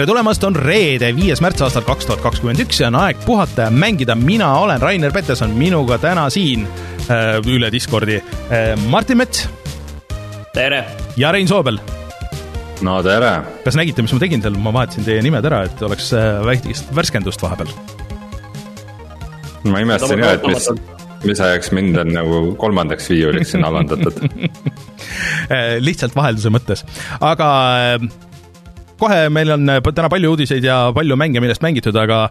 tere tulemast, on reede, viies märts aastal kaks tuhat kakskümmend üks ja on aeg puhata ja mängida. mina olen Rainer Peterson, minuga täna siin äh, üle Discordi äh, Martin Mets tere! ja Rein Soobel. no tere! kas nägite, mis ma tegin seal, ma vahetasin teie nimed ära, et oleks äh, väikest värskendust vahepeal. ma imestasin ka, et mis, mis ajaks mind on nagu kolmandaks viiuliks sinna alandatud lihtsalt vahelduse mõttes, aga äh, kohe meil on äh, täna palju uudiseid ja palju mänge, millest mängitud, aga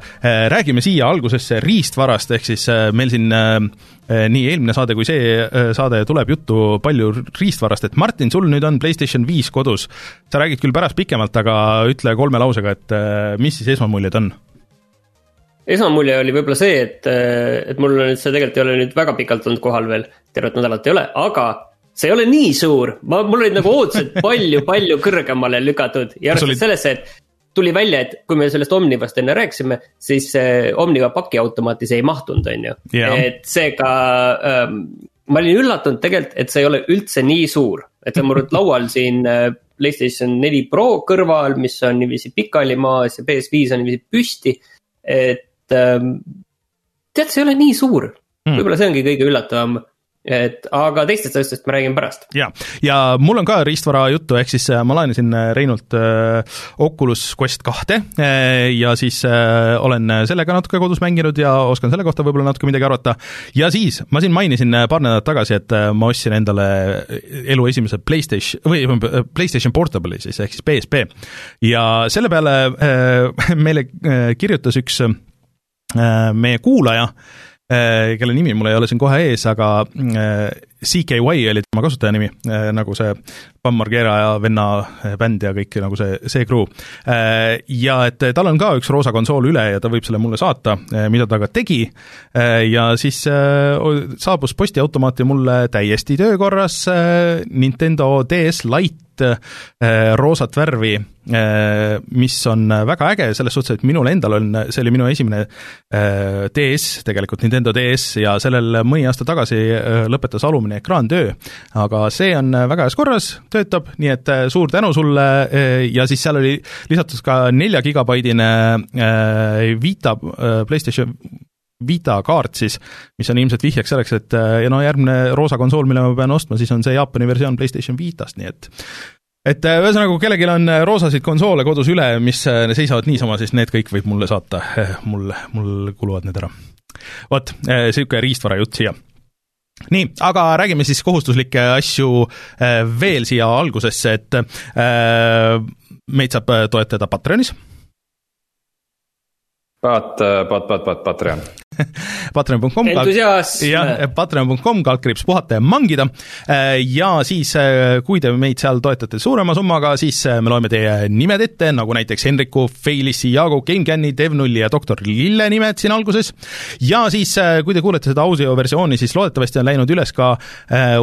räägime siia algusesse riistvarast, ehk siis meil siin nii eelmine saade kui see saade tuleb juttu palju riistvarast, et Martin, sul nüüd on PlayStation viis kodus. sa räägid küll pärast pikemalt, aga ütle kolme lausega, et mis siis esmamuljed on? esmamulje oli võib-olla see, et, et mul nüüd see tegelikult ei ole nüüd väga pikalt olnud kohal veel, tervet nädalat ei ole, aga see ei ole nii suur, ma, mul olid nagu ootused palju-palju kõrgemale lükatud. Ja arvestades olid... sellesse, et tuli välja, et kui me sellest Omnivast enne rääkisime, siis äh, Omniva pakiautomaati see ei mahtunud, on ju. Yeah.. et seega ähm, ma olin üllatunud tegelikult, et see ei ole üldse nii suur, et see on mul laual siin äh, PlayStation neli Pro kõrval, mis on niiviisi pikali maas ja PS5 on niiviisi püsti. et ähm, tead, see ei ole nii suur. Mm., võib-olla see ongi kõige üllatavam et aga teistest asjadest ma räägin pärast. ja, ja mul on ka riistvara juttu, ehk siis äh, ma laenasin äh, Reinult äh, Oculus Quest kahte äh, ja siis äh, olen sellega natuke kodus mänginud ja oskan selle kohta võib-olla natuke midagi arvata. ja siis, ma siin mainisin äh, paar nädalat tagasi, et ma ostsin endale elu esimese PlayStation, või PlayStation Portable'i siis, ehk siis PSP. ja selle peale äh, meile kirjutas üks äh, meie kuulaja äh, Äh, kelle nimi mul ei ole siin kohe ees, aga äh, CKY oli tema kasutajanimi, äh, nagu see Bam Margera ja venna bänd ja kõik nagu see, see crew. Ja et tal on ka üks roosa konsool üle ja ta võib selle mulle saata, mida ta ka tegi, ja siis saabus postiautomaati mulle täiesti töökorras Nintendo DS Lite äh, roosat värvi äh,, mis on väga äge selles suhtes, et minul endal on, see oli minu esimene äh, DS, tegelikult Nintendo DS ja sellel mõni aasta tagasi lõpetas alumine ekraan töö. aga see on väga heas korras, töötab, nii et suur tänu sulle ja siis seal oli lisatud ka nelja gigabaidine äh, Vita PlayStation Vita kaart siis, mis on ilmselt vihjeks selleks, et ja no järgmine roosa konsool, mille ma pean ostma, siis on see Jaapani versioon PlayStation Vitast, nii et et äh, ühesõnaga, kui kellelgi on äh, roosasid konsoole kodus üle, mis äh, seisavad niisama, siis need kõik võib mulle saata, mul, mul kuluvad need ära. vot, niisugune riistvara jutt siia. Nii, aga räägime siis kohustuslikke asju veel siia algusesse, et meid saab toetada Patreonis. Pat, pat, pat, pat, Patreon Patreon.com. jah, patreon.com, kaldkriips puhata ja mangida. Äh, ja siis, äh, kui te meid seal toetate suurema summaga, siis äh, me loeme teie nimed ette, nagu näiteks Henriku, Feilissi, Jaago, GameCami, Devnulli ja doktor Lille nimed siin alguses. ja siis, kui te kuulete seda audioversiooni, siis loodetavasti on läinud üles ka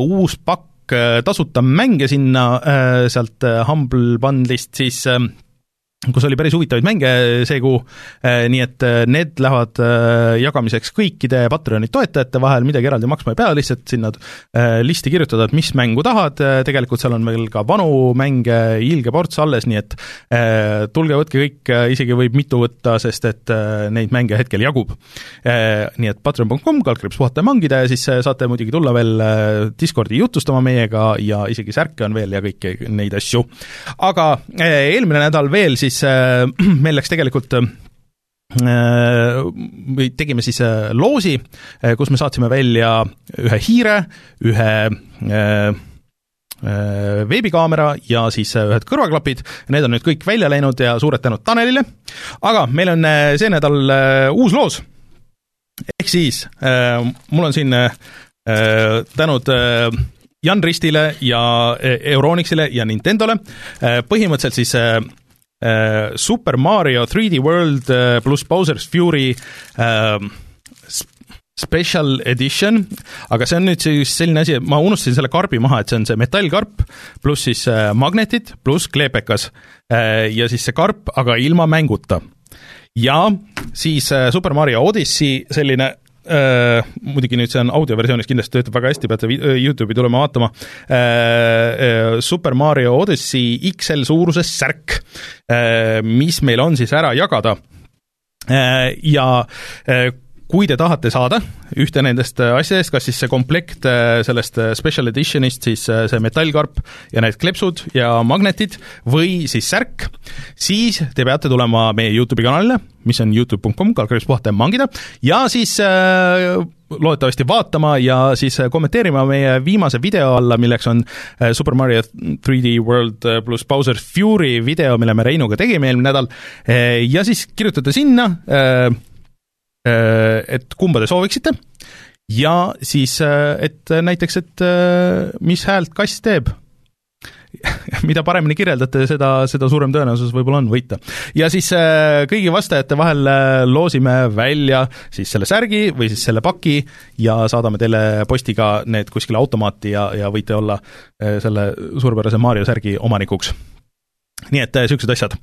uus pakk tasuta mänge sinna sealt Humble Bundle'ist, siis kus oli päris huvitavaid mänge see kuu, äh, nii et äh, need lähevad äh, jagamiseks kõikide Patreoni toetajate vahel, midagi eraldi maksma ei pea, lihtsalt sinna listi kirjutada, et mis mängu tahad, tegelikult seal on meil ka vanu mänge ilge ports alles, nii et tulge, võtke kõik, isegi võib mitu võtta, sest et neid mänge hetkel jagub. Nii et patreon.com, kaldkriips puhata ja mangida ja siis saate muidugi tulla veel Discordi jutustama meiega ja isegi särke on veel ja kõiki neid asju. aga eelmine nädal veel siis siis äh, meil läks tegelikult äh, või tegime siis äh, loosi, kus me saatsime välja ühe hiire, ühe veebikaamera ja siis ühed kõrvaklapid, need on nüüd kõik välja läinud ja suured tänud Tanelile, aga meil on see nädal uus loos, ehk siis mul on siin tänud Jan Ristile ja Euronixile ja Nintendole, põhimõtteliselt siis Super Mario 3D World äh, pluss Bowser's Fury äh, Special Edition, aga see on nüüd siis selline asi, et ma unustasin selle karbi maha, et see on see metallkarp pluss siis äh, magnetid pluss kleepekas äh, ja siis see karp, aga ilma mänguta. ja siis äh, Super Mario Odyssey selline äh, muidugi nüüd see on audioversioonis, kindlasti töötab väga hästi, peate Youtube'i tulema vaatama. Äh,, äh, Super Mario Odyssey XL suuruses särk. Äh,, mis meil on siis ära jagada? Äh, ja äh, kui te tahate saada ühte nendest äh, asjadest, kas siis see komplekt äh, sellest äh, special edition'ist, siis see metallkarp ja need kleepsud ja magnetid või siis särk, siis te peate tulema meie Youtube'i kanalile, mis on Youtube.com, kalkulis puhata ja mangida, ja siis loodetavasti vaatama ja siis kommenteerima meie viimase video alla, milleks on Super Mario 3D World pluss Bowser Fury video, mille me Reinuga tegime eelmine nädal, ja siis kirjutate sinna et kumba te sooviksite ja siis, äh, et näiteks, et äh, mis häält kass teeb mida paremini kirjeldate, seda, seda suurem tõenäosus võib-olla on võita. ja siis kõigi vastajate vahel loosime välja siis selle särgi või siis selle paki ja saadame teile postiga need kuskile automaati ja, ja võite olla selle suurepärase Mario särgi omanikuks. nii et niisugused asjad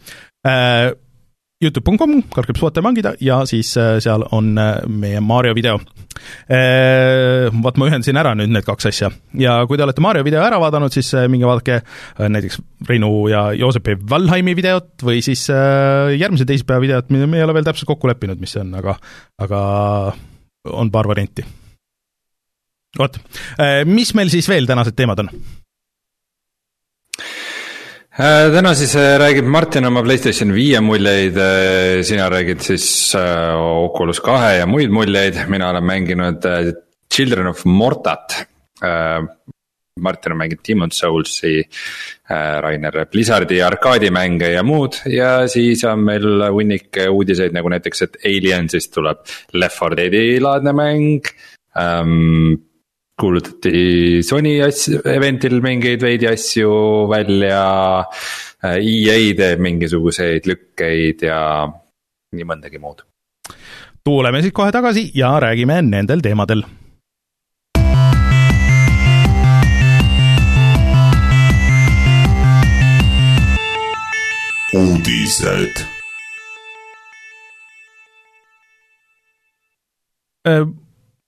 Youtube.com, kalkriips vaata ja mangida ja siis äh, seal on äh, meie Mario video. Äh, vaat ma ühendasin ära nüüd need kaks asja ja kui te olete Mario video ära vaadanud, siis minge vaadake näiteks Reinu ja Joosepi Valheimi videot või siis järgmise teisipäeva videot, mida me ei ole veel täpselt kokku leppinud, mis see on, aga, aga on paar varianti. vot, mis meil siis veel tänased teemad on? Äh, täna siis äh, räägib Martin oma Playstation viie muljeid, äh, sina räägid siis Oculus kahe ja muid muljeid, mina olen mänginud Children of Mortat. Martin on mänginud Demon's Souls'i, Rainer Blizzardi arkaadimänge ja muud. Ja siis on meil hunnik uudiseid nagu näiteks, et Aliensist tuleb Left 4 Dead'i laadne mäng. Um, kuulutati Sony asju, event'il mingeid veidi asju välja. EA teeb mingisuguseid lükkeid ja nii mõndagi muud. tuleme siis kohe tagasi ja räägime nendel teemadel uudised.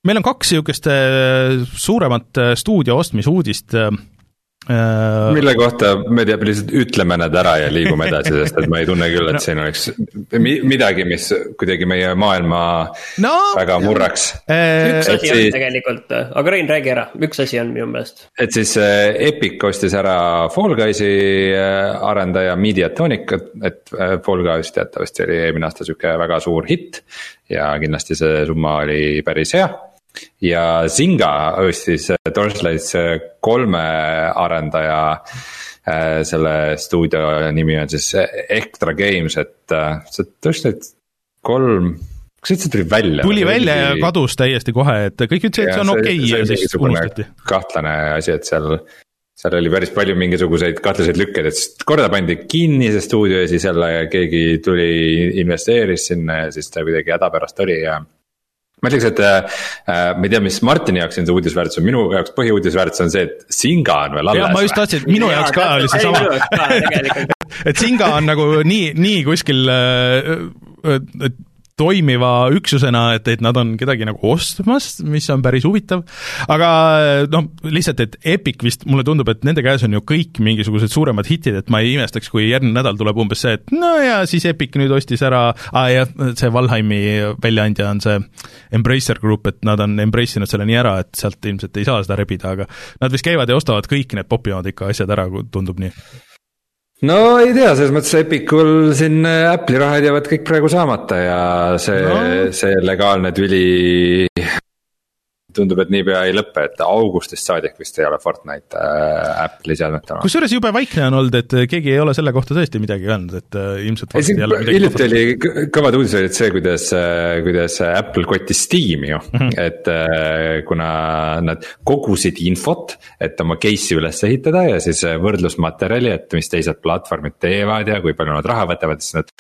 Meil on kaks niisugust äh, suuremat äh, stuudio ostmisuudist äh, mille kohta me teab lihtsalt ütleme need ära ja liigume edasi, sest et ma ei tunne küll, et siin oleks midagi, mis kuidagi meie maailma no, väga murraks. Üks asi siis, on tegelikult, aga Rein, räägi ära, üks asi on minu meelest. et siis Epic ostis ära Fall Guysi arendaja Mediatonic, et Fall Guys teatavasti oli eelmine aasta sihuke väga suur hitt. ja kindlasti see summa oli päris hea ja Zynga ostis Torchlight kolme arendaja äh, selle stuudio nimi on siis Extra Games, et äh, see Torchlight kolm kas üldse tuli välja? tuli välja ja kadus täiesti kohe, et kõik ütlesid, et see on okei okay ja siis unustati. kahtlane asi, et seal, seal oli päris palju mingisuguseid kahtlaseid lükkeid, et korda pandi kinni see stuudio ja siis jälle keegi tuli, investeeris sinna ja siis ta kuidagi hädapärast oli ja ma ütleks, et äh, ma ei tea, mis Martini jaoks siin see uudisväärtus on, minu jaoks põhiuudisväärtus on see, et Singa on veel alles. ma just tahtsin, et minu jaoks ka oli seesama. et Singa on nagu nii, nii kuskil, äh, et toimiva üksusena, et, et nad on kedagi nagu ostmas, mis on päris huvitav, aga noh, lihtsalt, et Epic vist, mulle tundub, et nende käes on ju kõik mingisugused suuremad hitid, et ma ei imestaks, kui järgmine nädal tuleb umbes see, et no ja siis Epic nüüd ostis ära ah,, jah, see Valheimi väljaandja on see Embracer Group, et nad on embrace inud selle nii ära, et sealt ilmselt ei saa seda rebida, aga nad vist käivad ja ostavad kõik need popimad ikka asjad ära, tundub nii no ei tea, selles mõttes Epicul siin äh, Apple'i rahad jäävad kõik praegu saamata ja see no., see legaalne tüli tundub, et niipea ei lõpe, et augustist saadik vist ei ole Fortnite äh, Apple'i seadmetel. kusjuures jube vaikne on olnud, et keegi ei ole selle kohta tõesti midagi öelnud, et äh, ilmselt hiljuti oli kõvad uudised olid see, kuidas, äh, kuidas Apple kottis Steam'i ju mm, -hmm. et äh, kuna nad kogusid infot, et oma case'i üles ehitada ja siis võrdlusmaterjali, et mis teised platvormid teevad ja kui palju nad raha võtavad, siis nad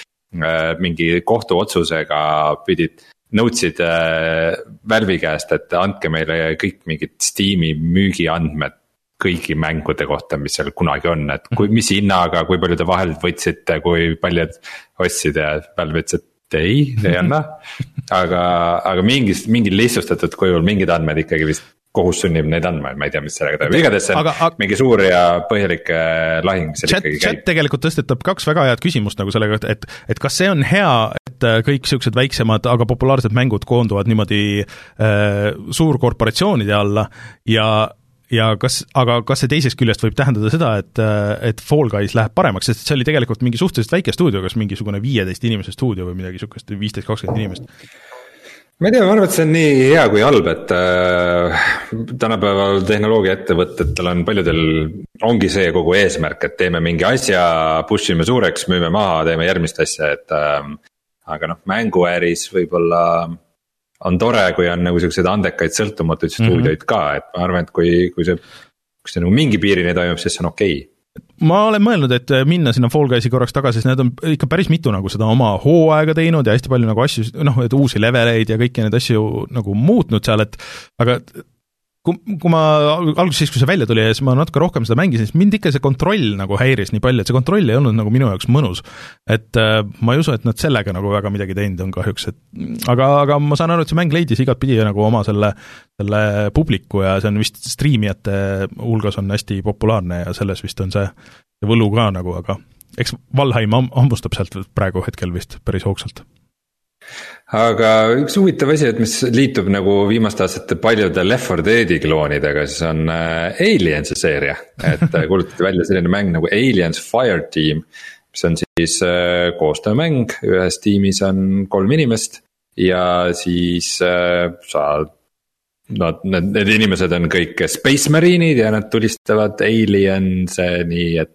mingi kohtuotsusega pidid nõudsid äh, Valve'i käest, et andke meile kõik mingid Steam'i müügiandmed kõigi mängude kohta, mis seal kunagi on, et kui, mis hinnaga, kui palju te vahelt võtsite, kui paljud ostsid ja Valve ütles, et ei, ei anna. aga, aga mingis, mingil lihtsustatud kujul mingid andmed ikkagi vist kohus sunnib neid andma, ma ei tea, mis sellega toimub, igatahes see on aga, aga, mingi suur ja põhjalik äh, lahing seal chat, ikkagi käib. chat tegelikult tõstetab kaks väga head küsimust nagu sellega, et, et, et kas see on hea, et äh, kõik niisugused väiksemad, aga populaarsed mängud koonduvad niimoodi äh, suurkorporatsioonide alla ja ja kas, aga kas see teisest küljest võib tähendada seda, et, et Fall Guys läheb paremaks, sest see oli tegelikult mingi suhteliselt väike stuudio, kas mingisugune viieteist inimese stuudio või midagi niisugust, viisteist, kakskümmend inimest? Ma ei tea, ma arvan, et see on nii hea kui halb, et äh, tänapäeval tehnoloogiaettevõtetel on paljudel, ongi see kogu eesmärk, et teeme mingi asja, push ime suureks, müüme maha, teeme järgmist asja, et äh,. aga noh, mänguäris võib-olla on tore, kui on nagu siukseid andekaid sõltumatuid mhm. stuudioid mm -hmm. ka, et ma arvan, et kui, kui see, kui see nagu mingi piirini toimub, siis see on okei okay ma olen mõelnud, et minna sinna Fall Guysi korraks tagasi, sest need on ikka päris mitu nagu seda oma hooaega teinud ja hästi palju nagu asju, noh, et uusi leveleid ja kõiki neid asju nagu muutnud seal, et aga kui, kui ma alguses siis, kui see välja tuli ja siis ma natuke rohkem seda mängisin, siis mind ikka see kontroll nagu häiris nii palju, et see kontroll ei olnud nagu minu jaoks mõnus. et äh, ma ei usu, et nad sellega nagu väga midagi teinud on kahjuks, et aga, aga ma saan aru, et see mäng leidis igatpidi nagu oma selle, selle publiku ja see on vist striimijate hulgas on hästi populaarne ja selles vist on see, see võlu ka nagu, aga eks Valheim hammustab sealt praegu hetkel vist päris hoogsalt aga üks huvitav asi, et mis liitub nagu viimaste aastate paljude Left 4 Dead'i kloonidega, siis on äh, Aliens'i seeria. et äh, kuulutati välja selline mäng nagu Aliens Fireteam, mis on siis äh, koostöömäng, ühes tiimis on kolm inimest ja siis sa Nad, need, need inimesed on kõik Space Marine'id ja nad tulistavad aliens'e nii, et.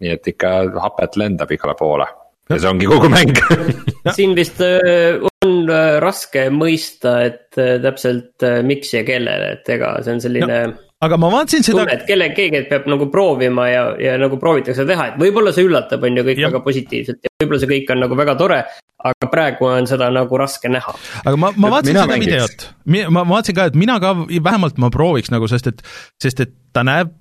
nii et ikka hapet lendab igale poole ja see ongi kogu mäng siin vist äh, on äh, raske mõista, et äh, täpselt miks ja kellele, et ega see on selline no aga ma vaatasin seda. tunne, et kelle, keegi peab nagu proovima ja, ja nagu proovitakse teha, et võib-olla see üllatab, on ju kõik ja. väga positiivselt ja võib-olla see kõik on nagu väga tore. aga praegu on seda nagu raske näha. aga ma, ma vaatasin seda mängiks. videot, ma vaatasin ka, et mina ka vähemalt ma prooviks nagu, sest et, sest et ta näeb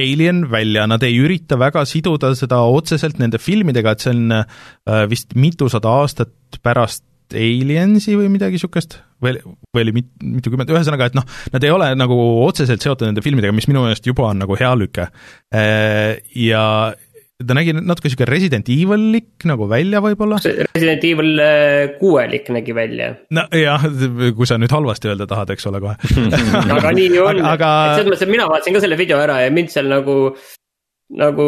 Alien välja, nad ei ürita väga siduda seda otseselt nende filmidega, et see on äh, vist mitusada aastat pärast Aliensi või midagi niisugust, või, või oli mit-, mitukümmend, ühesõnaga, et noh, nad ei ole nagu otseselt seotud nende filmidega, mis minu meelest juba on nagu hea lüke. Äh, ja, ta nägi natuke sihuke Resident Evilik nagu välja võib-olla. Resident Evil äh, kuuelik nägi välja. nojah, kui sa nüüd halvasti öelda tahad, eks ole kohe aga nii on aga..., et selles mõttes, et mina vaatasin ka selle video ära ja mind seal nagu, nagu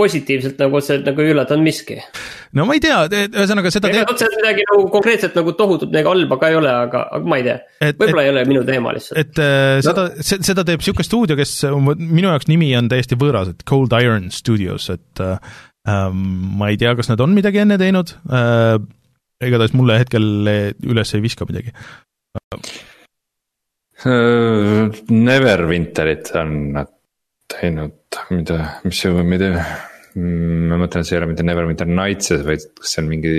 positiivselt nagu otseselt nagu ei üllatanud miski. no ma ei tea, ühesõnaga seda. otseselt midagi nagu konkreetselt nagu tohutut nagu halba ka ei ole, aga, aga ma ei tea. võib-olla ei ole minu teema lihtsalt. et äh, no. seda, seda teeb sihuke stuudio, kes minu jaoks nimi on täiesti võõras, et Cold Iron Studios, et äh, ähm, ma ei tea, kas nad on midagi enne teinud äh,. igatahes mulle hetkel üles ei viska midagi Neverwinterit on nad teinud, mida, mis see. Mm, ma mõtlen, et see ei ole mitte Neverwinter Nights'es, vaid kas see on mingi.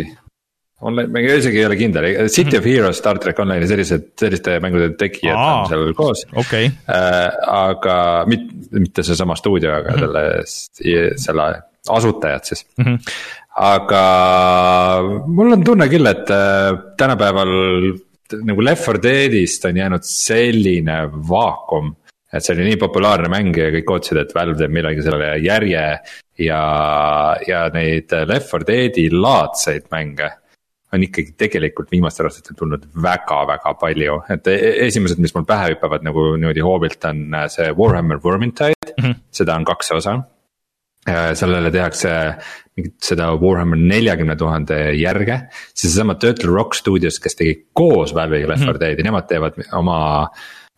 Online, ma isegi ei ole kindel, City of Heroes, Star track Online'i sellised, selliste mängude tegijad on seal koos okay.. Äh, aga mit, mitte seesama stuudio, aga mm -hmm. selle, selle asutajad siis mm. -hmm. aga mul on tunne küll, et äh, tänapäeval nagu Left 4 Dead'ist on jäänud selline vaakum et see oli nii populaarne mäng ja kõik ootasid, et Valve teeb millalgi sellele järje ja, ja neid Left 4 Dead'i laadseid mänge on ikkagi tegelikult viimastel aastatel tulnud väga-väga palju, et e-, esimesed, mis mul pähe hüppavad nagu niimoodi hoobilt, on see Warhammer Vermintide mm, -hmm. seda on kaks osa. sellele tehakse mingit seda Warhammer neljakümne tuhande järge, siis seesama Turtle Rock Studios, kes tegi koos Valve'iga Left 4 mhm. Dead'i, nemad teevad oma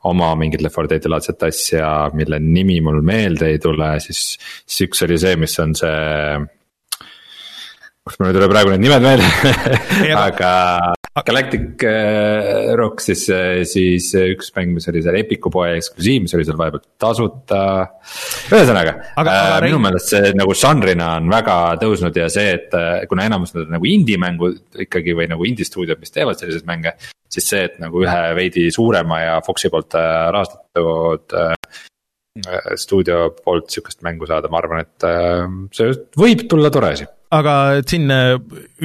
oma mingit Left 4 Dead'i laadset asja, mille nimi mul meelde ei tule, siis, siis üks oli see, mis on see. kust mul ei tule praegu need nimed meelde aga Galactic äh, Rock siis, äh, siis üks mäng, mis oli seal Epiku poe eksklusiiv, mis oli seal vahepeal tasuta. ühesõnaga, äh, minu meelest see nagu žanrina on väga tõusnud ja see, et äh, kuna enamus need on nagu indie mängud ikkagi või nagu indie stuudiod, mis teevad selliseid mänge siis see, et nagu ühe veidi suurema ja Foxi poolt äh, rahastatud äh, stuudio poolt sihukest mängu saada, ma arvan, et äh, see võib tulla tore asi aga et siin äh,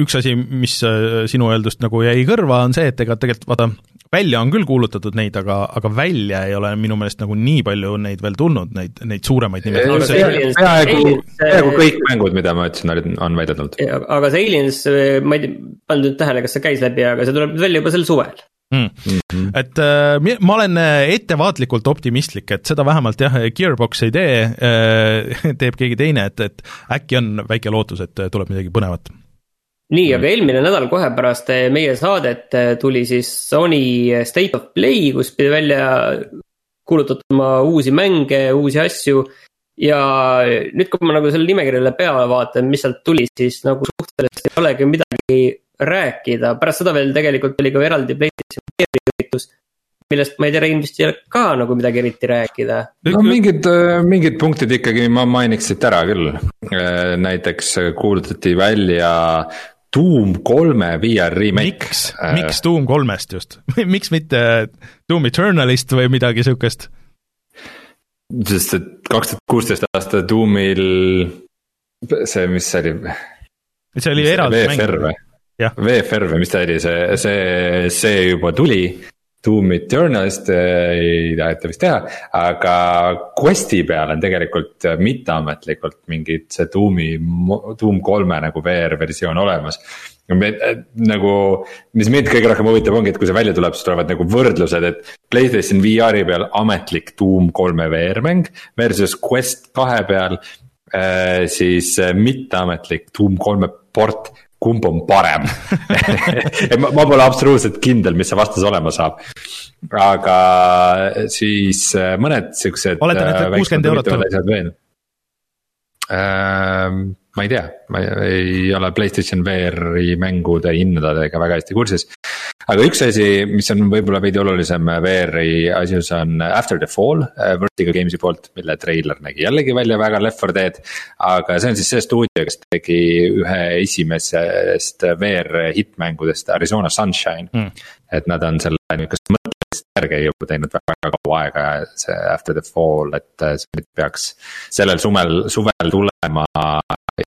üks asi, mis äh, sinu öeldust nagu jäi kõrva, on see, et ega tegelikult vaata, välja on küll kuulutatud neid, aga, aga välja ei ole minu meelest nagu nii palju neid veel tulnud, neid, neid suuremaid nimesid. peaaegu, peaaegu kõik mängud, mida ma ütlesin, olid, on välja tulnud. aga see Aliens, ma ei pannud nüüd tähele, kas see käis läbi, aga see tuleb välja juba sel suvel mm.. Mm -hmm. et äh, ma olen äh, ettevaatlikult optimistlik, et seda vähemalt jah, Gearbox ei tee äh,, teeb keegi teine, et, et äkki on väike lootus, et tuleb midagi põnevat nii, aga eelmine nädal kohe pärast äh, meie saadet äh, tuli siis Sony State of Play, kus pidi välja kuulutatama uusi mänge, uusi asju. ja nüüd, kui ma nagu selle nimekirjale peale vaatan, mis sealt tuli, siis nagu suhteliselt ei olegi midagi rääkida, pärast seda veel tegelikult oli ka eraldi PlayStation üritus millest ma ei tea, Rein vist ei ole ka nagu midagi eriti rääkida. no mingid, mingid punktid ikkagi ma mainiks siit ära küll. näiteks kuulutati välja Doom kolme VR remake. miks, miks Doom kolmest just miks mitte Doom Eternalist või midagi sihukest? sest et kaks tuhat kuusteist aasta Doomil see, mis see oli? see oli eraldi mäng. VFR või mis ta oli, see, see, see juba tuli. Doom Eternalist ei taheta vist teha, aga Questi peal on tegelikult mitteametlikult mingid see Doomi, Doom kolme nagu VR versioon olemas nagu, mis mind kõige rohkem huvitab, ongi, et kui see välja tuleb, siis tulevad nagu võrdlused, et Playstation VR-i peal ametlik Doom kolme VR mäng versus Quest kahe peal äh,. siis mitteametlik Doom kolme port kumb on parem ma, ma pole absoluutselt kindel, mis see vastus olema saab. aga siis äh, mõned siuksed. oletan, et äh, kuuskümmend eurot tuleb. Ähm, ma ei tea, ma ei ole Playstation VR-i mängude hindadega väga hästi kursis aga üks asi, mis on võib-olla veidi olulisem VR-i asjus on After the Fall äh, Vertigo Games'i poolt, mille treiler nägi jällegi välja väga Left 4 Dead. aga see on siis see stuudio, kes tegi ühe esimesest VR hittmängudest Arizona Sunshine mm.. et nad on selle niukest mõttelist järge juba teinud väga kaua aega, see After the Fall, et see peaks sellel sumel, suvel tulema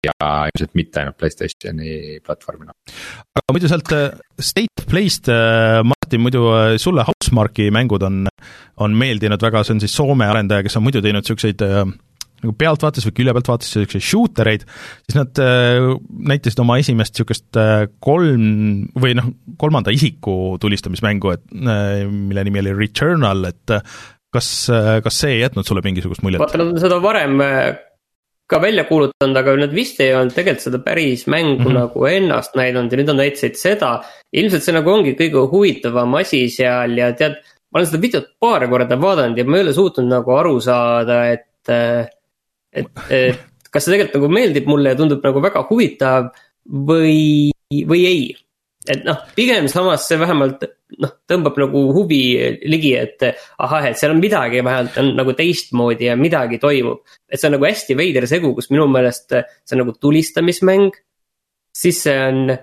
ja ilmselt mitte ainult Playstationi platvormina. aga muidu sealt äh, State of Play'st, äh, Martin, muidu äh, sulle Housemarque'i mängud on, on meeldinud väga, see on siis Soome arendaja, kes on muidu teinud niisuguseid nagu pealtvaates või külje pealt vaates niisuguseid shooter eid, siis nad näitasid oma esimest niisugust kolm või noh, kolmanda isiku tulistamismängu, et mille nimi oli Returnal, et kas, kas see ei jätnud sulle mingisugust muljet? vaata, nad on seda varem ka välja kuulutanud, aga nad vist ei olnud tegelikult seda päris mängu mm -hmm. nagu ennast näidanud ja nüüd nad näitasid seda. ilmselt see nagu ongi kõige huvitavam asi seal ja tead, ma olen seda videot paar korda vaadanud ja ma ei ole suutnud nagu aru saada, et, et, et kas see tegelikult nagu meeldib mulle ja tundub nagu väga huvitav või, või ei et noh, pigem samas see vähemalt noh, tõmbab nagu huvi ligi, et ahah, et seal on midagi vähemalt on nagu teistmoodi ja midagi toimub. et see on nagu hästi veider segu, kus minu meelest see on nagu tulistamismäng. siis see on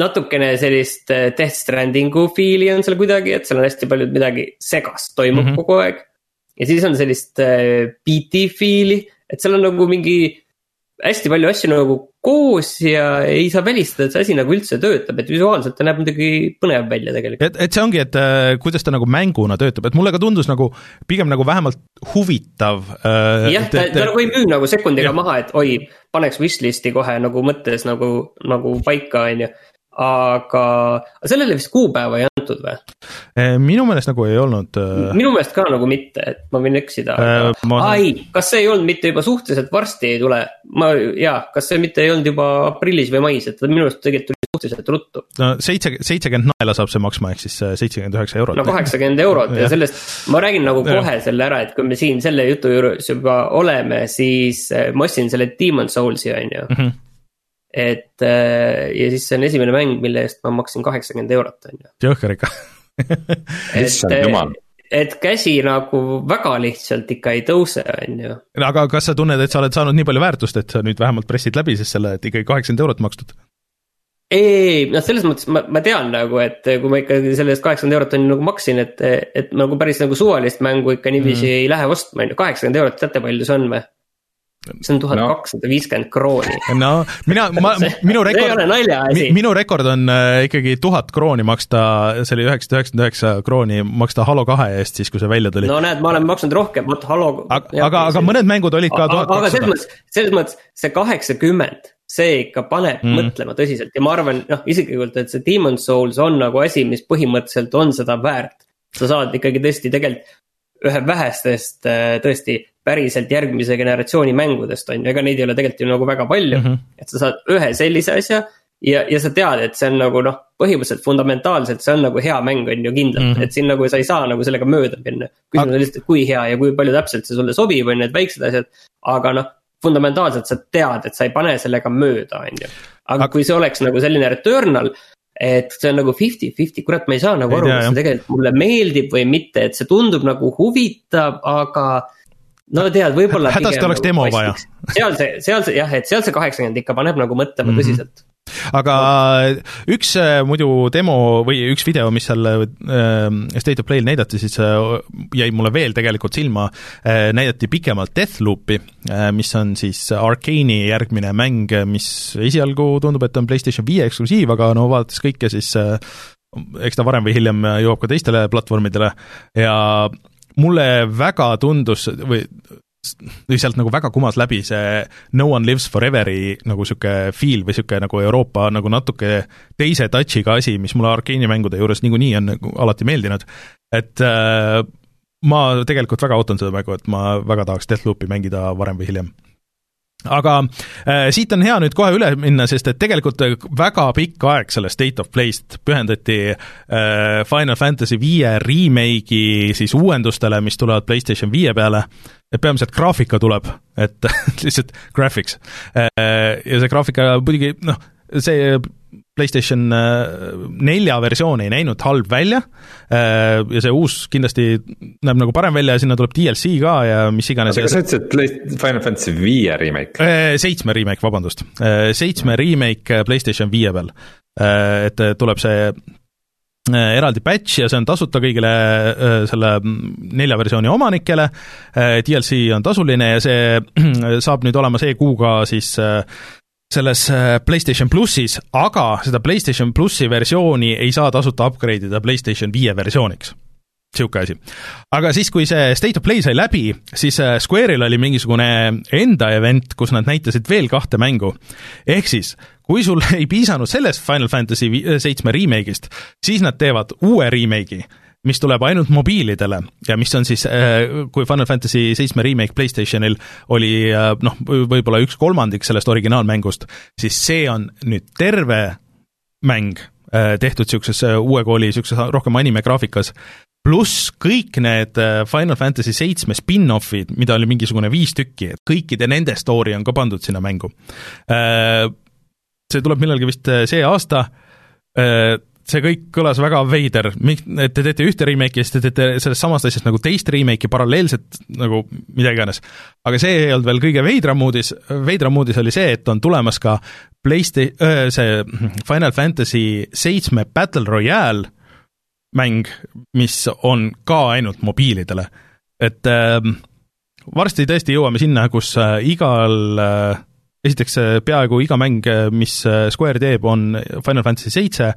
natukene sellist Death Stranding'u feel'i on seal kuidagi, et seal on hästi palju midagi segast toimub mm -hmm. kogu aeg. ja siis on sellist beat'i feel'i, et seal on nagu mingi hästi palju asju nagu koos ja ei saa välistada, et see asi nagu üldse töötab, et visuaalselt ta näeb muidugi põnev välja tegelikult. et, et see ongi, et äh, kuidas ta nagu mänguna töötab, et mulle ka tundus nagu pigem nagu vähemalt huvitav äh,. jah, ta, ta nagu ei müü nagu sekundiga ja. maha, et oi, paneks wishlist'i kohe nagu mõttes nagu, nagu paika, on ju aga sellele vist kuupäeva ei antud või? Eh, minu meelest nagu ei olnud. Äh, minu meelest ka nagu mitte, et ma võin eksida äh,. Ma... ai, kas see ei olnud mitte juba suhteliselt varsti ei tule? ma jaa, kas see mitte ei olnud juba aprillis või mais, et minu arust tegelikult tuli suhteliselt ruttu. no seitse, seitsekümmend naela saab see maksma, ehk siis seitsekümmend üheksa eurot. no kaheksakümmend eurot ja sellest, ma räägin nagu kohe ja. selle ära, et kui me siin selle jutu juures juba oleme, siis ma ostsin selle Demon Souls'i on ju mm. -hmm et äh, ja siis see on esimene mäng, mille eest ma maksin kaheksakümmend eurot, on ju. jõhker ikka issand jumal et käsi nagu väga lihtsalt ikka ei tõuse, on ju. aga kas sa tunned, et sa oled saanud nii palju väärtust, et sa nüüd vähemalt pressid läbi siis selle, et ikkagi kaheksakümmend eurot makstud? ei, noh, selles mõttes ma, ma tean nagu, et kui ma ikkagi selle eest kaheksakümmend eurot on nagu maksin, et, et nagu päris nagu suvalist mängu ikka niiviisi mm. ei lähe ostma, on ju, kaheksakümmend eurot, teate palju see on või? See on tuhat kakssada viiskümmend krooni. no mina, ma, minu rekord. minu rekord on äh, ikkagi tuhat krooni maksta, see oli üheksasada üheksakümmend üheksa krooni maksta Halo kahe eest, siis kui see välja tuli. no näed, ma olen maksnud rohkem, vot Halo. aga, aga, aga mõned mängud olid ka tuhat kakssada. aga selles mõttes, selles mõttes see kaheksakümmend see ikka paneb mm. mõtlema tõsiselt ja ma arvan, noh isiklikult, et see Demon's Souls on nagu asi, mis põhimõtteliselt on seda väärt. sa saad ikkagi tõesti tegelikult ühe vähestest äh, tõesti päriselt järgmise generatsiooni mängudest on ju, ega neid ei ole tegelikult ju nagu väga palju mm. -hmm. et sa saad ühe sellise asja ja, ja sa tead, et see on nagu noh, põhimõtteliselt fundamentaalselt, see on nagu hea mäng on ju kindlalt mm, -hmm. et siin nagu sa ei saa nagu sellega mööda minna. küsimus on lihtsalt, kui hea ja kui palju täpselt see sulle sobib, on ju, need väiksed asjad, aga noh. fundamentaalselt sa tead, et sa ei pane sellega mööda, on ju. aga kui see oleks nagu selline Returnal et see on nagu fifty-fifty, kurat, ma ei saa nagu aru, kas see tegelikult mulle meeldib või mitte, et see tundub nagu huvitav, aga no tead, võib-olla. hädasti oleks nagu demo vaja. seal see, seal see jah, et seal see kaheksakümmend ikka paneb nagu mõtlema mm -hmm. tõsiselt aga üks äh, muidu demo või üks video, mis seal äh, State of Play'l näidati, siis äh, jäi mulle veel tegelikult silma, näidati pikemalt Deathloopi, mis on siis Arcane'i järgmine mäng, mis esialgu tundub, et on PlayStation viie eksklusiiv, aga no vaadates kõike, siis eks ta varem või hiljem jõuab ka teistele platvormidele. Ja mulle väga tundus või lihtsalt nagu väga kumas läbi see No one lives forever'i nagu niisugune feel või niisugune nagu Euroopa nagu natuke teise touch'iga asi, mis mulle Arkeeni mängude juures niikuinii on nagu alati meeldinud, et äh, ma tegelikult väga ootan seda mängu, et ma väga tahaks Deathloopi mängida varem või hiljem aga äh, siit on hea nüüd kohe üle minna, sest et tegelikult väga pikk aeg sellest State of Play'st pühendati äh, Final Fantasy viie remake'i siis uuendustele, mis tulevad PlayStation viie peale, et peamiselt graafika tuleb, et lihtsalt graphics äh,. ja see graafika muidugi noh, see PlayStation äh, nelja versioon ei näinud halb välja äh, ja see uus kindlasti näeb nagu parem välja ja sinna tuleb DLC ka ja mis iganes. kas sa ütlesid, et Final Fantasy viie remake? Äh, seitsme remake, vabandust. seitsme remake PlayStation viie peal. et tuleb see eraldi patch ja see on tasuta kõigile selle nelja versiooni omanikele, DLC on tasuline ja see saab nüüd olema see kuu ka siis selles äh, PlayStation plussis, aga seda PlayStation plussi versiooni ei saa tasuta upgrade ida PlayStation viie versiooniks. niisugune asi. aga siis, kui see State of Play sai läbi, siis äh, Square'il oli mingisugune enda event, kus nad näitasid veel kahte mängu. ehk siis, kui sul ei piisanud sellest Final Fantasy seitsme remake'ist, siis nad teevad uue remake'i mis tuleb ainult mobiilidele ja mis on siis, äh, kui Final Fantasy seitsme remake Playstationil oli äh, noh, võib-olla üks kolmandik sellest originaalmängust, siis see on nüüd terve mäng äh, tehtud niisuguses uue kooli, niisuguses rohkem anime graafikas, pluss kõik need Final Fantasy seitsme spin-off'id, mida oli mingisugune viis tükki, et kõikide nende story on ka pandud sinna mängu. See tuleb millalgi vist see aasta, see kõik kõlas väga veider, et te teete ühte remake'i ja siis te teete sellest samast asjast nagu teist remake'i paralleelselt nagu mida iganes. aga see ei olnud veel kõige veidram uudis, veidram uudis oli see, et on tulemas ka Playsta-, see Final Fantasy seitsme Battle Royale mäng, mis on ka ainult mobiilidele. et äh, varsti tõesti jõuame sinna, kus äh, igal äh, esiteks peaaegu iga mäng, mis äh, Square teeb, on Final Fantasy seitse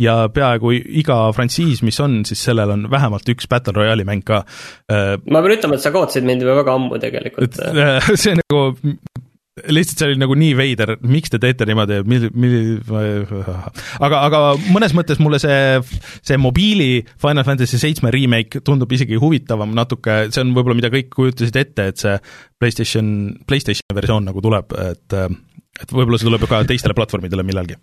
ja peaaegu iga frantsiis, mis on, siis sellel on vähemalt üks Battle Royale'i mäng ka. Äh, ma pean ütlema, et sa kaotasid mind juba väga ammu tegelikult. Äh, see nagu lihtsalt see oli nagu nii veider, miks te teete niimoodi, mil-, mil-, aga, aga mõnes mõttes mulle see, see mobiili Final Fantasy seitsme remake tundub isegi huvitavam natuke, see on võib-olla, mida kõik kujutasid ette, et see PlayStation, PlayStationi versioon nagu tuleb, et et võib-olla see tuleb ka teistele platvormidele millalgi.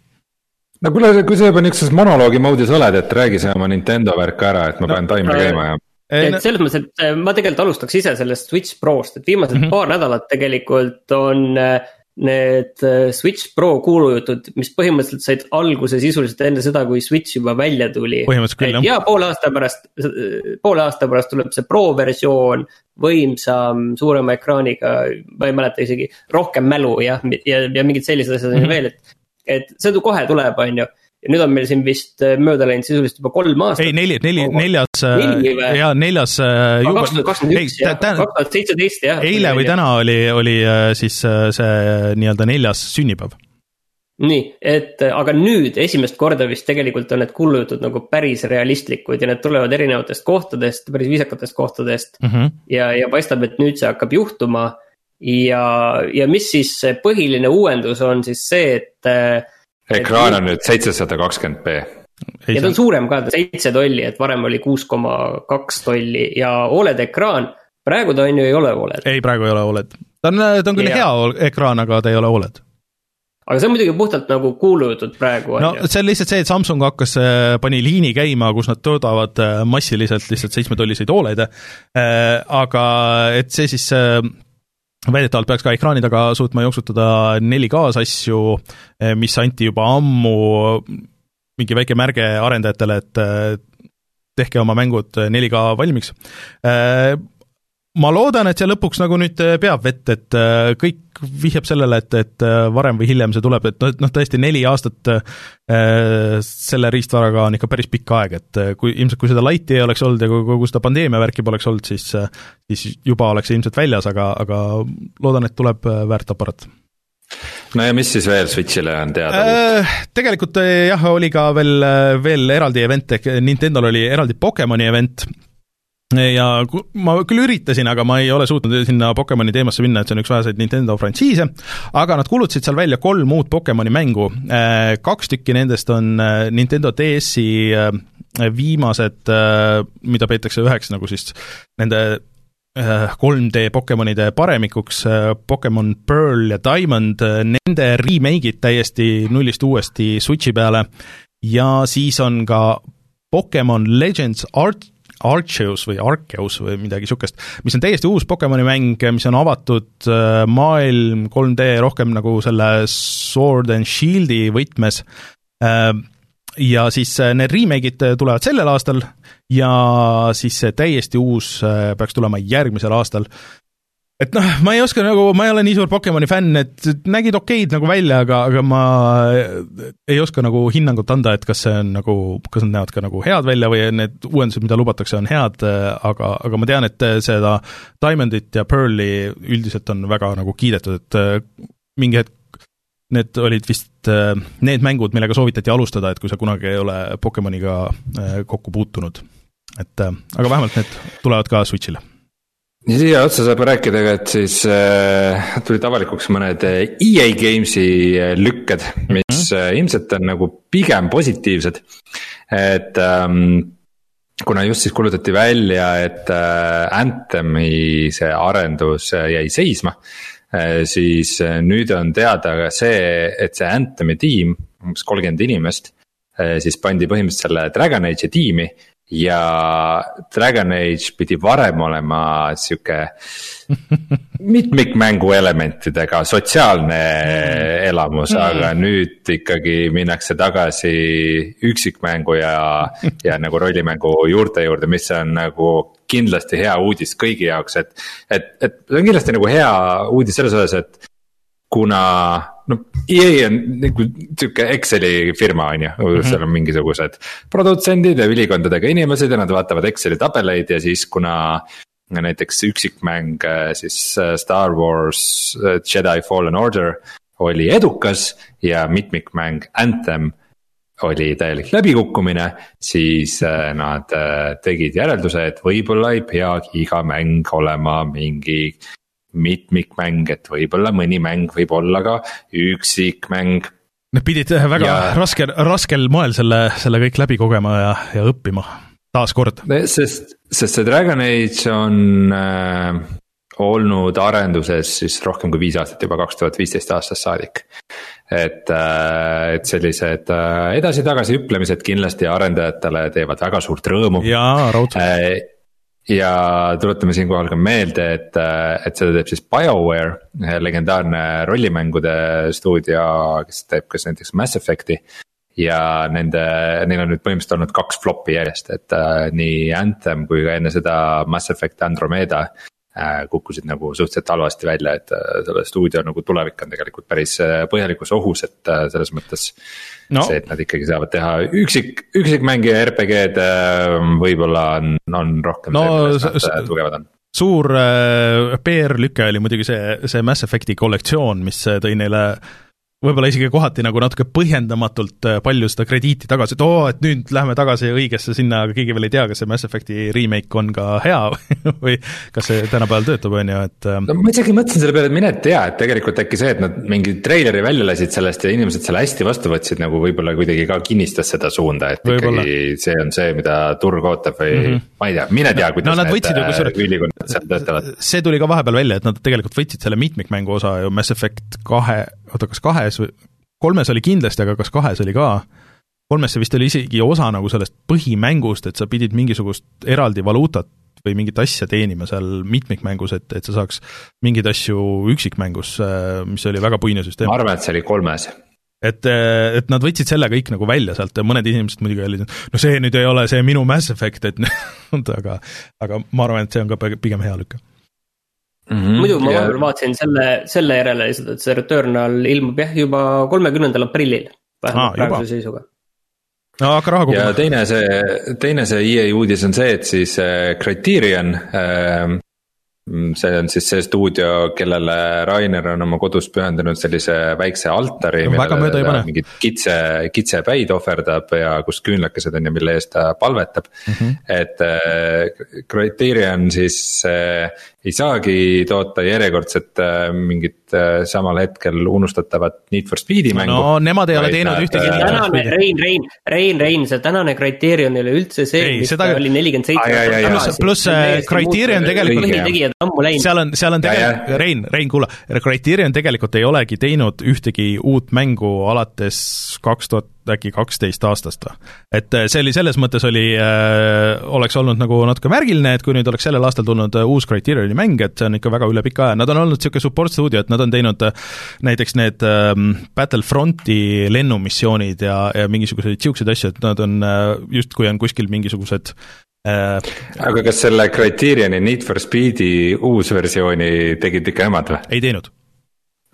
No kuule, kui sa juba niisuguses monoloogi moodis oled, et räägi see oma Nintendo värk ära, et ma no, pean taimer käima ja et selles mõttes, et äh, ma tegelikult alustaks ise sellest Switch Prost, et viimased mm -hmm. paar nädalat tegelikult on äh, need äh, Switch Pro kuulujutud, mis põhimõtteliselt said alguse sisuliselt enne seda, kui Switch juba välja tuli. ja poole aasta pärast, poole aasta pärast tuleb see Pro versioon, võimsam, suurema ekraaniga, ma ei mäleta isegi, rohkem mälu jah, ja, ja mingid sellised asjad on ju -hmm. veel, et. et see kohe tuleb, on ju ja nüüd on meil siin vist äh, mööda läinud sisuliselt juba kolm aastat. ei, neli, neli, neljas, ja neljas. kaks tuhat kakskümmend üks jah, kaks tuhat seitseteist jah. eile või täna oli, oli siis see nii-öelda neljas sünnipäev nii, et aga nüüd esimest korda vist tegelikult on need kuulujutud nagu päris realistlikud ja need tulevad erinevatest kohtadest, päris viisakatest kohtadest mm. -hmm. ja, ja paistab, et nüüd see hakkab juhtuma. ja, ja mis siis põhiline uuendus on siis see, et. Ekraan on nüüd seitsesada kakskümmend B. ja ta on suurem ka, seitse tolli, et varem oli kuus koma kaks tolli ja Oled ekraan. praegu ta on ju ei ole Oled. ei, praegu ei ole Oled, ta on, ta on küll ja. hea ekraan, aga ta ei ole Oled aga see on muidugi puhtalt nagu kuulujutud praegu. no see on lihtsalt see, et Samsung hakkas, äh, pani liini käima, kus nad toodavad äh, massiliselt lihtsalt seitsmetolliseid Olede, äh, aga et see siis väidetavalt peaks ka ekraani taga suutma jooksutada 4K-s asju, mis anti juba ammu mingi väike märge arendajatele, et tehke oma mängud 4K valmiks ma loodan, et see lõpuks nagu nüüd äh, peab vett, et äh, kõik vihjab sellele, et, et äh, varem või hiljem see tuleb, et noh, noh tõesti neli aastat äh, selle riistvaraga on ikka päris pikk aeg, et kui ilmselt, kui seda Lighti ei oleks olnud ja kui kogu seda pandeemia värki poleks olnud, siis siis juba oleks see ilmselt väljas, aga, aga loodan, et tuleb väärt aparaat no ja mis siis veel Switch'ile on teada äh,? Tegelikult jah, oli ka veel, veel eraldi event ehk Nintendo'l oli eraldi Pokemoni event ja ma küll üritasin, aga ma ei ole suutnud sinna Pokemoni teemasse minna, et see on üks väheseid Nintendo frantsiise, aga nad kuulutasid seal välja kolm uut Pokemoni mängu, äh, kaks tükki nendest on äh, Nintendo DS-i äh, viimased, mida peetakse üheks nagu siis nende 3D Pokemonide paremikuks, Pokemon Pearl ja Diamond, nende remake'id täiesti nullist uuesti Switchi peale. Ja siis on ka Pokemon Legends Art Arceus või Arceus või midagi niisugust, mis on täiesti uus Pokemoni mäng, mis on avatud äh, maailm 3D rohkem nagu selle Sword and Shield'i võtmes, äh, ja siis äh, need remake'id tulevad sellel aastal ja siis see täiesti uus peaks tulema järgmisel aastal et noh, ma ei oska nagu, ma ei ole nii suur Pokemoni fänn, et nägid okeid nagu välja, aga, aga ma ei oska nagu hinnangut anda, et kas see on nagu, kas nad näevad ka nagu head välja või need uuendused, mida lubatakse, on head, aga, aga ma tean, et seda Diamondit ja Pearli üldiselt on väga nagu kiidetud, et mingi hetk need olid vist need mängud, millega soovitati alustada, et kui sa kunagi ei ole Pokemoniga kokku puutunud. et aga vähemalt need tulevad ka Switch'ile ja siia otsa saab rääkida ka, et siis äh, tulid avalikuks mõned EA äh, e Games'i äh, lükked, mis mm -hmm. ilmselt on nagu pigem positiivsed. et ähm, kuna just siis kuulutati välja, et äh, Anthem'i see arendus jäi seisma äh,. siis nüüd on teada ka see, et see Anthem'i tiim, umbes kolmkümmend inimest äh,. siis pandi põhimõtteliselt selle Dragon Age'i tiimi ja Dragon Age pidi varem olema sihuke mitmikmängu elementidega sotsiaalne elamus mm., aga nüüd ikkagi minnakse tagasi üksikmängu ja, ja nagu rollimängu juurte juurde, mis on nagu kindlasti hea uudis kõigi jaoks, et. et, et see on kindlasti nagu hea uudis selles osas, et kuna noh, EA on nagu sihuke Exceli firma on ju -hmm. seal on mingisugused produtsendid ja ülikondadega inimesed ja nad vaatavad Exceli tabeleid ja siis kuna. näiteks üksikmäng siis äh, Star Wars äh, Jedi Fallen Order oli edukas ja mitmikmäng Anthem oli täielik läbikukkumine, siis äh, nad tegid järelduse, et võib-olla ei peagi iga mäng olema mingi mitmikmäng, et võib-olla mõni mäng võib olla ka üksikmäng. Nad pidid väga ja... raskel, raskel moel selle, selle kõik läbi kogema ja, ja õppima, taaskord. sest, sest see Dragon Age on äh, olnud arenduses siis rohkem kui viis aastat juba, kaks tuhat viisteist aastast saadik. et, äh, et sellised äh, edasi-tagasi hüplemised kindlasti arendajatele teevad väga suurt rõõmu. jaa, raudselt äh, ja tuletame siinkohal ka meelde, et, et seda teeb siis BioWare, legendaarne rollimängude stuudio, kes teeb kas näiteks Mass Effect'i. ja nende, neil on nüüd põhimõtteliselt olnud kaks flop'i järjest, et äh, nii Anthem kui ka enne seda Mass Effect Andromeda kukkusid nagu suhteliselt halvasti välja, et äh, selle stuudio nagu tulevik on tegelikult päris äh, põhjalikus ohus, et äh, selles mõttes no.. see, et nad ikkagi saavad teha üksik, üksikmängija RPG-d äh, võib-olla on, on rohkem No see, milles nad äh, tugevad on. suur äh, PR-lüke oli muidugi see, see Mass Effect'i kollektsioon, mis äh, tõi neile võib-olla isegi kohati nagu natuke põhjendamatult äh, palju seda krediiti tagasi, et oo, et nüüd lähme tagasi õigesse sinna, aga keegi veel ei tea, kas see Mass Effect'i remake on ka hea või kas see tänapäeval töötab, on ju, et äh, no ma isegi mõtlesin selle peale, et mine tea, et tegelikult äkki see, et nad mingi treileri välja lasid sellest ja inimesed selle hästi vastu võtsid, nagu võib-olla kuidagi ka kinnistas seda suunda, et ikkagi see on see, mida turg ootab või mm. -hmm. ma ei tea, mine tea, kuidas No nad need võtsid äh, ülikonnad seal töötavad. see tuli ka vahepeal välja, et nad tegelikult võtsid selle mitmikmängu osa ju Mass Effect kahe, oota, kas kahes või kolmes oli kindlasti, aga kas kahes oli ka? kolmes see vist oli isegi osa nagu sellest põhimängust, et sa pidid mingisugust eraldi valuutat või mingit asja teenima seal mitmikmängus, et, et sa saaks mingeid asju üksikmängus, mis oli väga puine süsteem. ma arvan, et see oli kolmes. et, et nad võtsid selle kõik nagu välja sealt ja mõned inimesed muidugi olid, no see nüüd ei ole see minu Mass Effect, et aga, aga ma arvan, et see on ka pigem hea lüke mm -hmm. muidu ma vahepeal vaatasin selle, selle järele lihtsalt, et see Returnal ilmub jah, juba kolmekümnendal aprillil. Vähemalt juba. praeguse seisuga. no hakka raha ja koguma. teine see, teine see EA uudis on see, et siis äh, Criterion äh, see on siis see stuudio, kellele Rainer on oma kodus pühendanud sellise väikse altari. Väga mööda ei pane. mingid kitse, kitsepäid ohverdab ja kus küünlakesed on ja mille eest ta palvetab mm. -hmm. et äh, Criterion siis äh, ei saagi toota järjekordset äh, mingit äh, samal hetkel unustatavat Need for Speed'i mängu. no nemad ei ole teinud nad, ühtegi äh, tänane Rein, Rein, Rein, Rein, see tänane Criterion ei ole üldse see, Ei, mis seda- oli nelikümmend seitse ai. Pluss- pluss, äh, Criterion tegelikult- mingi tegijad on ammu läinud. seal on, seal on tegelikult. Rein, Rein, kuula, Criterion tegelikult ei olegi teinud ühtegi uut mängu alates kaks tuhat äkki kaksteist aastast või? et äh, see oli, selles mõttes oli äh,, oleks olnud nagu natuke märgiline, et kui nüüd oleks sellel aastal tulnud äh, uus Criterioni mäng, et see on ikka väga üle pika aja, nad on olnud niisugune support stuudio, et nad on teinud äh, näiteks need äh, Battlefronti lennumissioonid ja, ja mingisuguseid niisuguseid asju, et nad on äh, justkui on kuskil mingisugused aga kas selle Criterioni Need for Speed'i uusversiooni tegid ikka nemad või? ei teinud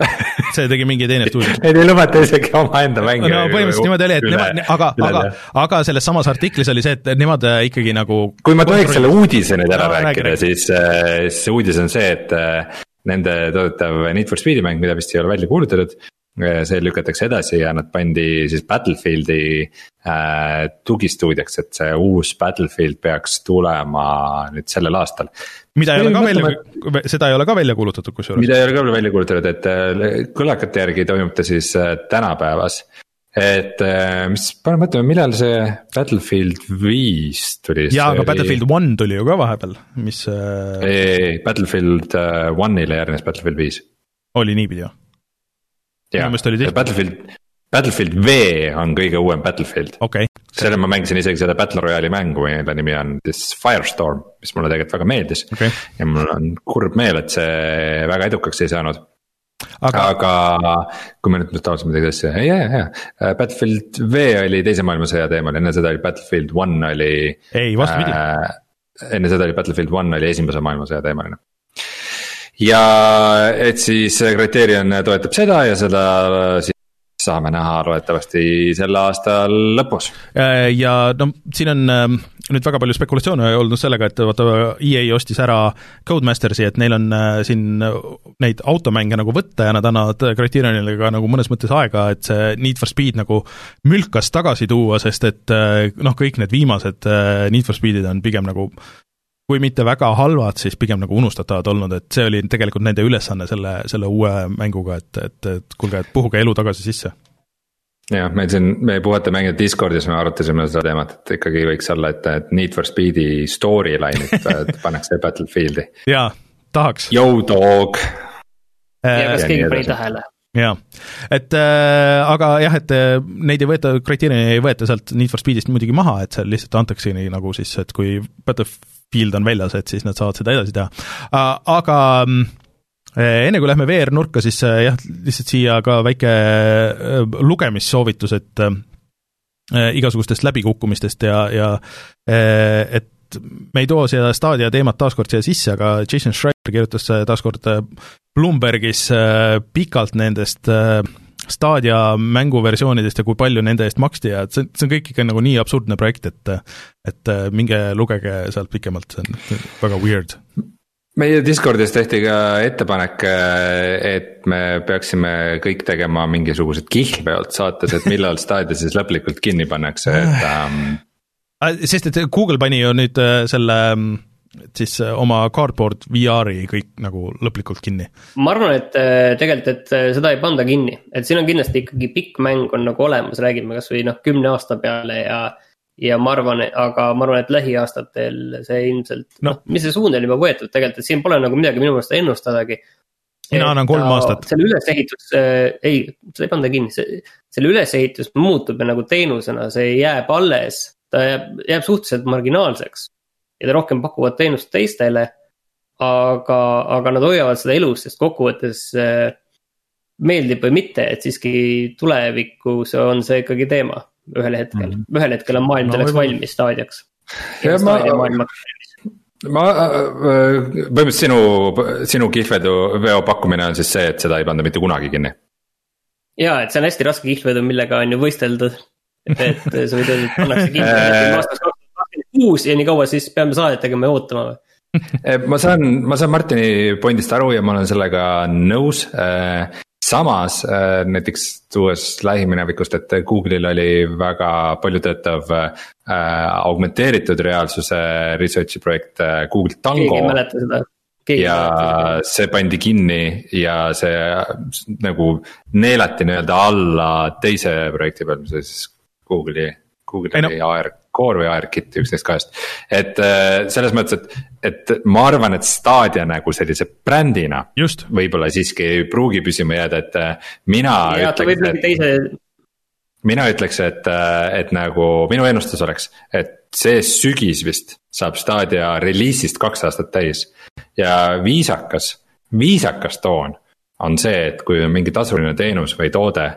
see tegi mingi teine stuudio. Neid ei lubata isegi omaenda mänge. no põhimõtteliselt niimoodi oli, et nemad, aga, aga, aga selles samas artiklis oli see, et nemad äh, ikkagi nagu kui ma tohiks selle uudise nüüd ära No, rääkida, siis äh, see uudis on see, et äh, nende toodetav Need for Speed'i mäng, mida vist ei ole välja kuulutatud. See lükatakse edasi ja nad pandi siis Battlefieldi äh, tugistuudiaks, et see uus Battlefield peaks tulema nüüd sellel aastal. mida ei ole ka välja, seda ei ole ka välja kuulutatud kusjuures. mida ei ole ka veel välja kuulutatud, et äh, kõlakate järgi toimub ta siis äh, tänapäevas. et äh, mis, pane mõtlema, millal see Battlefield viis tuli. jaa, aga Battlefield One tuli ju ka vahepeal, mis ei, ei, ei, Battlefield One'ile järgnes Battlefield viis. oli niipidi ju. Minu meelest oli tihti- Battlefield, Battlefield V on kõige uuem Battlefield. okei okay., selle ma mängisin isegi seda Battle Royale'i mängu, mille nimi on siis Firestorm, mis mulle tegelikult väga meeldis okay., ja mul on kurb meel, et see väga edukaks ei saanud aga aga kui me nüüd tahtsime midagi asja, ja, ja, ja Battlefield V oli teise maailmasõja teemal, enne seda oli Battlefield One oli. ei, vastupidi äh, enne seda oli Battlefield One oli esimese maailmasõja teemaline. Ja et siis Criterion toetab seda ja seda siis saame näha loodetavasti selle aasta lõpus. Ja no siin on ähm, nüüd väga palju spekulatsioone olnud sellega, et vaata, EA ostis ära Codemastersi, et neil on äh, siin neid automänge nagu võtta ja nad annavad Criterionile ka nagu mõnes mõttes aega, et see Need for Speed nagu mülkas tagasi tuua, sest et äh, noh, kõik need viimased äh, Need for Speedid on pigem nagu kui mitte väga halvad, siis pigem nagu unustatavad olnud, et see oli tegelikult nende ülesanne selle, selle uue mänguga, et, et, et kuulge, et puhuge elu tagasi sisse jah, meil siin, me puhata mängijad Discordis me arutasime seda teemat, et ikkagi võiks olla, et, et Need for Speed'i storyline'it pannakse Battlefieldi. jaa, tahaks. Yo dog. ja kas keegi pani tähele? jaa, et äh, aga jah, et äh, neid ei võeta, Criterioni ei võeta sealt Need for Speedist muidugi maha, et seal lihtsalt antaksegi nagu siis, et kui Battlefield on väljas, et siis nad saavad seda edasi teha. Aga mm, eh, enne kui lähme VR-nurka, siis äh, jah, lihtsalt siia ka väike äh, lugemissoovitus, et igasugustest läbikukkumistest ja, ja et me ei too seda Stadia teemat taaskord siia sisse, aga Jason Schreier kirjutas taaskord Bloombergis pikalt nendest Stadia mänguversioonidest ja kui palju nende eest maksti ja et see, see on kõik ikka nagu nii absurdne projekt, et et minge lugege sealt pikemalt, see on väga weird. Meie Discordis tehti ka ettepanek, et me peaksime kõik tegema mingisugused kihlveod saates, et millal staadio siis lõplikult kinni pannakse, et um.... sest et Google pani ju nüüd äh, selle siis äh, oma Cardboard VR-i kõik nagu lõplikult kinni. ma arvan, et tegelikult, et seda ei panda kinni, et siin on kindlasti ikkagi pikk mäng on nagu olemas, räägime kasvõi noh, kümne aasta peale ja ja ma arvan, aga ma arvan, et lähiaastatel see ilmselt no., noh, mis see suund on juba võetud tegelikult, et siin pole nagu midagi minu meelest ennustadagi. mina annan kolm aastat. selle ülesehitus äh,, ei, seda ei panda kinni, see, selle ülesehitus muutub ja nagu teenusena see jääb alles. ta jääb, jääb suhteliselt marginaalseks ja rohkem pakuvad teenust teistele. aga, aga nad hoiavad seda elus, sest kokkuvõttes äh, meeldib või mitte, et siiski tulevikus on see ikkagi teema ühel hetkel mm, -hmm. ühel hetkel on maailm no, selleks valmis staadiaks. ma, ma, äh, põhimõtteliselt sinu, sinu kihlveo pakkumine on siis see, et seda ei panda mitte kunagi kinni? ja, et see on hästi raske kihlvedu, millega on ju võisteldud. et sa võid öelda, et pannakse kinni äh. aastaks kaks kuus ja nii kaua siis peame saadet tegema ja ootama või? ma saan, ma saan Martini pointist aru ja ma olen sellega nõus samas äh, näiteks tuues lähiminevikust, et Google'il oli väga paljutöötav äh, augmenteeritud reaalsuse research'i projekt Google Tango. keegi ei mäleta seda. Keegi ja see pandi kinni ja see nagu neelati nii-öelda alla teise projekti peal, mis oli siis Google'i, Google'i no. AR Core või ARKit, üks neist kahest. et äh, selles mõttes, et, et ma arvan, et Stadia nagu sellise brändina. võib-olla siiski ei pruugi püsima jääda, et äh, mina. Teise... mina ütleks, et, äh, et nagu minu ennustus oleks, et see sügis vist saab Stadia reliisist kaks aastat täis. ja viisakas, viisakas toon on see, et kui on mingi tasuline teenus või toode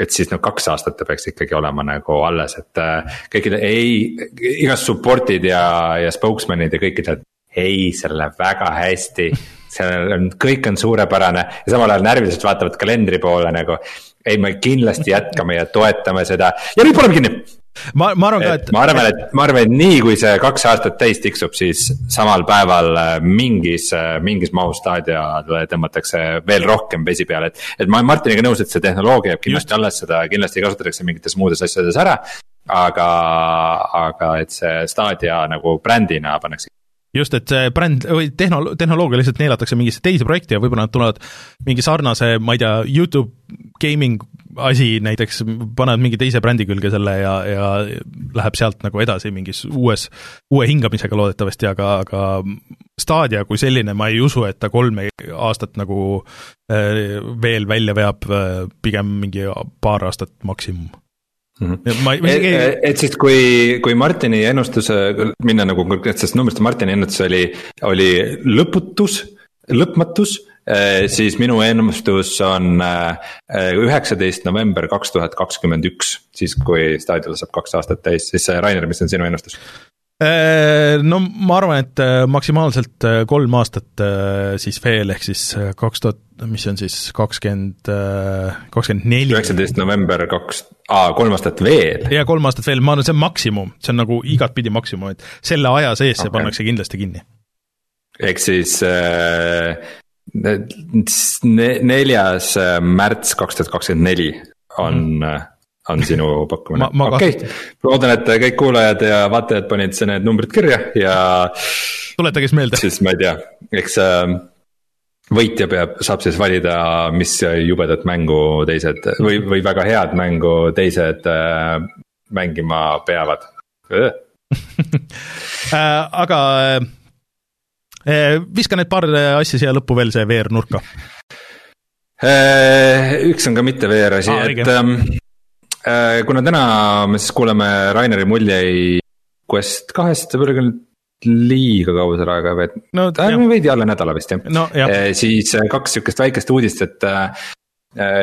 et siis no kaks aastat ta peaks ikkagi olema nagu alles, et äh, kõikide ei, igast support'id ja, ja spokesman'id ja kõik ütlevad. ei, see läheb väga hästi, seal on, kõik on suurepärane ja samal ajal närviliselt vaatavad kalendri poole nagu. ei, me kindlasti jätkame ja toetame seda ja nüüd paneme kinni ma, ma arvan ka, et. ma arvan, et, ma arvan, et nii kui see kaks aastat täis tiksub, siis samal päeval äh, mingis, äh, mingis mahus staadiale tõmmatakse veel rohkem vesi peale, et. et ma olen Martiniga nõus, et see tehnoloogia jääb kindlasti Just. alles, seda kindlasti kasutatakse mingites muudes asjades ära. aga, aga et see staadia nagu brändina pannakse just, et see bränd või tehnolo-, tehnoloogia lihtsalt neelatakse mingisse teise projekti ja võib-olla nad tulevad mingi sarnase, ma ei tea, Youtube gaming asi näiteks, panevad mingi teise brändi külge selle ja, ja läheb sealt nagu edasi mingis uues, uue hingamisega loodetavasti, aga, aga Stadia kui selline, ma ei usu, et ta kolme aastat nagu äh, veel välja veab, äh, pigem mingi paar aastat maksimum Mm -hmm. ma, ma isegi et, et siis, kui, kui Martini ennustuse, minna nagu konkreetsest numbrist, Martini ennustus oli, oli lõputus, lõpmatus siis minu ennustus on äh, üheksateist november kaks tuhat kakskümmend üks, siis kui staadion saab kaks aastat täis, siis äh, Rainer, mis on sinu ennustus? No ma arvan, et maksimaalselt kolm aastat siis veel, ehk siis kaks tuhat, mis see on siis kakskümmend, kakskümmend neli. üheksateist november kaks, aa, kolm aastat veel? jaa, kolm aastat veel, ma arvan, see on maksimum, see on nagu igatpidi maksimum, et selle aja sees okay. see pannakse kindlasti kinni. ehk siis äh, neljas äh, märts kaks tuhat kakskümmend neli on mm., on sinu pakkumine, okei okay.. loodan, et kõik kuulajad ja vaatajad panid need numbrid kirja ja. tuletage siis meelde. siis ma ei tea, eks äh, võitja peab, saab siis valida, mis jubedat mängu teised või, või väga head mängu teised äh, mängima peavad aga viska need paar eh, asja siia lõppu veel, see VR nurka. Eh, üks on ka mitte VR asi ah,, et ähm, kuna täna me siis kuuleme Raineri muljeid Quest kahest, võib-olla küll liiga kaua selle aega veet- no,, veidi alla nädala vist jah no,. siis kaks sihukest väikest uudist, et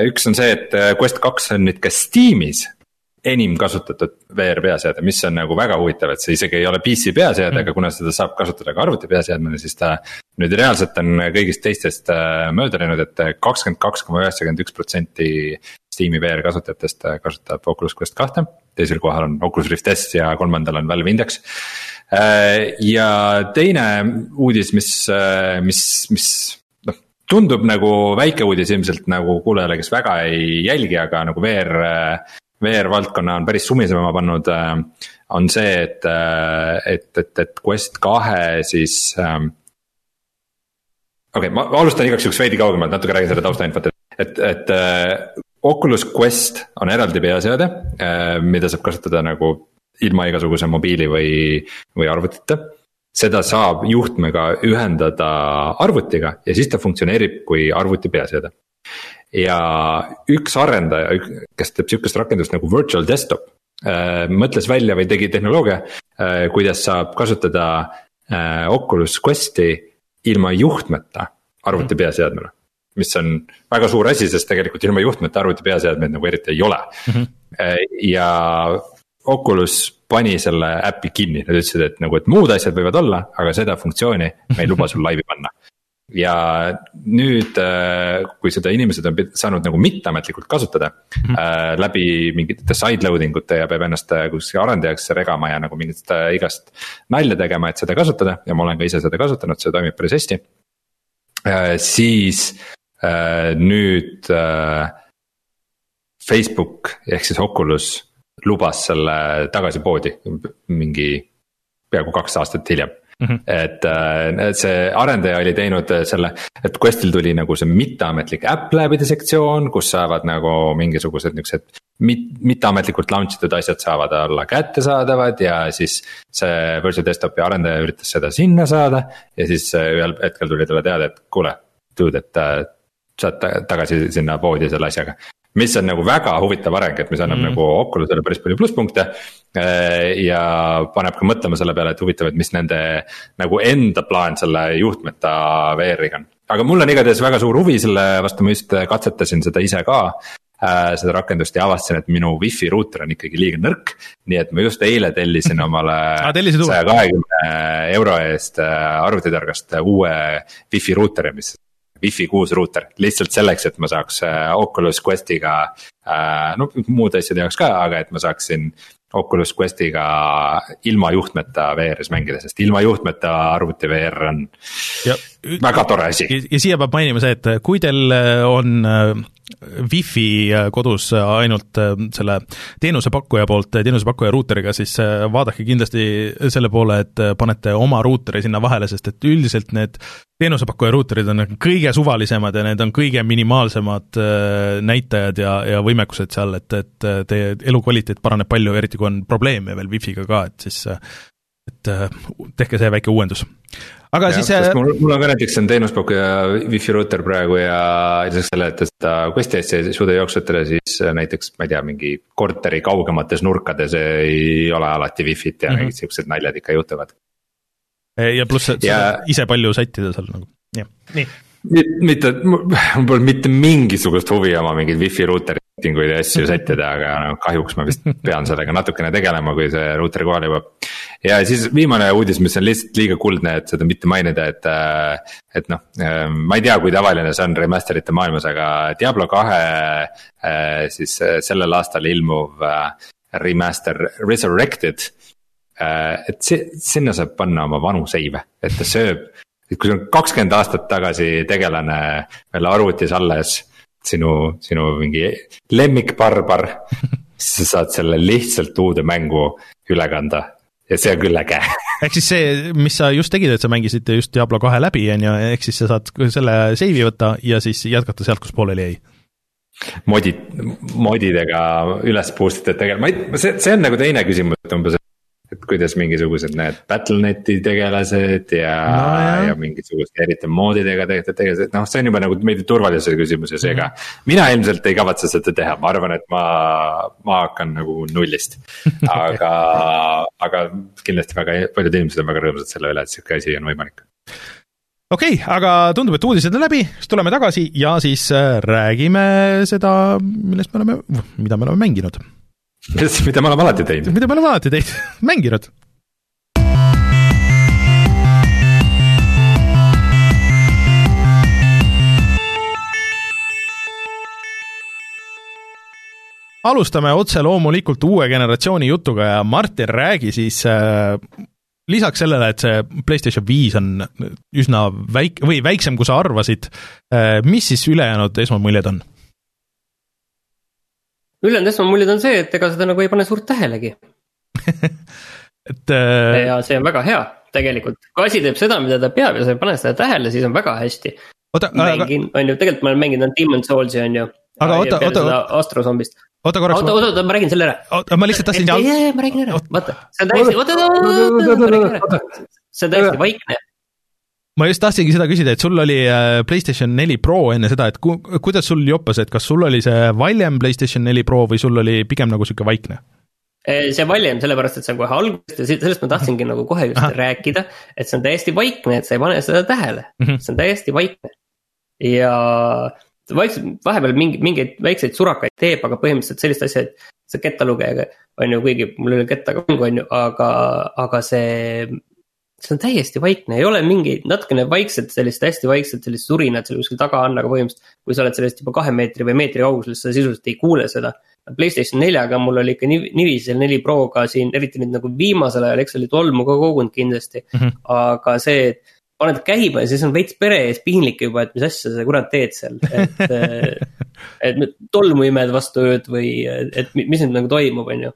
üks on see, et Quest kaks on nüüd ka Steamis enim kasutatud VR peaseade, mis on nagu väga huvitav, et see isegi ei ole PC peaseade mm., aga kuna seda saab kasutada ka arvuti peaseadmena, siis ta. nüüd reaalselt on kõigist teistest äh, mööda läinud et, et kakskümmend kaks koma üheksakümmend üks protsenti. Steam'i VR kasutajatest äh, kasutab Oculus Quest kahte, teisel kohal on Oculus Rift S ja kolmandal on Valve Index. Äh, ja teine uudis, mis, mis, mis noh, tundub nagu väike uudis ilmselt nagu kuulajale, kes väga ei jälgi, aga nagu VR VR-valdkonna on päris sumisema pannud, äh, on see, et, äh, et, et, et Quest kahe siis ähm,. okei okay,, ma alustan igaks juhuks veidi kaugemalt, natuke räägin seda taustainfot, et, et äh, Oculus Quest on eraldi peaseade äh,, mida saab kasutada nagu ilma igasuguse mobiili või, või arvutita seda saab juhtmega ühendada arvutiga ja siis ta funktsioneerib kui arvuti peaseade ja üks arendaja, kes teeb sihukest rakendust nagu virtual desktop äh,. mõtles välja või tegi tehnoloogia äh,, kuidas saab kasutada äh, Oculus Questi ilma juhtmeta arvuti peaseadmena. mis on väga suur asi, sest tegelikult ilma juhtmeta arvuti peaseadmeid nagu eriti ei ole mm. -hmm. ja Oculus pani selle äpi kinni, nad ütlesid, et nagu, et muud asjad võivad olla, aga seda funktsiooni me ei luba sul laivi panna ja nüüd, äh, kui seda inimesed on saanud nagu mitteametlikult kasutada mm -hmm. äh, läbi mingite sideloading ute ja peab ennast äh, kuskil arendajaks regama ja nagu mingit äh, igast nalja tegema, et seda kasutada ja ma olen ka ise seda kasutanud, see toimib päris hästi äh,. siis äh, nüüd äh, Facebook ehk siis Oculus lubas selle tagasi poodi mingi peaaegu kaks aastat hiljem Mm -hmm. et, äh, et see arendaja oli teinud äh, selle, et Questil tuli nagu see mitteametlik äpp läbide sektsioon, kus saavad nagu mingisugused niuksed. Mit, mitteametlikult launch itud asjad saavad olla kättesaadavad ja siis see Virtual Desktopi arendaja üritas seda sinna saada. ja siis äh, ühel hetkel tuli talle teada, et kuule, dude, et saad tagasi sinna poodi selle asjaga mis on nagu väga huvitav areng, et mis annab mm nagu Oculusele päris palju plusspunkte. Äh, ja paneb ka mõtlema selle peale, et huvitav, et mis nende nagu enda plaan selle juhtmeta VR-iga on. aga mul on igatahes väga suur huvi selle vastu, ma just katsetasin seda ise ka äh, seda rakendust ja avastasin, et minu wifi ruuter on ikkagi liiga nõrk. nii et ma just eile tellisin omale saja kahekümne euro eest äh, arvutitargast uue wifi ruuteri, mis Wi-Fi kuus ruuter, lihtsalt selleks, et ma saaks äh, Oculus Questiga äh,. no muude asjade jaoks ka, aga et ma saaksin Oculus Questiga ilma juhtmeta VR-is mängida, sest ilma juhtmeta arvuti VR on ja, väga tore asi. ja siia peab mainima see, et kui teil on äh, Wi-Fi äh, kodus äh, ainult äh, selle teenusepakkuja poolt, teenusepakkuja ruuteriga, siis vaadake kindlasti selle poole, et panete oma ruuteri sinna vahele, sest et üldiselt need teenusepakkuja ruuterid on kõige suvalisemad ja need on kõige minimaalsemad näitajad ja, ja võimekused seal, et, et teie elukvaliteet paraneb palju, eriti kui on probleeme veel Wi-Fi-ga ka, et siis et tehke see väike uuendus aga ja, siis. mul, mul on ka näiteks on teenuspakkuja wifi ruuter praegu ja lisaks sellele, et seda Questi asja ei suuda jooksutada, siis näiteks ma ei tea, mingi korteri kaugemates nurkades ei ole alati wifi't ja mm -hmm. mingid siuksed naljad ikka juhtuvad. ja pluss, et ja... sa ise palju sättida seal nagu, jah, nii mitte, mul pole mitte mingisugust huvi oma mingeid wifi ruuteri settinguid ja asju sättida, aga no kahjuks ma vist pean sellega natukene tegelema, kui see ruuter kohale jõuab. Ja siis viimane uudis, mis on lihtsalt liiga kuldne, et seda mitte mainida, et, äh, et noh, äh, ma ei tea, kui tavaline see on remaster'ite maailmas, aga Diablo kahe äh, siis sellel aastal ilmuv remaster Resurrected. et see, sinna saab panna oma vanu seive, et ta sööb et kui sul on kakskümmend aastat tagasi tegelane veel arvutis alles sinu, sinu mingi lemmikbarbar siis sa saad selle lihtsalt uude mängu üle kanda ja see on küll äge. Ehk siis see, mis sa just tegid, et sa mängisid just Diablo kahe läbi, on ju, ehk siis sa saad selle save'i võtta ja siis jätkata sealt, kus pooleli jäi. Modid, modidega üles boost ida tegema, ma ei, see, see on nagu teine küsimus, et umbes, et kuidas mingisugused need Battle.net'i tegelased ja no,, ja mingisuguste eriti moodidega tehtud tegelased, noh, see on juba nagu veidi turvalisuse küsimus ja seega mm. -hmm. mina ilmselt ei kavatse seda teha, ma arvan, et ma, ma hakkan nagu nullist. aga aga kindlasti väga paljud inimesed on väga rõõmsad selle üle, et sihuke asi on võimalik okei okay,, aga tundub, et uudised on läbi, siis tuleme tagasi ja siis äh, räägime seda, millest me oleme, mida me oleme mänginud mida me oleme alati teinud. mida me oleme alati teinud, mänginud. alustame otse loomulikult uue generatsiooni jutuga ja Martin, räägi siis äh, lisaks sellele, et see PlayStation viis on üsna väik- või väiksem, kui sa arvasid äh,, mis siis ülejäänud esmamuljed on? Ülejäänud esmamuljed on see, et ega seda nagu ei pane suurt tähelegi et äh, ja see on väga hea tegelikult, kui asi teeb seda, mida ta peab ja sa ei pane seda tähele, siis on väga hästi. oota, aga mängin, on ju, tegelikult ma olen mänginud Demon Souls'i on ju. Aga oota, oota, Astrozombist, oota korraks oota, oota, oota, ma räägin selle ära. oota, ma lihtsalt tahtsin ei, ei, ma räägin ära, vaata, see on täiesti, oota, oota, oota, ma räägin ära. see on täiesti vaikne, ma just tahtsingi seda küsida, et sul oli äh, PlayStation neli Pro enne seda, et ku, kuidas sul joppas, et kas sul oli see valjem PlayStation neli Pro või sul oli pigem nagu niisugune vaikne? see valjem sellepärast, et see on kohe algusest ja sellest ma tahtsingi nagu kohe just Ahah. rääkida, et see on täiesti vaikne, et sa ei pane seda tähele Mhm. see on täiesti vaikne. ja vaikselt, vahepeal mingi, mingeid väikseid surakaid teeb, aga põhimõtteliselt sellist asja, et see kettalugejaga on ju, kuigi mul ei ole kettaga mängu, on ju, aga, aga see. See on täiesti vaikne, ei ole mingeid natukene vaikset sellist hästi vaikset sellist surinat seal kuskil taga on, aga põhimõtteliselt. kui sa oled sellest juba kahe meetri või meetri kaugusel, sa sisuliselt ei kuule seda. Playstation neljaga mul oli ikka niiviisi, seal neli Proga siin, eriti nüüd nagu viimasel ajal, eks oli tolmu ka kogunud kindlasti mm. -hmm. aga see, et paned käima ja siis on veits pere ees piinlik juba, et mis asja sa kurat teed seal, et. et tolmu imed vastu ööd või et mi- mis nüüd nagu toimub, on ju.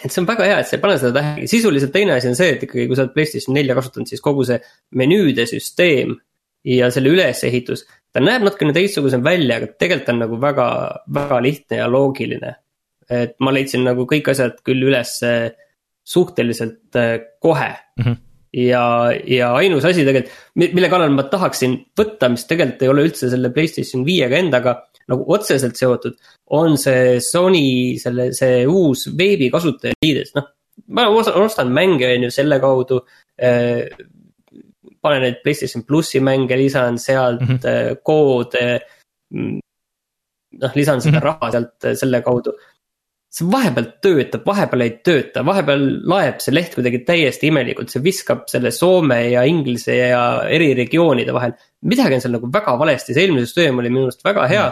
Et see on väga hea, et sa ei pane seda tähele, sisuliselt teine asi on see, et ikkagi, kui sa oled Playstation nelja kasutanud, siis kogu see menüüde süsteem ja selle ülesehitus. ta näeb natukene teistsugusem välja, aga tegelikult on nagu väga, väga lihtne ja loogiline. et ma leidsin nagu kõik asjad küll üles suhteliselt äh, kohe Mhm. ja, ja ainus asi tegelikult, mille kallal ma tahaksin võtta, mis tegelikult ei ole üldse selle Playstation viiega endaga nagu otseselt seotud, on see Sony selle, see uus veebikasutajaliides, noh. ma ostan mänge, on ju, selle kaudu äh,. panen neid Playstation plussi mänge, lisan sealt mm Mhm. -hmm. koode. noh, lisan seda Mhm. raha sealt äh, selle kaudu see vahepeal töötab, vahepeal ei tööta, vahepeal laeb see leht kuidagi täiesti imelikult, see viskab selle Soome ja Inglise ja eri regioonide vahel. midagi on seal nagu väga valesti, see eelmine süsteem oli minu arust väga hea.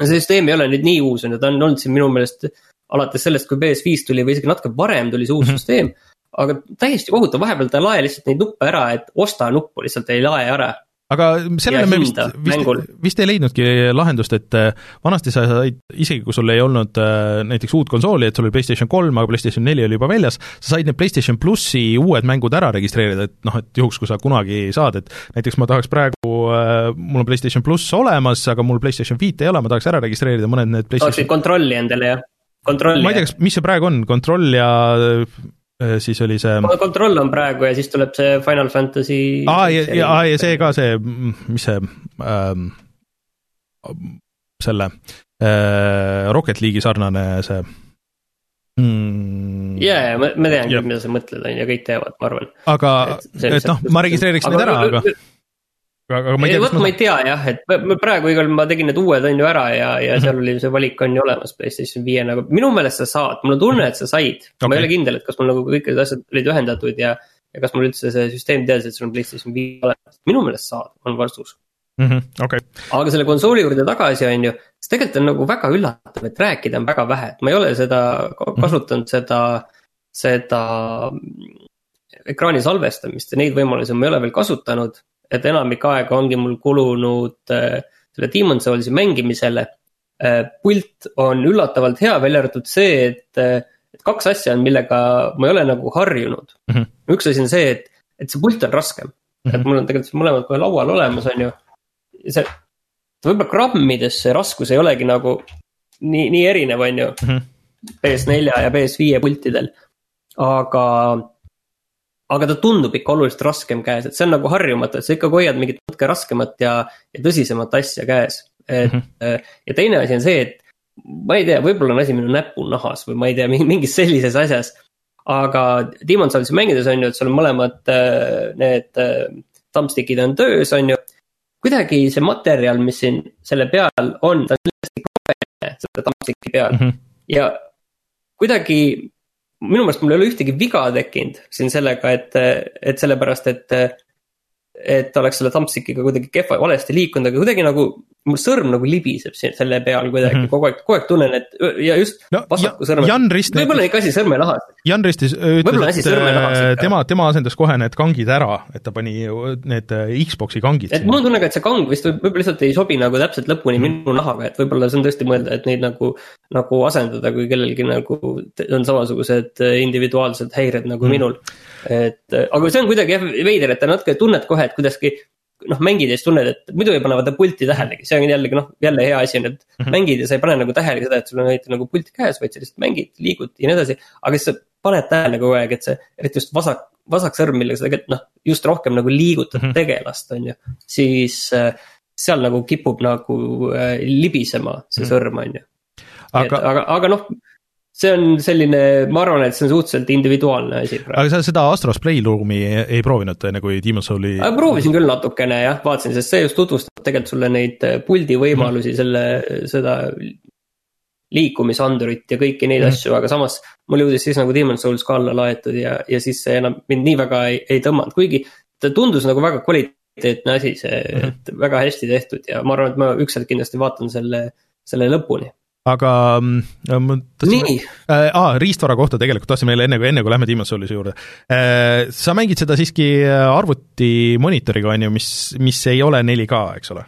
See süsteem ei ole nüüd nii uus, on ju, ta on olnud siin minu meelest alates sellest, kui PS5 tuli või isegi natuke varem tuli see uus Mhm. süsteem. aga täiesti kohutav, vahepeal ta ei lae lihtsalt neid nuppe ära, et osta nuppu lihtsalt ei lae ära. Aga sellele me vist vist vist ei leidnudki lahendust, et äh, vanasti sa said, isegi kui sul ei olnud äh, näiteks uut konsooli, et sul oli PlayStation kolm, aga PlayStation neli oli juba väljas, sa said need PlayStation plussi uued mängud ära registreerida, et noh, et juhuks, kui sa kunagi saad, et näiteks ma tahaks praegu, mul on PlayStation pluss olemas, aga mul PlayStation viit ei ole, ma tahaks ära registreerida mõned need tahaksid PlayStation kontrolli endale jah, kontrolli. ma ei tea, kas, mis see praegu on, kontroll ja siis oli see kontroll on praegu ja siis tuleb see Final Fantasy. aa, ja, ja, ja see ka see, mis see ähm,, selle äh, Rocket League'i sarnane see mm, ja, ja ma, ma tean küll, mida sa mõtled, on ju, kõik teavad, ma arvan. aga et et noh, ma registreeriks need ära, aga, aga ma ei tea, vot ma ei tea jah, et praegu igal ma tegin need uued on ju ära ja, ja seal oli see valik on ju olemas Playstation viie nagu, minu meelest sa saad, mul on tunne, et sa said okay.. ma ei ole kindel, et kas mul nagu kõik need asjad olid ühendatud ja, ja kas mul üldse see süsteem teadis, et sul on Playstation viis olemas, minu meelest saad, on vastus. Mhm, okei, aga selle konsooli juurde tagasi on ju, siis tegelikult on nagu väga üllatav, et rääkida on väga vähe, et ma ei ole seda ka- kasutanud seda, seda mm, ekraani salvestamist ja neid võimalusi ma ei ole veel kasutanud. Et enamik aega ongi mul kulunud äh, selle Demon Soulsi mängimisele äh,. pult on üllatavalt hea, välja arvatud see, et äh,, et kaks asja on, millega ma ei ole nagu harjunud mm. Mhm. -hmm. üks asi on see, et, et see pult on raskem mm, -hmm. et mul on tegelikult mõlemad kohe laual olemas, on ju see, võib-olla grammides see raskus ei olegi nagu nii, nii erinev, on ju Mhm. PS4 ja PS5 pultidel. aga, aga ta tundub ikka oluliselt raskem käes, et see on nagu harjumatu, et sa ikkagi hoiad mingit natuke raskemat ja, ja tõsisemat asja käes. et mm -hmm. ja teine asi on see, et ma ei tea, võib-olla on asi minu näpunahas või ma ei tea, mingis sellises asjas. aga Demon Soulsi mängides on ju, et sul on mõlemad äh, need äh, thumbstick'id on töös, on ju kuidagi see materjal, mis siin selle peal on, ta on hästi roheline selle thumbstick'i peal mm. -hmm. ja kuidagi minu meelest mul ei ole ühtegi viga tekkinud siin sellega, et, et sellepärast, et et oleks selle thumbstickiga kuidagi kehva, valesti liikunud, aga kuidagi nagu mul sõrm nagu libiseb selle peal kuidagi mm -hmm. kogu aeg, kogu aeg tunnen, et ja just no, vasaku sõrme. Võib-olla ikka asi sõrmenahas. Jan Rist ütles, et äh, tema, tema asendas kohe need kangid ära, et ta pani need äh, Xbox'i kangid. et mul on tunne ka, et see kang vist võib-olla lihtsalt ei sobi nagu täpselt lõpuni mm -hmm. minu nahaga, et võib-olla see on tõesti mõelda, et neid nagu, nagu asendada, kui kellelgi nagu on samasugused äh, individuaalsed häired nagu mm -hmm. minul et aga see on kuidagi jah veider, et sa natuke tunned kohe, et kuidagi noh, mängides tunned, et muidu ei pane vaata pulti tähelegi, see on jällegi noh, jälle hea asi on, et mm -hmm. mängid ja sa ei pane nagu tähele seda, et sul on näiteks nagu pult käes, vaid sa lihtsalt mängid, liigud ja nii edasi. aga siis sa paned tähele kogu aeg, et see, eriti just vasak, vasak sõrm, millega sa tegelikult noh, just rohkem nagu liigutad mm -hmm. tegelast, on ju. siis äh, seal nagu kipub nagu äh, libisema see mm -hmm. sõrm, on ju. aga, aga, aga noh see on selline, ma arvan, et see on suhteliselt individuaalne asi. aga sa seda Astros Playroom'i ei, ei proovinud enne, kui Demon's Soul'i? proovisin küll natukene jah, vaatasin, sest see just tutvustab tegelikult sulle neid äh, puldi võimalusi mm., selle, seda liikumisandurit ja kõiki neid mm. asju, aga samas mul jõudis siis nagu Demon's Souls ka alla laetud ja, ja siis see enam mind nii väga ei, ei tõmmanud, kuigi ta tundus nagu väga kvaliteetne asi, see mm, -hmm. et väga hästi tehtud ja ma arvan, et ma ükskord kindlasti vaatan selle, selle lõpuni aga äh, ma tahtsin, äh, aa, riistvara kohta tegelikult tahtsin veel enne, enne kui lähme Demon's Soulise juurde äh,. sa mängid seda siiski arvuti monitoriga, on ju, mis, mis ei ole 4K, eks ole?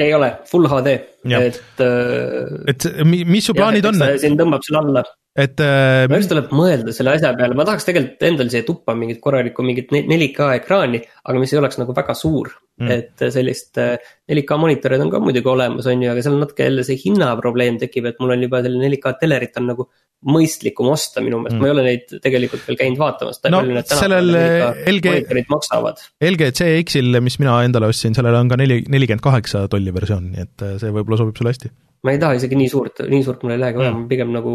ei ole, full HD, et äh,. et mis su plaanid jah, on? siin tõmbab selle alla et äh,. minu arust tuleb mõelda selle asja peale, ma tahaks tegelikult endal siia tuppa mingit korralikku mingit 4K ekraani, aga mis ei oleks nagu väga suur mm.. et sellist 4K äh, monitorid on ka muidugi olemas, on ju, aga seal natuke jälle see hinnaprobleem tekib, et mul on juba selline 4K telerit on nagu mõistlikum osta minu meelest mm., ma ei ole neid tegelikult veel käinud vaatamas. no sellel LG, maksavad. LG CX-il, mis mina endale ostsin, sellel on ka neli, nelikümmend kaheksa tolli versioon, nii et äh, see võib-olla sobib sulle hästi ma ei taha isegi nii suurt, nii suurt mul ei lähegi vaja mm., pigem nagu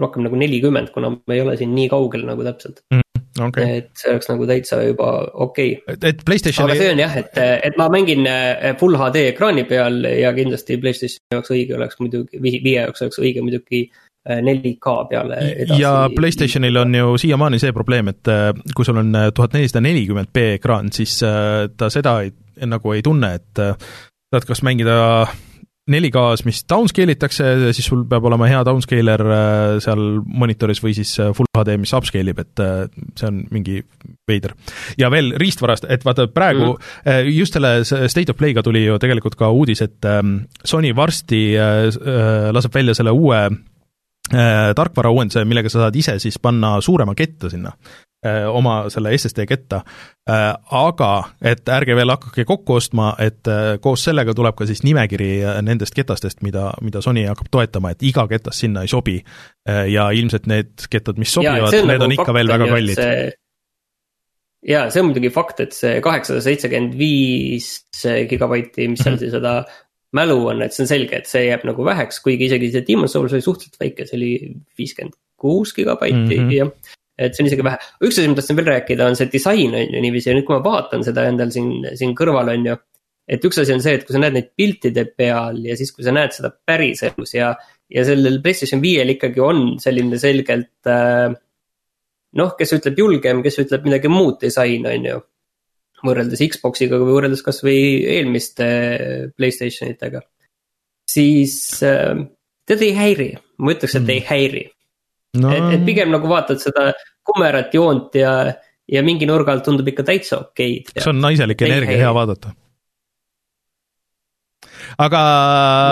rohkem nagu nelikümmend, kuna me ei ole siin nii kaugel nagu täpselt mm,. Okay. et see oleks nagu täitsa juba okei okay.. et Playstationi. aga see on jah, et, et ma mängin eh, full HD ekraani peal ja kindlasti Playstationi jaoks õige oleks muidugi, viie jaoks oleks õige muidugi 4K eh, peale edasi. ja Playstationil on ju siiamaani see probleem, et eh, kui sul on tuhat nelisada nelikümmend B ekraan, siis ta seda ei, nagu ei tunne, et saad kas mängida 4K-s, mis downscale itakse, siis sul peab olema hea downscaler äh, seal monitoris või siis äh, full HD, mis upscale ib, et äh, see on mingi veider. ja veel riistvarast, et vaata praegu mm. just selle State of Play'ga tuli ju tegelikult ka uudis, et ähm, Sony varsti laseb välja selle uue tarkvara uuenduse, millega sa saad ise siis panna suurema ketta sinna oma selle SSD ketta, äh, aga et ärge veel hakake kokku ostma, et äh, koos sellega tuleb ka siis nimekiri nendest ketastest, mida, mida Sony hakkab toetama, et iga ketas sinna ei sobi. ja ilmselt need kettad, mis sobivad, need nagu on ikka veel väga kallid ja see on muidugi fakt, et see kaheksasada seitsekümmend viis gigabaiti, mis seal mhm. siis seda mälu on, et see on selge, et see jääb nagu väheks, kuigi isegi see Demon's Souls oli suhteliselt väike, see oli viiskümmend kuus gigabaiti mm -hmm. jah et see on isegi vähe, üks asi, ma tahtsin veel rääkida, on see disain on ju niiviisi ja nüüd, kui ma vaatan seda endal siin, siin kõrval on ju. et üks asi on see, et kui sa näed neid piltide peal ja siis, kui sa näed seda päriselus ja, ja sellel PlayStation viiel ikkagi on selline selgelt äh,. noh, kes ütleb julgem, kes ütleb midagi muud disain, on ju. võrreldes Xbox'iga või võrreldes kasvõi eelmiste Playstation itega. siis äh, tead ei häiri, ma ütleks, et mm. ei häiri no.. et, et pigem nagu vaatad seda kumerat joont ja, ja mingi nurga alt tundub ikka täitsa okeid. see on naiselik energia, hea vaadata. aga.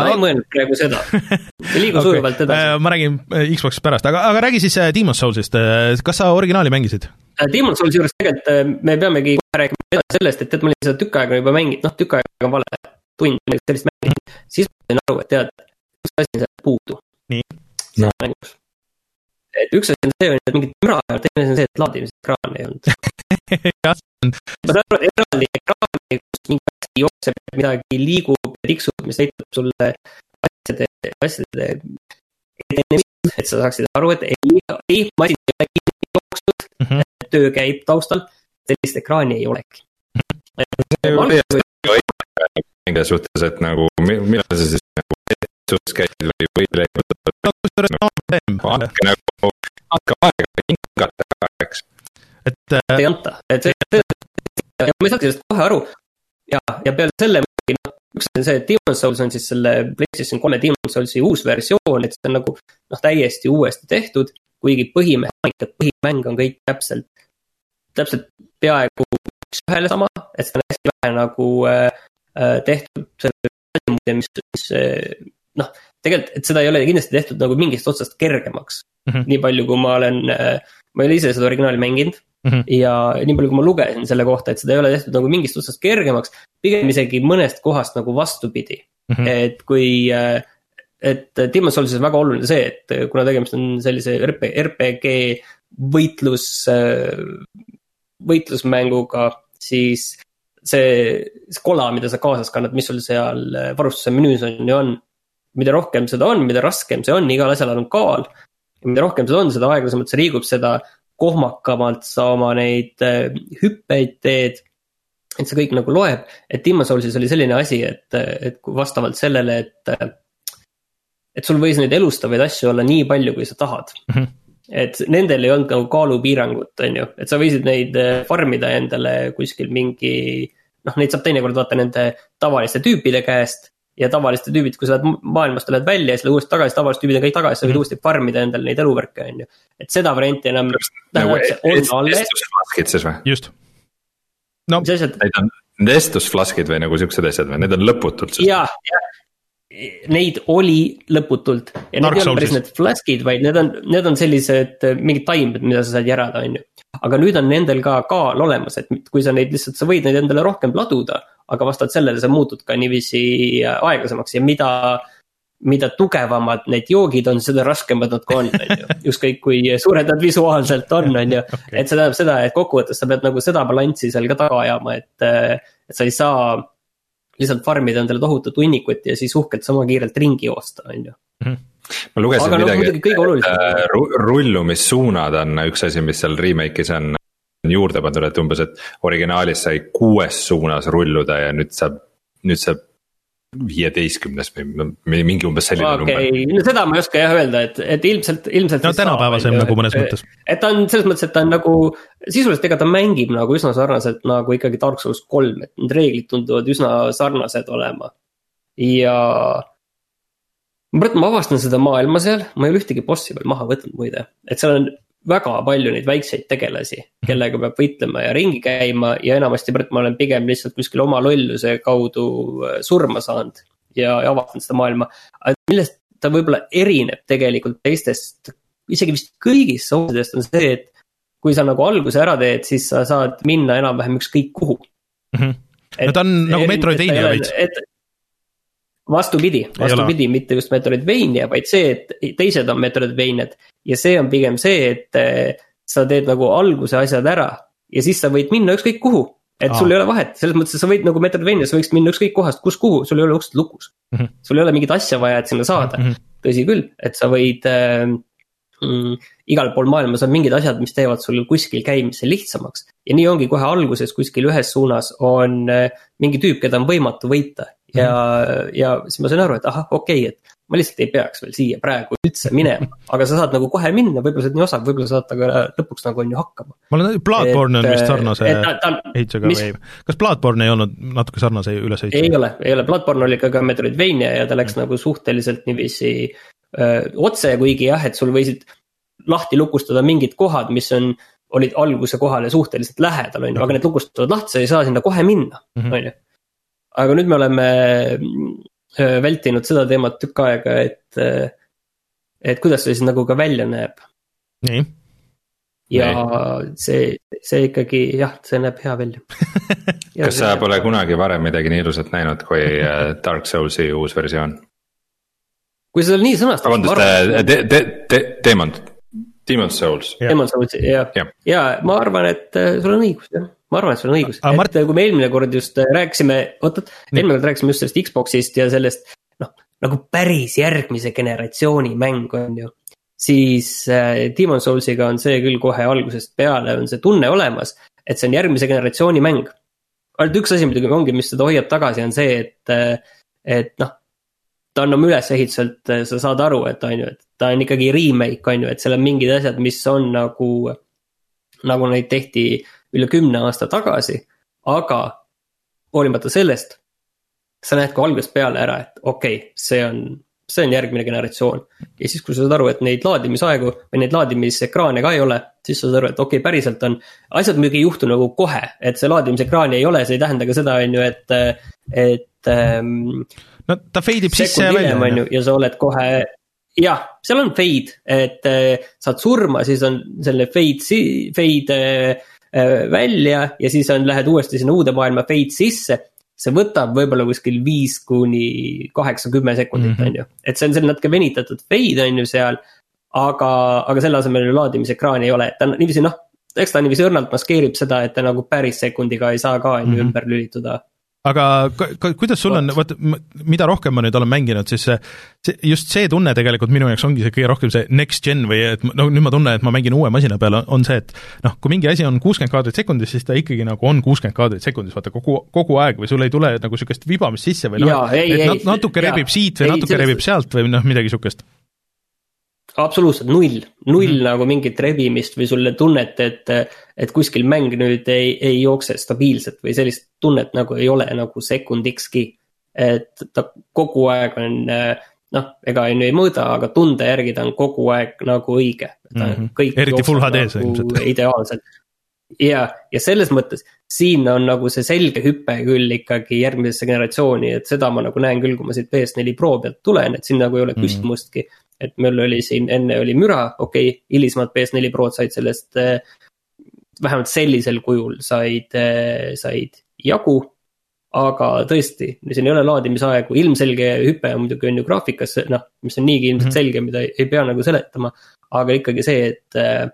ma ei mõelnud praegu seda, liigu okay. sujuvalt edasi. Äh, ma räägin äh, Xbox'ist pärast, aga, aga räägi siis äh, Demon's Soulsist, kas sa originaali mängisid? Demon's Soulsi juures tegelikult me peamegi rääkima sellest, et tead, ma olin seda tükk aega juba mänginud, noh tükk aega on vale, tund sellist mänginud. siis ma sain aru, et tead, üks asi on sealt puudu. nii no.. mängus et üks asi on see, et mingit müra ei olnud, teine asi on see, et laadimisekraani ei olnud jah, see on. ma saan aru, et eraldi ekraani, kus mingi asi jookseb, midagi liigub tiksub, mis näitab sulle asjade, asjade edenemist, et sa saaksid aru, et ei, ei, masin ei ole kinni jooksnud mm, -hmm. töö käib taustal, sellist ekraani ei olegi. mingis suhtes, et nagu millal sa siis nagu käid või, või kusjuures sama probleem, andke nagu, andke aega hingata, eks. et äh, ei anta, et see, see, ja ma ei saagi sellest kohe aru. ja, ja peale selle muidugi noh, üks on see, et Demon's Souls on siis selle PlayStation kolme Demon's Soulsi uus versioon, et see on nagu noh, täiesti uuesti tehtud. kuigi põhimehaanika, põhimäng on kõik täpselt, täpselt peaaegu üks-ühele sama, et seda on hästi vähe nagu äh, äh, tehtud selle, mis, mis äh, noh, tegelikult, et seda ei ole kindlasti tehtud nagu mingist otsast kergemaks mm. -hmm. nii palju, kui ma olen äh,, ma ei ole ise seda originaali mänginud Mhm. ja nii palju, kui ma lugesin selle kohta, et seda ei ole tehtud nagu mingist otsast kergemaks, pigem isegi mõnest kohast nagu vastupidi mm. -hmm. et kui, et Demon's Soulsis on väga oluline see, et kuna tegemist on sellise RP, RPG võitlus, võitlusmänguga, siis see, see kola, mida sa kaasas kannad, mis sul seal varustuse menüüs on ju on. Mida rohkem seda on, mida raskem see on, igal asjal on kaal. ja mida rohkem seda on, seda aeglasemalt see liigub, seda kohmakamalt sa oma neid äh, hüppeid teed et see kõik nagu loeb, et Demon's Soulsis oli selline asi, et, et vastavalt sellele, et. et sul võis neid elustavaid asju olla nii palju, kui sa tahad mm. -hmm. et nendel ei olnud nagu kaalupiirangut, on ju, et sa võisid neid eh, farm ida endale kuskil mingi. noh, neid saab teinekord vaata nende tavaliste tüüpide käest ja tavaliste tüübid, kui sa lähed maailmast tuled välja ja siis lähed uuesti tagasi, tavalised tüübid on kõik tagasi, sa võid Mhm. uuesti farm ida endale neid eluvärke, on ju. et seda varianti enam. nagu on alles, estusflaskid siis või? just. no mis asjad, Need on, need estusflaskid või nagu siuksed asjad või, need on lõputult. ja, ja neid oli lõputult. Ja need Dark ei ole päris need flask'id, vaid need on, need on sellised äh, mingid taimed, mida sa saad järada, on ju. aga nüüd on nendel ka kaal olemas, et kui sa neid lihtsalt, sa võid neid endale rohkem laduda, aga vastavalt sellele sa muutud ka niiviisi äh, aeglasemaks. Ja mida mida tugevamad need joogid on, seda raskemad nad ka on, on ju, ükskõik kui suured nad visuaalselt on, on ju. et see tähendab seda, et kokkuvõttes sa pead nagu seda balanssi seal ka taga ajama, et, et sa ei saa lihtsalt farm ida endale tohutut hunnikut ja siis uhkelt sama kiirelt ringi joosta, on ju. ma lugesin Aga no midagi, olulisem- et äh, ru- rullumissuunad on üks asi, mis seal remake'is on juurde pandud, et umbes, et originaalis sai kuues suunas rulluda ja nüüd saab, nüüd saab viieteistkümnes või no mingi umbes selline number. okei, no seda ma ei oska jah öelda, et, et ilmselt, ilmselt. no tänapäevasem nagu mõnes mõttes. et ta on selles mõttes, et ta on nagu sisuliselt, ega ta mängib nagu üsna sarnaselt nagu ikkagi Dark Souls kolm, et need reeglid tunduvad üsna sarnased olema. ja. ma praegu, ma avastan seda maailma seal, ma ei ole ühtegi bossi veel maha võtnud muide, et seal on väga palju neid väikseid tegelasi, kellega peab võitlema ja ringi käima ja enamasti ma olen pigem lihtsalt kuskil oma lolluse kaudu äh, surma saanud ja, ja avastanud seda maailma. millest ta võib-olla erineb tegelikult teistest, isegi vist kõigist soulsidest on see, et kui sa nagu alguse ära teed, siis sa saad minna enam-vähem ükskõik kuhu. no ta on nagu Metroidvania veits. vastupidi, vastupidi, mitte just Metroidvania, vaid see, et teised on Metroidvaniad ja see on pigem see, et eh, sa teed nagu alguse asjad ära ja siis sa võid minna ükskõik kuhu. et Aa. sul ei ole vahet, selles mõttes, et sa võid nagu Metroidvanias, sa võiksid minna ükskõik kohast, kus kuhu, sul ei ole uksed lukus mm. -hmm. sul ei ole mingit asja vaja, et sinna saada mm. -hmm. tõsi küll, et sa võid äh, mm, igal pool maailmas on mingid asjad, mis teevad sul kuskil käimise lihtsamaks. ja nii ongi kohe alguses kuskil ühes suunas on äh, mingi tüüp, keda on võimatu võita ja mm, -hmm. ja siis ma sain aru, et ahah, okei okay,, et ma lihtsalt ei peaks veel siia praegu üldse minema, aga sa saad nagu kohe minna, võib-olla sa oled nii osav, võib-olla saad temaga lõpuks nagu on ju hakkama. ma olen, Bloodborne on vist sarnase et ehitusega või, kas Bloodborne ei olnud natuke sarnase ei ülesehitusega? ole, ei ole, Bloodborne oli ka, ka Metroidvania ja ta läks nagu suhteliselt niiviisi öö, otse, kuigi jah, et sul võisid lahti lukustada mingid kohad, mis on, olid alguse kohale suhteliselt lähedal, on ju, aga need lukustavad lahti, sa ei saa sinna kohe minna, Mhm. on ju. Aga nüüd me oleme öö, vältinud seda teemat tükk aega, et, et kuidas see siis nagu ka välja näeb nii, ja see, see ikkagi jah, see näeb hea välja. kas sa pole kunagi varem midagi nii ilusat näinud kui äh, Dark Soulsi uus versioon? kui seda nii sõnastada. vabandust, te-, te-, te-, Demon, Demon's Souls. Demon Soulsi, jah ja ma arvan, et äh, sul on õigus, jah, ma arvan, et sul on õigus, et Mart- kui me eelmine kord just äh, rääkisime, oot, oot, eelmine kord rääkisime just sellest Xbox'ist ja sellest. noh, nagu päris järgmise generatsiooni mäng on ju. siis äh, Demon Soulsiga on see küll kohe algusest peale on see tunne olemas, et see on järgmise generatsiooni mäng. ainult üks asi muidugi ongi, mis seda hoiab tagasi, on see, et, et noh. ta on oma ülesehituselt, sa saad aru, et on ju, et ta on ikkagi remake, on ju, et seal on mingid asjad, mis on nagu. nagu neid tehti üle kümne aasta tagasi, aga hoolimata sellest. sa näed ka algusest peale ära, et okei okay,, see on, see on järgmine generatsioon. ja siis, kui sa saad aru, et neid laadimisaegu või neid laadimisekraane ka ei ole, siis sa saad aru, et okei okay,, päriselt on. asjad muidugi ei juhtu nagu kohe, et see laadimisekraani ei ole, see ei tähenda ka seda, on ju, et, et ähm, no ta fade ib sisse ja välja. on ju, ja sa oled kohe, jah, seal on fade, et äh, saad surma, siis on selle fade, fade äh, välja ja siis on, lähed uuesti sinna uude maailma fade sisse. see võtab võib-olla kuskil viis kuni kaheksa, kümme sekundit -hmm. on ju, et see on selline natuke venitatud fade on ju seal. aga, aga selle asemel laadimisekraani ei ole, et ta on niiviisi noh, eks ta niiviisi õrnalt maskeerib seda, et ta nagu päris sekundiga ei saa ka on ju mhm. ümber lülituda aga kuidas sul on, vot. mida rohkem ma nüüd olen mänginud, siis see, see, just see tunne tegelikult minu jaoks ongi see kõige rohkem see next gen või et no nüüd ma tunnen, et ma mängin uue masina peal, on see, et noh, kui mingi asi on kuuskümmend kaadrit sekundis, siis ta ikkagi nagu on kuuskümmend kaadrit sekundis, vaata kogu, kogu aeg või sul ei tule nagu niisugust vibamist sisse või noh, et nat, natuke ei, rebib siit või ei, natuke rebib sealt või noh, midagi niisugust absoluutselt null, null mm -hmm. nagu mingit rebimist või sulle tunnet, et, et kuskil mäng nüüd ei, ei jookse stabiilselt või sellist tunnet nagu ei ole nagu sekundikski. et ta kogu aeg on noh, ega on ju ei mõõda, aga tunde järgi ta on kogu aeg nagu õige. Mm -hmm. eriti full HD-s nagu ilmselt. ideaalselt ja, ja selles mõttes siin on nagu see selge hüpe küll ikkagi järgmisesse generatsiooni, et seda ma nagu näen küll, kui ma siit PS4 Pro pealt tulen, et siin nagu ei ole küstmustki mm. Et meil oli siin enne oli müra, okei okay,, hilisemad PS4 Prod said sellest äh, vähemalt sellisel kujul said, äh, said jagu. aga tõesti, siin ei ole laadimisaegu, ilmselge hüpe muidugi on ju graafikas, noh, mis on niigi ilmselt mm -hmm. selge, mida ei, pea nagu seletama. aga ikkagi see, et äh,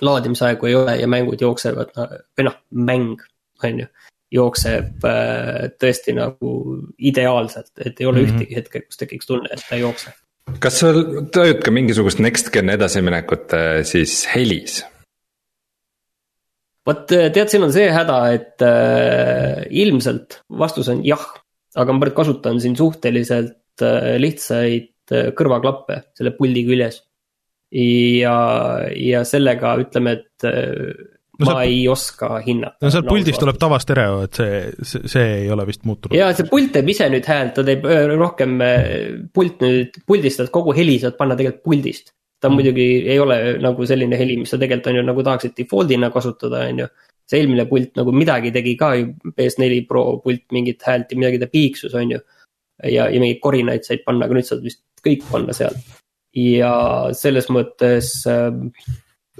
laadimisaegu ei ole ja mängud jooksevad, või noh, mäng, on ju jookseb tõesti nagu ideaalselt, et ei ole mm -hmm. ühtegi hetke, kus tekiks tunne, et ta ei jookse kas sul tajud ka mingisugust next gen edasiminekut äh, siis helis? vot äh, tead, siin on see häda, et äh, ilmselt vastus on jah, aga ma kasutan siin suhteliselt äh, lihtsaid äh, kõrvaklappe selle puldi küljes. ja, ja sellega ütleme, et äh, no ma ei oska hinnata. no seal puldis tuleb tavastereo, et see, see, see ei ole vist muutunud. ja see pult teeb ise nüüd häält, ta teeb rohkem, pult nüüd, puldist saad kogu heli saad panna tegelikult puldist. ta mm. muidugi ei ole nagu selline heli, mis sa tegelikult on ju nagu tahaksid default'ina kasutada, on ju. see eelmine pult nagu midagi tegi ka ju, PS4 Pro pult mingit häält ja midagi ta piiksus, on ju. ja, ja mingeid korinaid said panna, aga nüüd saad vist kõik panna seal. ja selles mõttes äh,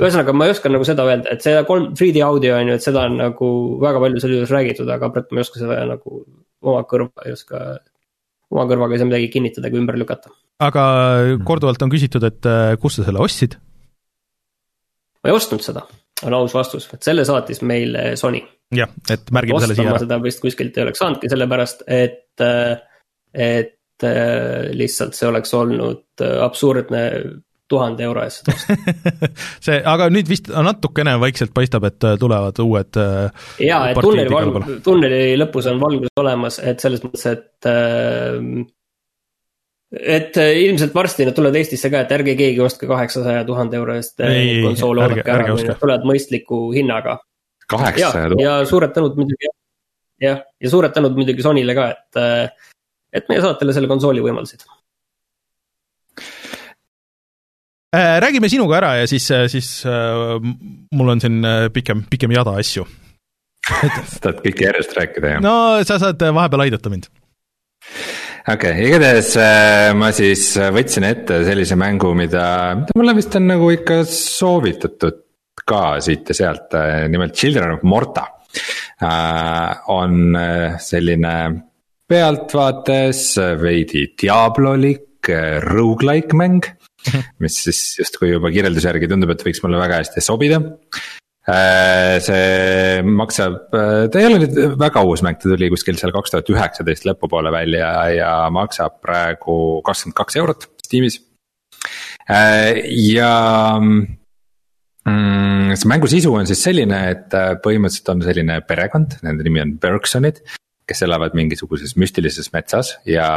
ühesõnaga, ma ei oska nagu seda öelda, et see kolm, 3D audio on ju, et seda on nagu väga palju selle juures räägitud, aga praegu ma ei oska seda nagu oma kõrva ei oska, oma kõrvaga ei saa midagi kinnitada ega ümber lükata. aga korduvalt on küsitud, et äh, kust sa selle ostsid? ma ei ostnud seda, on aus vastus, et selle saatis meile Sony. jah, et märgime selle siia ära. seda vist kuskilt ei oleks saanudki, sellepärast et, et äh, lihtsalt see oleks olnud absurdne tuhande euro eest seda osta see, aga nüüd vist natukene vaikselt paistab, et äh, tulevad uued. Äh, ja, et tunneli valg-, tunneli lõpus on valgus olemas, et selles mõttes, et äh, et ilmselt varsti nad tulevad Eestisse ka, et ärge keegi ostke kaheksasaja tuhande euro eest konsoole, oodake ära, kui nad tulevad mõistliku hinnaga. kaheksasaja tuhande. ja suured tänud muidugi, jah, ja suured tänud muidugi Sonyle ka, et, et meie saatele selle konsooli võimaldasid Äh, räägime sinuga ära ja siis, äh, siis äh, mul on siin pikem, pikem jada asju. sa tahad kõike järjest rääkida, jah? no sa saad vahepeal aidata mind. okei okay,, igatahes ma siis võtsin ette sellise mängu, mida, mida mulle vist on nagu ikka soovitatud ka siit ja sealt, nimelt Children of Morta. on selline pealtvaates veidi diablolik rogu-like mäng mis siis justkui juba kirjelduse järgi tundub, et võiks mulle väga hästi sobida. Äh, see maksab, äh, ta ei ole nüüd väga uus mäng, ta tuli kuskil seal kaks tuhat üheksateist lõpupoole välja ja maksab praegu kakskümmend kaks eurot Steamis. Äh, ja mm, see mängu sisu on siis selline, et põhimõtteliselt on selline perekond, nende nimi on Bergsonid kes elavad mingisuguses müstilises metsas ja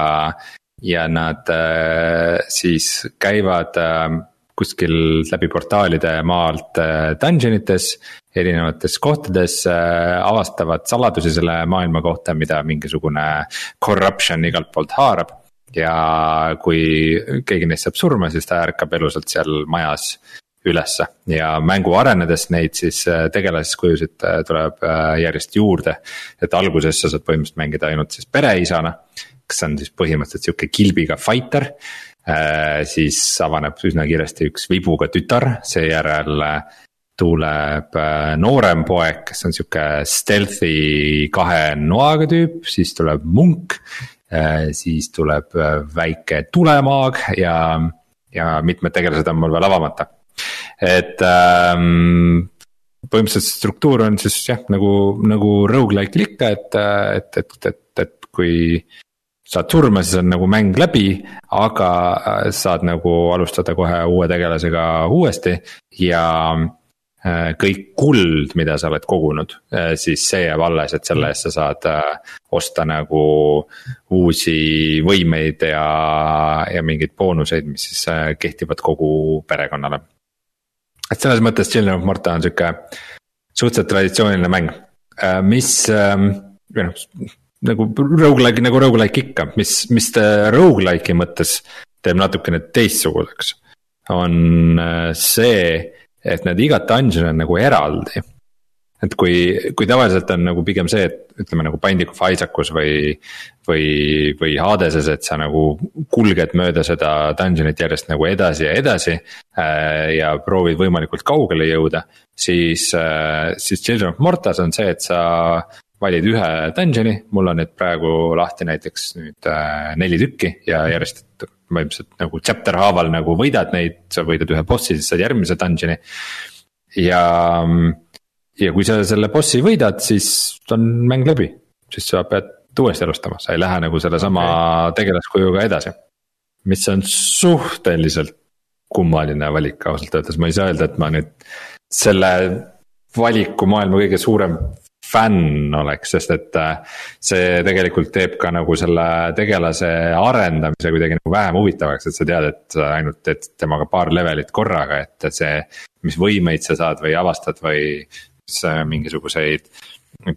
ja nad äh, siis käivad äh, kuskil läbi portaalide maalt äh, dungeon ites. erinevates kohtades avastavad saladusi selle maailma kohta, mida mingisugune corruption igalt poolt haarab. ja kui keegi neist saab surma, siis ta ärkab elusalt seal majas ülesse ja mängu arenedes neid siis tegelaskujusid tuleb järjest juurde. et alguses sa saad põhimõtteliselt mängida ainult siis pereisana kes on siis põhimõtteliselt sihuke kilbiga fighter. Äh, siis avaneb üsna kiiresti üks vibuga tütar, seejärel äh, tuleb äh, noorem poeg, kes on sihuke stealth'i kahe noaga tüüp, siis tuleb munk. siis tuleb väike tulemaag ja, ja mitmed tegelased on mul veel avamata. et ähm, põhimõtteliselt struktuur on siis jah, nagu, nagu rogu-like'il ikka, et, et, et, et, et kui saad surma, siis on nagu mäng läbi, aga äh, saad nagu alustada kohe uue tegelasega uuesti ja äh, kõik kuld, mida sa oled kogunud, äh, siis see jääb alles, et selle eest sa saad osta nagu uusi võimeid ja, ja mingeid boonuseid, mis siis kehtivad kogu perekonnale. et selles mõttes Children of Morta on sihuke suhteliselt traditsiooniline mäng, mis või noh nagu rogu-like nagu rogu-like ikka, mis, mis rogu-like'i mõttes teeb natukene teistsuguseks. on äh, see, et need iga dungeon on nagu eraldi. et kui, kui tavaliselt on nagu pigem see, et ütleme nagu Binding of Isaacus või, või, või Hadeses, et sa nagu kulged mööda seda dungeon'it järjest nagu edasi ja edasi. Äh, ja proovid võimalikult kaugele jõuda, siis, äh, siis Children of Mortas on see, et sa valid ühe dungeon'i, mul on need praegu lahti näiteks nüüd äh, neli tükki ja järjest põhimõtteliselt nagu chapter haaval nagu võidad neid, sa võidad ühe bossi, siis saad järgmise dungeon'i. ja, ja kui sa selle bossi võidad, siis on mäng läbi, siis sa pead uuesti alustama, sa ei lähe nagu sellesama okay. tegelaskujuga edasi. mis on suhteliselt kummaline valik ausalt öeldes, ma ei saa öelda, et ma nüüd selle valiku maailma kõige suurem fänn oleks, sest et äh, see tegelikult teeb ka nagu selle tegelase arendamise kuidagi nagu vähem huvitavaks, et sa tead, et ainult teed temaga paar levelit korraga, et see. mis võimeid sa saad või avastad või mis mingisuguseid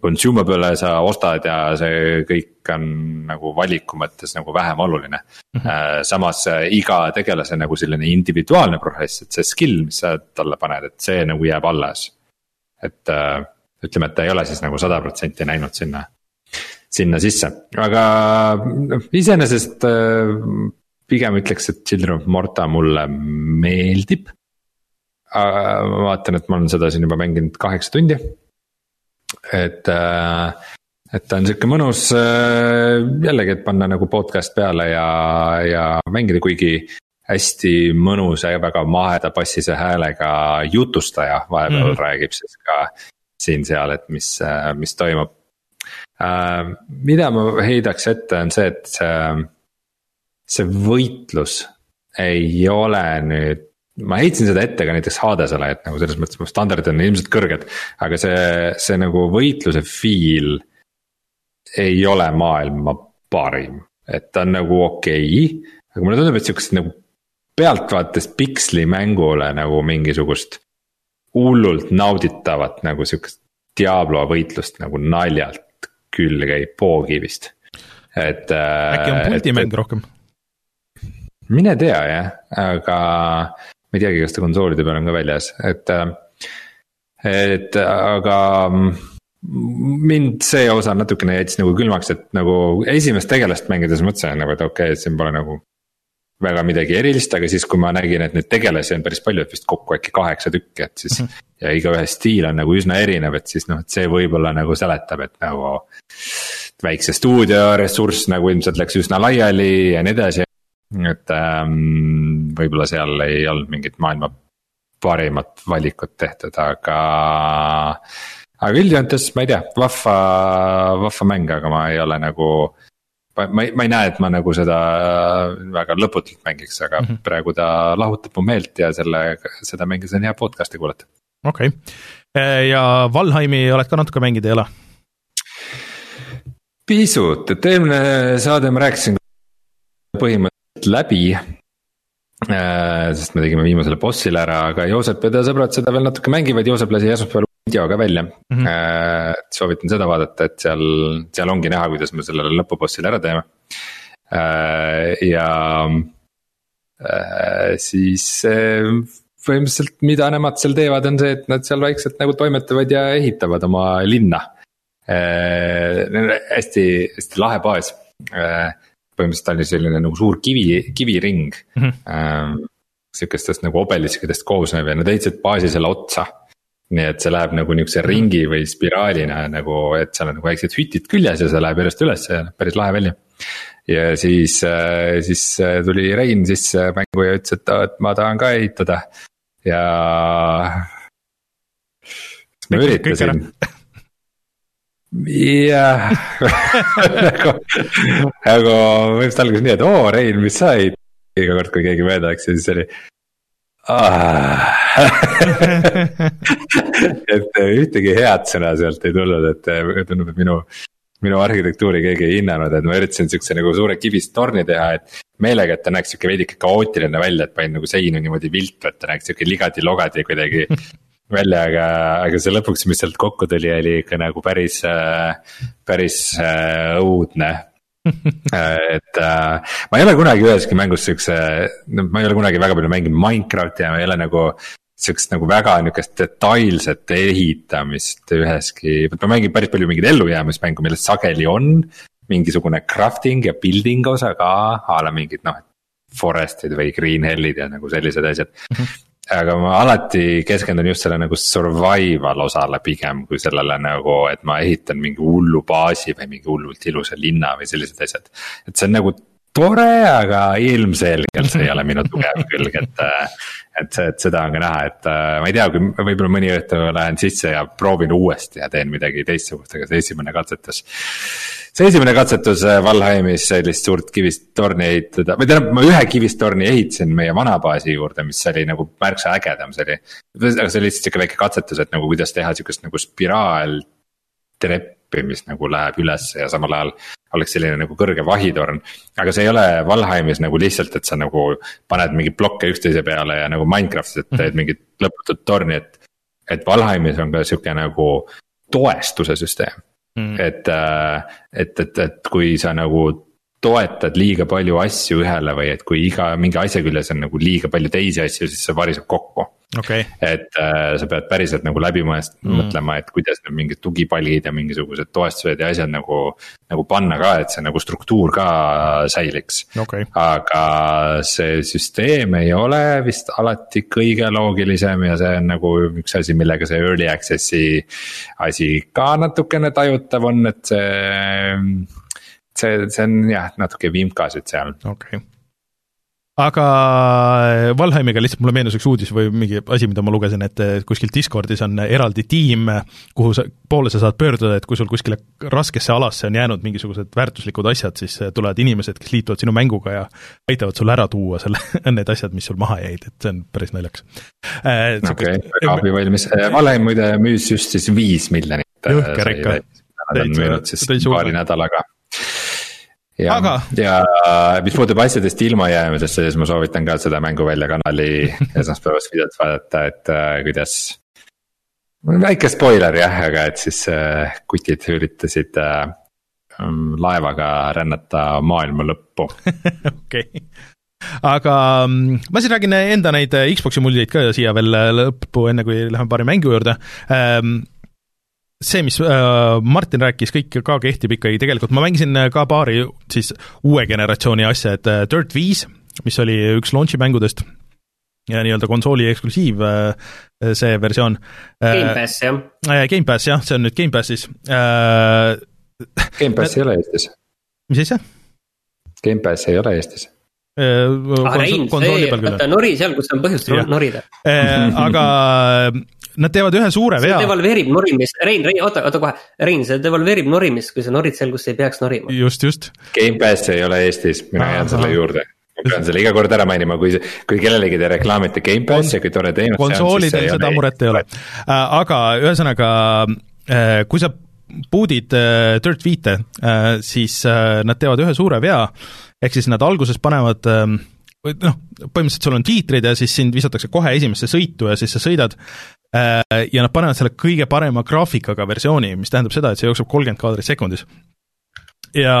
consumable sa ostad ja see kõik on nagu valiku mõttes nagu vähem oluline mm. -hmm. samas äh, iga tegelase nagu selline individuaalne progress, et see skill, mis sa talle paned, et see nagu jääb alles. et ütleme, et ta ei ole siis nagu sada protsenti näinud sinna, sinna sisse, aga noh, iseenesest äh, pigem ütleks, et Children of Morta mulle meeldib. ma vaatan, et ma olen seda siin juba mänginud kaheksa tundi. et, äh, et ta on sihuke mõnus äh, jällegi, et panna nagu podcast peale ja, ja mängida, kuigi hästi mõnusa ja väga maheda bassise häälega jutustaja vahepeal mm -hmm. räägib siis ka siin-seal, et mis, mis toimub. Äh, mida ma heidaks ette, on see, et see, see võitlus ei ole nüüd ma heitsin seda ette ka näiteks Hadesele, et nagu selles mõttes standardid on ilmselt kõrged, aga see, see nagu võitluse feel ei ole maailma parim, et ta on nagu okei okay,. aga mulle tundub, et sihukest nagu pealtvaates pikslimängule nagu mingisugust hullult nauditavat nagu sihukest Diablo võitlust nagu naljalt küll käib pookivist, et. äkki on puldimäng rohkem? mine tea jah, aga ma ei teagi, kas ta konsoolide peal on ka väljas, et. et aga mind see osa natukene jättis nagu külmaks, et nagu esimest tegelast mängides mõtlesin nagu, et okei okay,, et siin pole nagu väga midagi erilist, aga siis, kui ma nägin, et neid tegelasi on päris palju, et vist kokku äkki kaheksa tükki, et siis mm. -hmm. ja igaühe stiil on nagu üsna erinev, et siis noh, et see võib-olla nagu seletab, et nagu. väikse stuudio ressurss nagu ilmselt läks üsna laiali ja nii edasi. et ähm, võib-olla seal ei olnud mingit maailma parimat valikut tehtud, aga. aga üldjoontes ma ei tea, vahva, vahva mäng, aga ma ei ole nagu ma ei, ma ei näe, et ma nagu seda äh, väga lõputult mängiks, aga mm -hmm. praegu ta lahutab mu meelt ja selle, seda mängides on hea podcast'i kuulata. okei okay., äh, ja Valheimi oled ka natuke mänginud, ei ole? pisut, et eelmine saade ma rääkisin põhimõtteliselt läbi äh,. sest me tegime viimasele bossile ära, aga Joosep ja ta sõbrad seda veel natuke mängivad, Joosep lasi esmaspäeval video ka välja mm. -hmm. Äh, soovitan seda vaadata, et seal, seal ongi näha, kuidas me sellele lõpubossile ära teeme äh,. ja äh, siis põhimõtteliselt, mida nemad seal teevad, on see, et nad seal vaikselt nagu toimetavad ja ehitavad oma linna hästi, hästi lahe baas põhimõtteliselt oli selline nagu suur kivi, kiviring mm. -hmm. Sihukestest nagu obeliskidest koosnev ja nad ehitasid baasi selle otsa. Nii et see läheb nagu nihukese ringi või spiraalina nagu, et seal on nagu väiksed hütid küljes ja see läheb järjest üles ja päris lahe välja ja siis, äh, siis äh, tuli Rein sisse mängu ja ütles, et, et ma tahan ka ehitada ja. ma üritasin. jah, nagu, nagu põhimõtteliselt algas nii, et oo Rein, mis sa ehitad iga kord, kui keegi mööda läks ja siis oli. et ühtegi head sõna sealt ei tulnud, et tundub, et minu minu arhitektuuri keegi ei hinnanud, et ma üritasin siukse nagu suure kivist torni teha, et. meelega, et ta näeks sihuke veidike kaootiline välja, et panin nagu seinu niimoodi viltu, et ta näeks sihuke ligadi-logadi kuidagi välja, aga, aga see lõpuks, mis sealt kokku tuli, oli ikka nagu päris, päris äh, õudne et äh, ma ei ole kunagi üheski mängus siukse, ma ei ole kunagi väga palju mänginud Minecrafti ja ma ei ole nagu sihukest nagu väga nihukest detailset ehitamist üheski, ma mängin päris palju mingeid ellujäämismängu, millest sageli on. mingisugune crafting ja building osa ka, a la mingid noh, forest'id või green hell'id ja nagu sellised asjad mm. -hmm aga ma alati keskendun just selle nagu survival osale pigem kui sellele nagu, et ma ehitan mingi hullu baasi või mingi hullult ilusa linna või sellised asjad. et see on nagu tore, aga ilmselgelt see ei ole minu tugev külg, et. et see, et seda on ka näha, et ma ei tea, kui võib-olla mõni õhtu lähen sisse ja proovin uuesti ja teen midagi teistsugust, aga see esimene katsetus. see esimene katsetus äh, Valheimis sellist suurt kivist torni ehitada, või tähendab, ma ühe kivist torni ehitasin meie vana baasi juurde, mis oli nagu märksa ägedam, see oli. aga see oli lihtsalt sihuke väike katsetus, et nagu kuidas teha sihukest nagu spiraal treppi, mis nagu läheb ülesse ja samal ajal oleks selline nagu kõrge vahitorn. aga see ei ole Valheimis nagu lihtsalt, et sa nagu paned mingeid blokke üksteise peale ja nagu Minecraftis, et teed mhm. mingit lõputut torni, et. et Valheimis on ka sihuke nagu toestuse süsteem mm., et, äh, et, et, et kui sa nagu toetad liiga palju asju ühele või et kui iga mingi asja küljes on nagu liiga palju teisi asju, siis see variseb kokku okay.. et äh, sa pead päriselt nagu läbi mõest- mm., mõtlema, et kuidas need mingid tugipalgid ja mingisugused toestused ja asjad nagu. nagu panna ka, et see nagu struktuur ka säiliks okay.. aga see süsteem ei ole vist alati kõige loogilisem ja see on nagu üks asi, millega see early access'i asi ka natukene tajutav on, et see see, see on jah, natuke vimkasid seal. okei okay aga Valheimiga lihtsalt mulle meenus üks uudis või mingi asi, mida ma lugesin, et kuskil Discordis on eraldi tiim, kuhu sa, poole sa saad pöörduda, et kui sul kuskile raskesse alasse on jäänud mingisugused väärtuslikud asjad, siis tulevad inimesed, kes liituvad sinu mänguga ja aitavad sul ära tuua selle, need asjad, mis sul maha jäid, et see on päris naljakas. Äh, okei, väga abivalmis, Valheim muide müüs just siis viis miljonit. jõhker ikka. Müünud siis paari nädalaga ja Aga..., ja mis puudutab asjadest ilmajäämisesse, siis ma soovitan ka seda Mänguvälja kanali esmaspäevast videot vaadata, et äh, kuidas. väike spoiler jah, aga et siis äh, kutid üritasid äh, mm, laevaga rännata maailma lõppu. okei aga mm, ma siis räägin enda neid Xbox'i muljeid ka siia veel lõppu, enne kui läheme paari mängu juurde ähm, see, mis äh, Martin rääkis, kõik ka kehtib ikkagi, tegelikult ma mängisin äh, ka paari siis uue generatsiooni asja, et äh, Dirt viis, mis oli üks launch'i mängudest ja nii-öelda konsooli eksklusiiv see versioon. Gamepass jah. Gamepass jah, see on nüüd Gamepassis. Gamepass ei ole Eestis. mis asja? Gamepass ei ole Eestis ah Rein, see, vaata nori seal, kus on põhjust norida. aga nad teevad ühe suure vea. see devalveerib norimist, Rein, Rein, oota, oota kohe, Rein, see devalveerib norimist, kui sa norid seal, kus ei peaks norima. just, just. Gamepass ei ole Eestis, mina jään selle juurde ma pean selle iga kord ära mainima, kui, kui kellelegi te reklaamite Gamepassi ja kui tore teenus see on, siis konsoolidel seda muret ei ole. Äh, aga ühesõnaga, äh, kui sa boot'id äh, Dirt viite, siis nad teevad ühe suure vea ehk siis nad alguses panevad ähm, või noh, põhimõtteliselt sul on tiitrid ja siis sind visatakse kohe esimesse sõitu ja siis sa sõidad äh, ja nad panevad selle kõige parema graafikaga versiooni, mis tähendab seda, et see jookseb kolmkümmend kaadrit sekundis. ja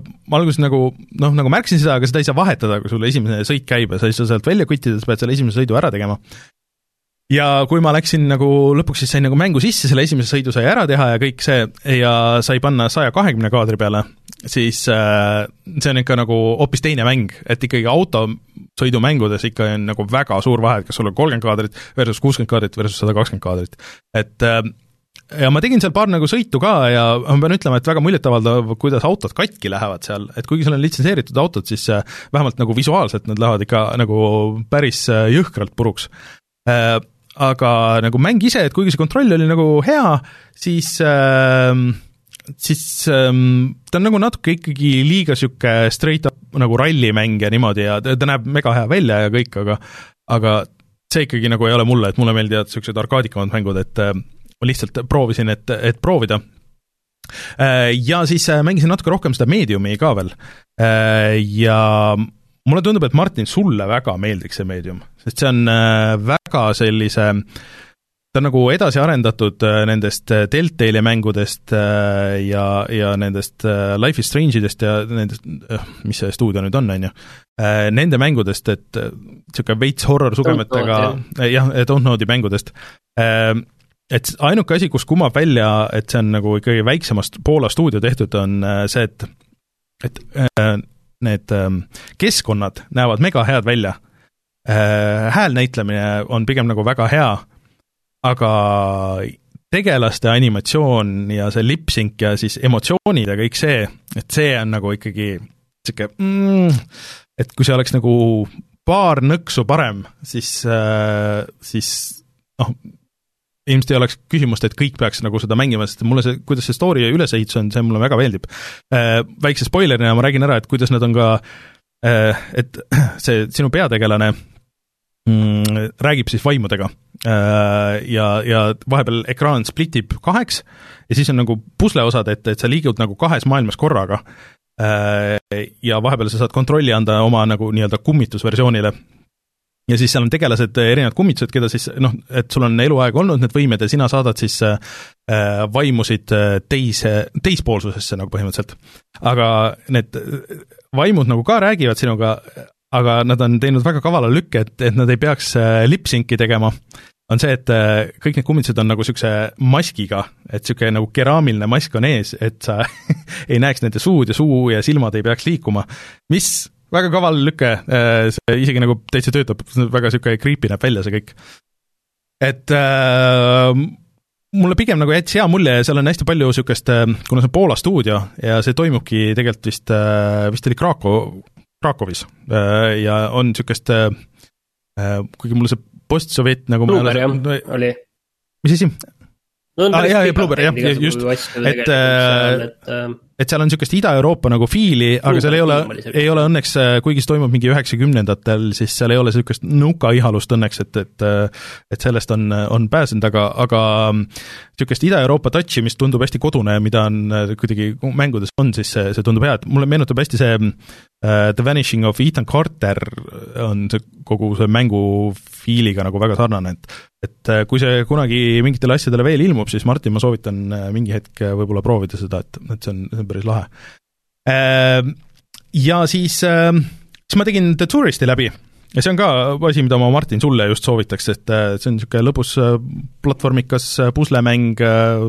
ma alguses nagu noh, nagu märkasin seda, aga seda ei saa vahetada, kui sul esimene sõit käib ja sa ei saa sealt välja kuttida, sa pead selle esimese sõidu ära tegema ja kui ma läksin nagu lõpuks siis sain nagu mängu sisse, selle esimese sõidu sai ära teha ja kõik see ja sai panna saja kahekümne kaadri peale, siis äh, see on ikka nagu hoopis teine mäng, et ikkagi autosõidumängudes ikka on nagu väga suur vahe, et kas sul on kolmkümmend kaadrit versus kuuskümmend kaadrit versus sada kakskümmend kaadrit. et äh, ja ma tegin seal paar nagu sõitu ka ja ma pean ütlema, et väga muljetavaldav, kuidas autod katki lähevad seal, et kuigi seal on litsenseeritud autod, siis äh, vähemalt nagu visuaalselt nad lähevad ikka nagu päris äh, jõhkralt puruks äh, aga nagu mäng ise, et kuigi see kontroll oli nagu hea, siis äh, siis ähm, ta on nagu natuke ikkagi liiga niisugune straight up nagu rallimäng ja niimoodi ja ta, ta näeb mega hea välja ja kõik, aga aga see ikkagi nagu ei ole mulle, et mulle meeldivad niisugused arkaadikamad mängud, et äh, ma lihtsalt proovisin, et, et proovida äh,. Ja siis äh, mängisin natuke rohkem seda Mediumi ka veel äh, ja mulle tundub, et Martin, sulle väga meeldiks see meedium, sest see on äh, väga sellise ta on nagu edasi arendatud äh, nendest äh, Deltali mängudest ja, ja nendest Life is Strange idest ja nendest, mis see stuudio nüüd on, on ju, nende mängudest, et niisugune veits horror-sugemetega, jah, Don't Know'di mängudest, et ainuke asi, kus kumab välja, et see on nagu ikkagi väiksemast Poola stuudio tehtud, on see, et et need ähm, keskkonnad näevad mega head välja. Äh, häälnäitlemine on pigem nagu väga hea, aga tegelaste animatsioon ja see lip-sync ja siis emotsioonid ja kõik see, et see on nagu ikkagi niisugune mm, et kui see oleks nagu paar nõksu parem, siis, äh, siis noh, ilmselt ei oleks küsimust, et kõik peaks nagu seda mängima, sest mulle see, kuidas see story ülesehitus on, see mulle väga meeldib. Äh, väikse spoilerina ma räägin ära, et kuidas nad on ka, äh, et see sinu peategelane räägib siis vaimudega. Äh, ja, ja vahepeal ekraan splitib kaheks ja siis on nagu pusleosad, et, et sa liigud nagu kahes maailmas korraga. Ja vahepeal sa saad kontrolli anda oma nagu nii-öelda kummitusversioonile. Ja siis seal on tegelased, eh, erinevad kummitused, keda siis noh, et sul on eluaeg olnud need võimed ja sina saadad siis äh, vaimusid teise, teispoolsusesse nagu põhimõtteliselt. aga need vaimud nagu ka räägivad sinuga, aga nad on teinud väga kavala lükke, et, et nad ei peaks lip-sync'i tegema, on see, et kõik need kummitused on nagu niisuguse maskiga, et niisugune nagu keraamiline mask on ees, et sa ei näeks nende suud ja suu ja silmad ei peaks liikuma, mis väga kaval lüke, äh, see isegi nagu täitsa töötab, väga niisugune creepy näeb välja see kõik. et äh, mulle pigem nagu jättis hea mulje ja seal on hästi palju niisugust, äh, kuna see on Poola stuudio ja see toimubki tegelikult vist, äh, vist oli Krakow, Krakowis ja on niisugust, kuigi mulle see postsovjet nagu Blueber jah, oli. mis asi? no on ah, ja Blueber jah, just, et, et et seal on niisugust Ida-Euroopa nagu fiili, aga seal ei ole, ei ole õnneks, äh, kuigi see toimub mingi üheksakümnendatel, siis seal ei ole niisugust nõukaihalust õnneks, et, et äh, et sellest on, on pääsenud, aga, aga niisugust Ida-Euroopa touch'i, mis tundub hästi kodune ja mida on äh, kuidagi mängudes on, siis see, see tundub hea, et mulle meenutab hästi see uh, The Vanishing of Ethan Carter on see kogu see mängu fiiliga nagu väga sarnane, et et kui see kunagi mingitele asjadele veel ilmub, siis Martin, ma soovitan mingi hetk võib-olla proovida seda, et, et see on, see on päris lahe. Ehm, ja siis, ehm, siis ma tegin The Touristi läbi ja see on ka asi, mida ma, Martin, sulle just soovitaks, et äh, see on niisugune lõbus äh, platvormikas äh, puslemäng,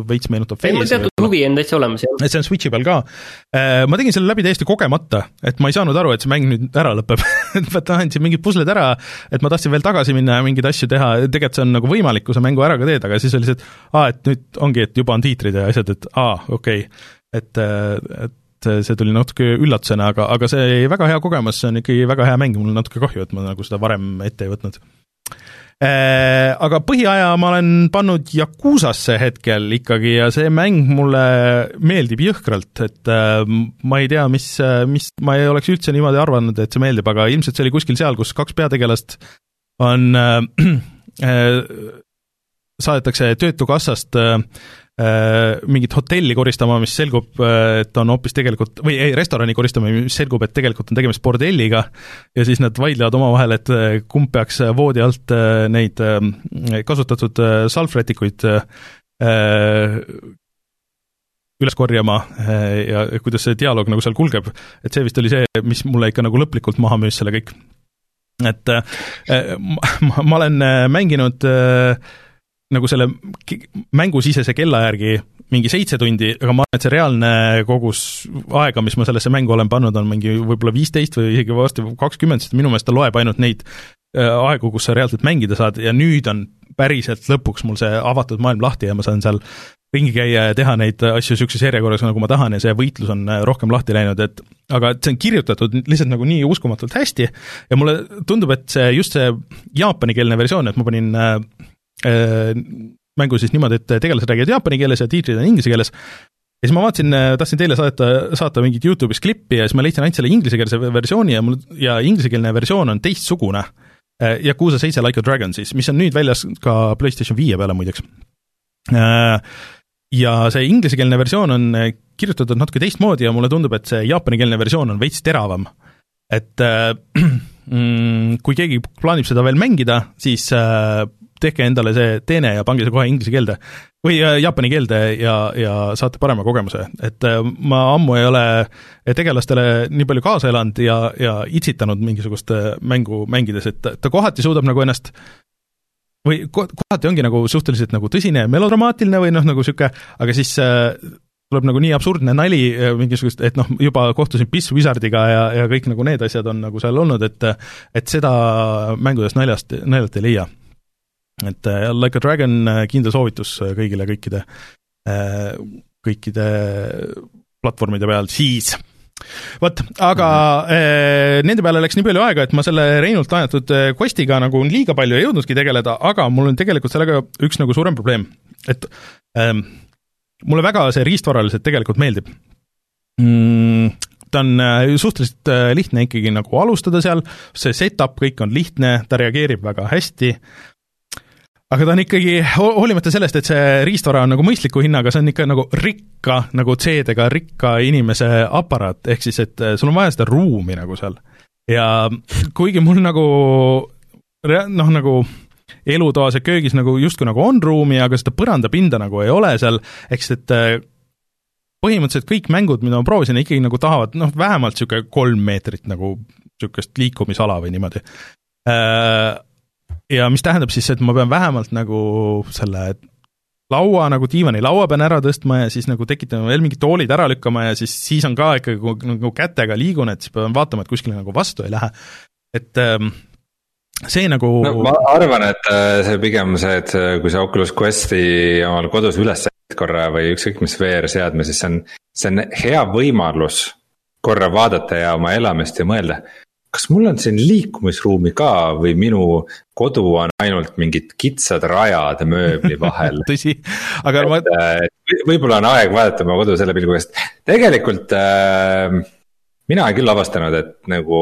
veits meenutab ei, mul teatud huvi on täitsa olemas, jah. et see on Switchi peal ka. Ma tegin selle läbi täiesti kogemata, et ma ei saanud aru, et see mäng nüüd ära lõpeb et ma tahtsin mingid pusled ära, et ma tahtsin veel tagasi minna ja mingeid asju teha, tegelikult see on nagu võimalik, kui sa mängu ära ka teed, aga siis oli see, et aa, et nüüd ongi, et juba on tiitrid ja asjad, et aa, okei okay et, et see tuli natuke üllatusena, aga, aga see oli väga hea kogemus, see on ikkagi väga hea mäng, mul on natuke kahju, et ma nagu seda varem ette ei võtnud. Äh, aga põhiaja ma olen pannud Yakuusasse hetkel ikkagi ja see mäng mulle meeldib jõhkralt, et äh, ma ei tea, mis, mis, ma ei oleks üldse niimoodi arvanud, et see meeldib, aga ilmselt see oli kuskil seal, kus kaks peategelast on äh, äh, saadetakse Töötukassast äh, mingit hotelli koristama, mis selgub, et on hoopis tegelikult, või ei, restorani koristama, mis selgub, et tegelikult on tegemist bordelliga, ja siis nad vaidlevad omavahel, et kumb peaks voodi alt neid kasutatud salvrätikuid üles korjama ja kuidas see dialoog nagu seal kulgeb, et see vist oli see, mis mulle ikka nagu lõplikult maha müüs selle kõik. Et äh, ma, ma olen äh, mänginud äh, nagu selle mängusisese kella järgi mingi seitse tundi, aga ma arvan, et see reaalne kogus aega, mis ma sellesse mängu olen pannud, on mingi võib-olla viisteist või isegi varsti kakskümmend, sest minu meelest ta loeb ainult neid aegu, kus sa reaalselt mängida saad ja nüüd on päriselt lõpuks mul see avatud maailm lahti ja ma saan seal ringi käia ja teha neid asju niisuguses järjekorras, nagu ma tahan ja see võitlus on äh, rohkem lahti läinud, et aga et see on kirjutatud lihtsalt nagu nii uskumatult hästi ja mulle tundub, et see, just see jaapanikeelne versioon, et ma panin äh, äh, mängu siis niimoodi, et tegelased räägivad jaapani keeles ja tiitrid on inglise keeles, ja siis ma vaatasin, äh, tahtsin teile saata, saata mingit Youtube'is klippi ja siis ma leidsin ainult selle inglisekeelse versiooni ja mul, ja inglisekeelne versioon on teistsugune. Yakuusa seitse Like a Dragon siis, mis on nüüd väljas ka PlayStation viie peale muideks ja see inglisekeelne versioon on äh, kirjutatud natuke teistmoodi ja mulle tundub, et see jaapanikeelne versioon on veits teravam. et äh, mm, kui keegi plaanib seda veel mängida, siis äh, tehke endale see teene ja pange see kohe inglise keelde või jaapani keelde ja, ja saate parema kogemuse, et ma ammu ei ole tegelastele nii palju kaasa elanud ja, ja itsitanud mingisugust mängu mängides, et ta kohati suudab nagu ennast või kohati ongi nagu suhteliselt nagu tõsine ja melodramaatiline või noh, nagu niisugune, aga siis äh, tuleb nagu nii absurdne nali äh, mingisugust, et noh, juba kohtusin Piss Wizardiga ja, ja kõik nagu need asjad on nagu seal olnud, et et seda mängudest naljast, naljalt ei leia. Et äh, Like a Dragon, äh, kindel soovitus kõigile kõikide, kõikide platvormide peal, siis vot, aga mm -hmm. nende peale läks nii palju aega, et ma selle Reinult eh, quest'iga nagu liiga palju ei jõudnudki tegeleda, aga mul on tegelikult sellega üks nagu suurem probleem, et ähm, mulle väga see riistvaraliselt tegelikult meeldib mm,. ta on äh, suhteliselt äh, lihtne ikkagi nagu alustada seal, see setup kõik on lihtne, ta reageerib väga hästi äh,, aga ta on ikkagi, hoolimata sellest, et see riistvara on nagu mõistliku hinnaga, see on ikka nagu rikka, nagu C-dega rikka inimese aparaat, ehk siis et eh, sul on vaja seda ruumi nagu seal. ja kuigi mul nagu noh, nagu elutoas ja köögis nagu justkui nagu on ruumi, aga seda põrandapinda nagu ei ole seal, siis et eh, põhimõtteliselt kõik mängud, mida ma proovisin, ikkagi nagu tahavad noh, vähemalt niisugune kolm meetrit nagu niisugust liikumisala või niimoodi äh, ja mis tähendab siis, et ma pean vähemalt nagu selle laua nagu diivanilaua pean ära tõstma ja siis nagu tekitama veel mingid toolid ära lükkama ja siis, siis on ka ikkagi nagu, nagu kätega liigun, et siis pean vaatama, et kuskile nagu vastu ei lähe. et ähm, see nagu no ma arvan, et äh, see pigem see, et kui sa Oculus Questi omal kodus üles sead korra või ükskõik mis VR-seadme, siis see on, see on hea võimalus korra vaadata ja oma elamist ja mõelda kas mul on siin liikumisruumi ka või minu kodu on ainult mingid kitsad rajad mööbli vahel tõsi, aga et, ma. Äh, võib-olla on aeg vaadata oma kodu selle pilguga, sest tegelikult äh, mina olen küll avastanud, et nagu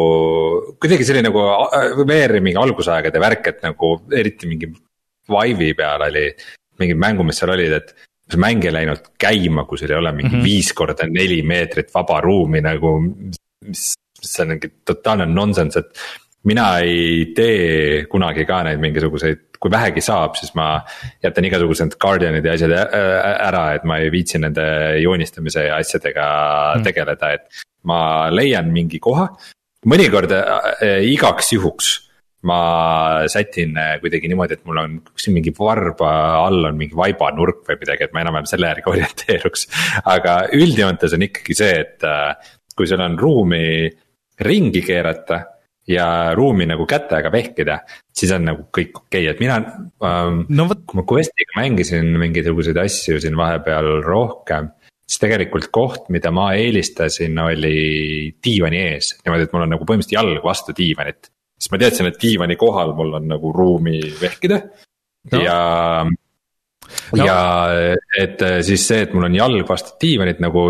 kuidagi selline nagu äh, VR-i mingi algusaegade värk, et nagu eriti mingi Vive'i peal oli mingid mängud, mis seal olid, et see mäng ei läinud käima, kui sul ei ole mingi mm -hmm. viis korda neli meetrit vaba ruumi nagu, mis see on mingi totaalne nonsense, et mina ei tee kunagi ka neid mingisuguseid, kui vähegi saab, siis ma jätan igasugused Guardianid ja asjad ära, et ma ei viitsi nende joonistamise ja asjadega mm. tegeleda, et ma leian mingi koha. mõnikord äh, igaks juhuks ma sätin äh, kuidagi niimoodi, et mul on siin mingi varba all on mingi vaibanurk või midagi, et ma enam-vähem selle järgi orienteeruks. aga üldjoontes on ikkagi see, et äh, kui sul on ruumi ringi keerata ja ruumi nagu kätega vehkida, siis on nagu kõik okei okay., et mina ähm,. No, võt... kui ma Questiga mängisin mingisuguseid asju siin vahepeal rohkem. siis tegelikult koht, mida ma eelistasin, oli diivani ees, niimoodi, et mul on nagu põhimõtteliselt jalg vastu diivanit. siis ma teadsin, et diivani kohal mul on nagu ruumi vehkida no. ja no. ja et äh, siis see, et mul on jalg vastu diivanit nagu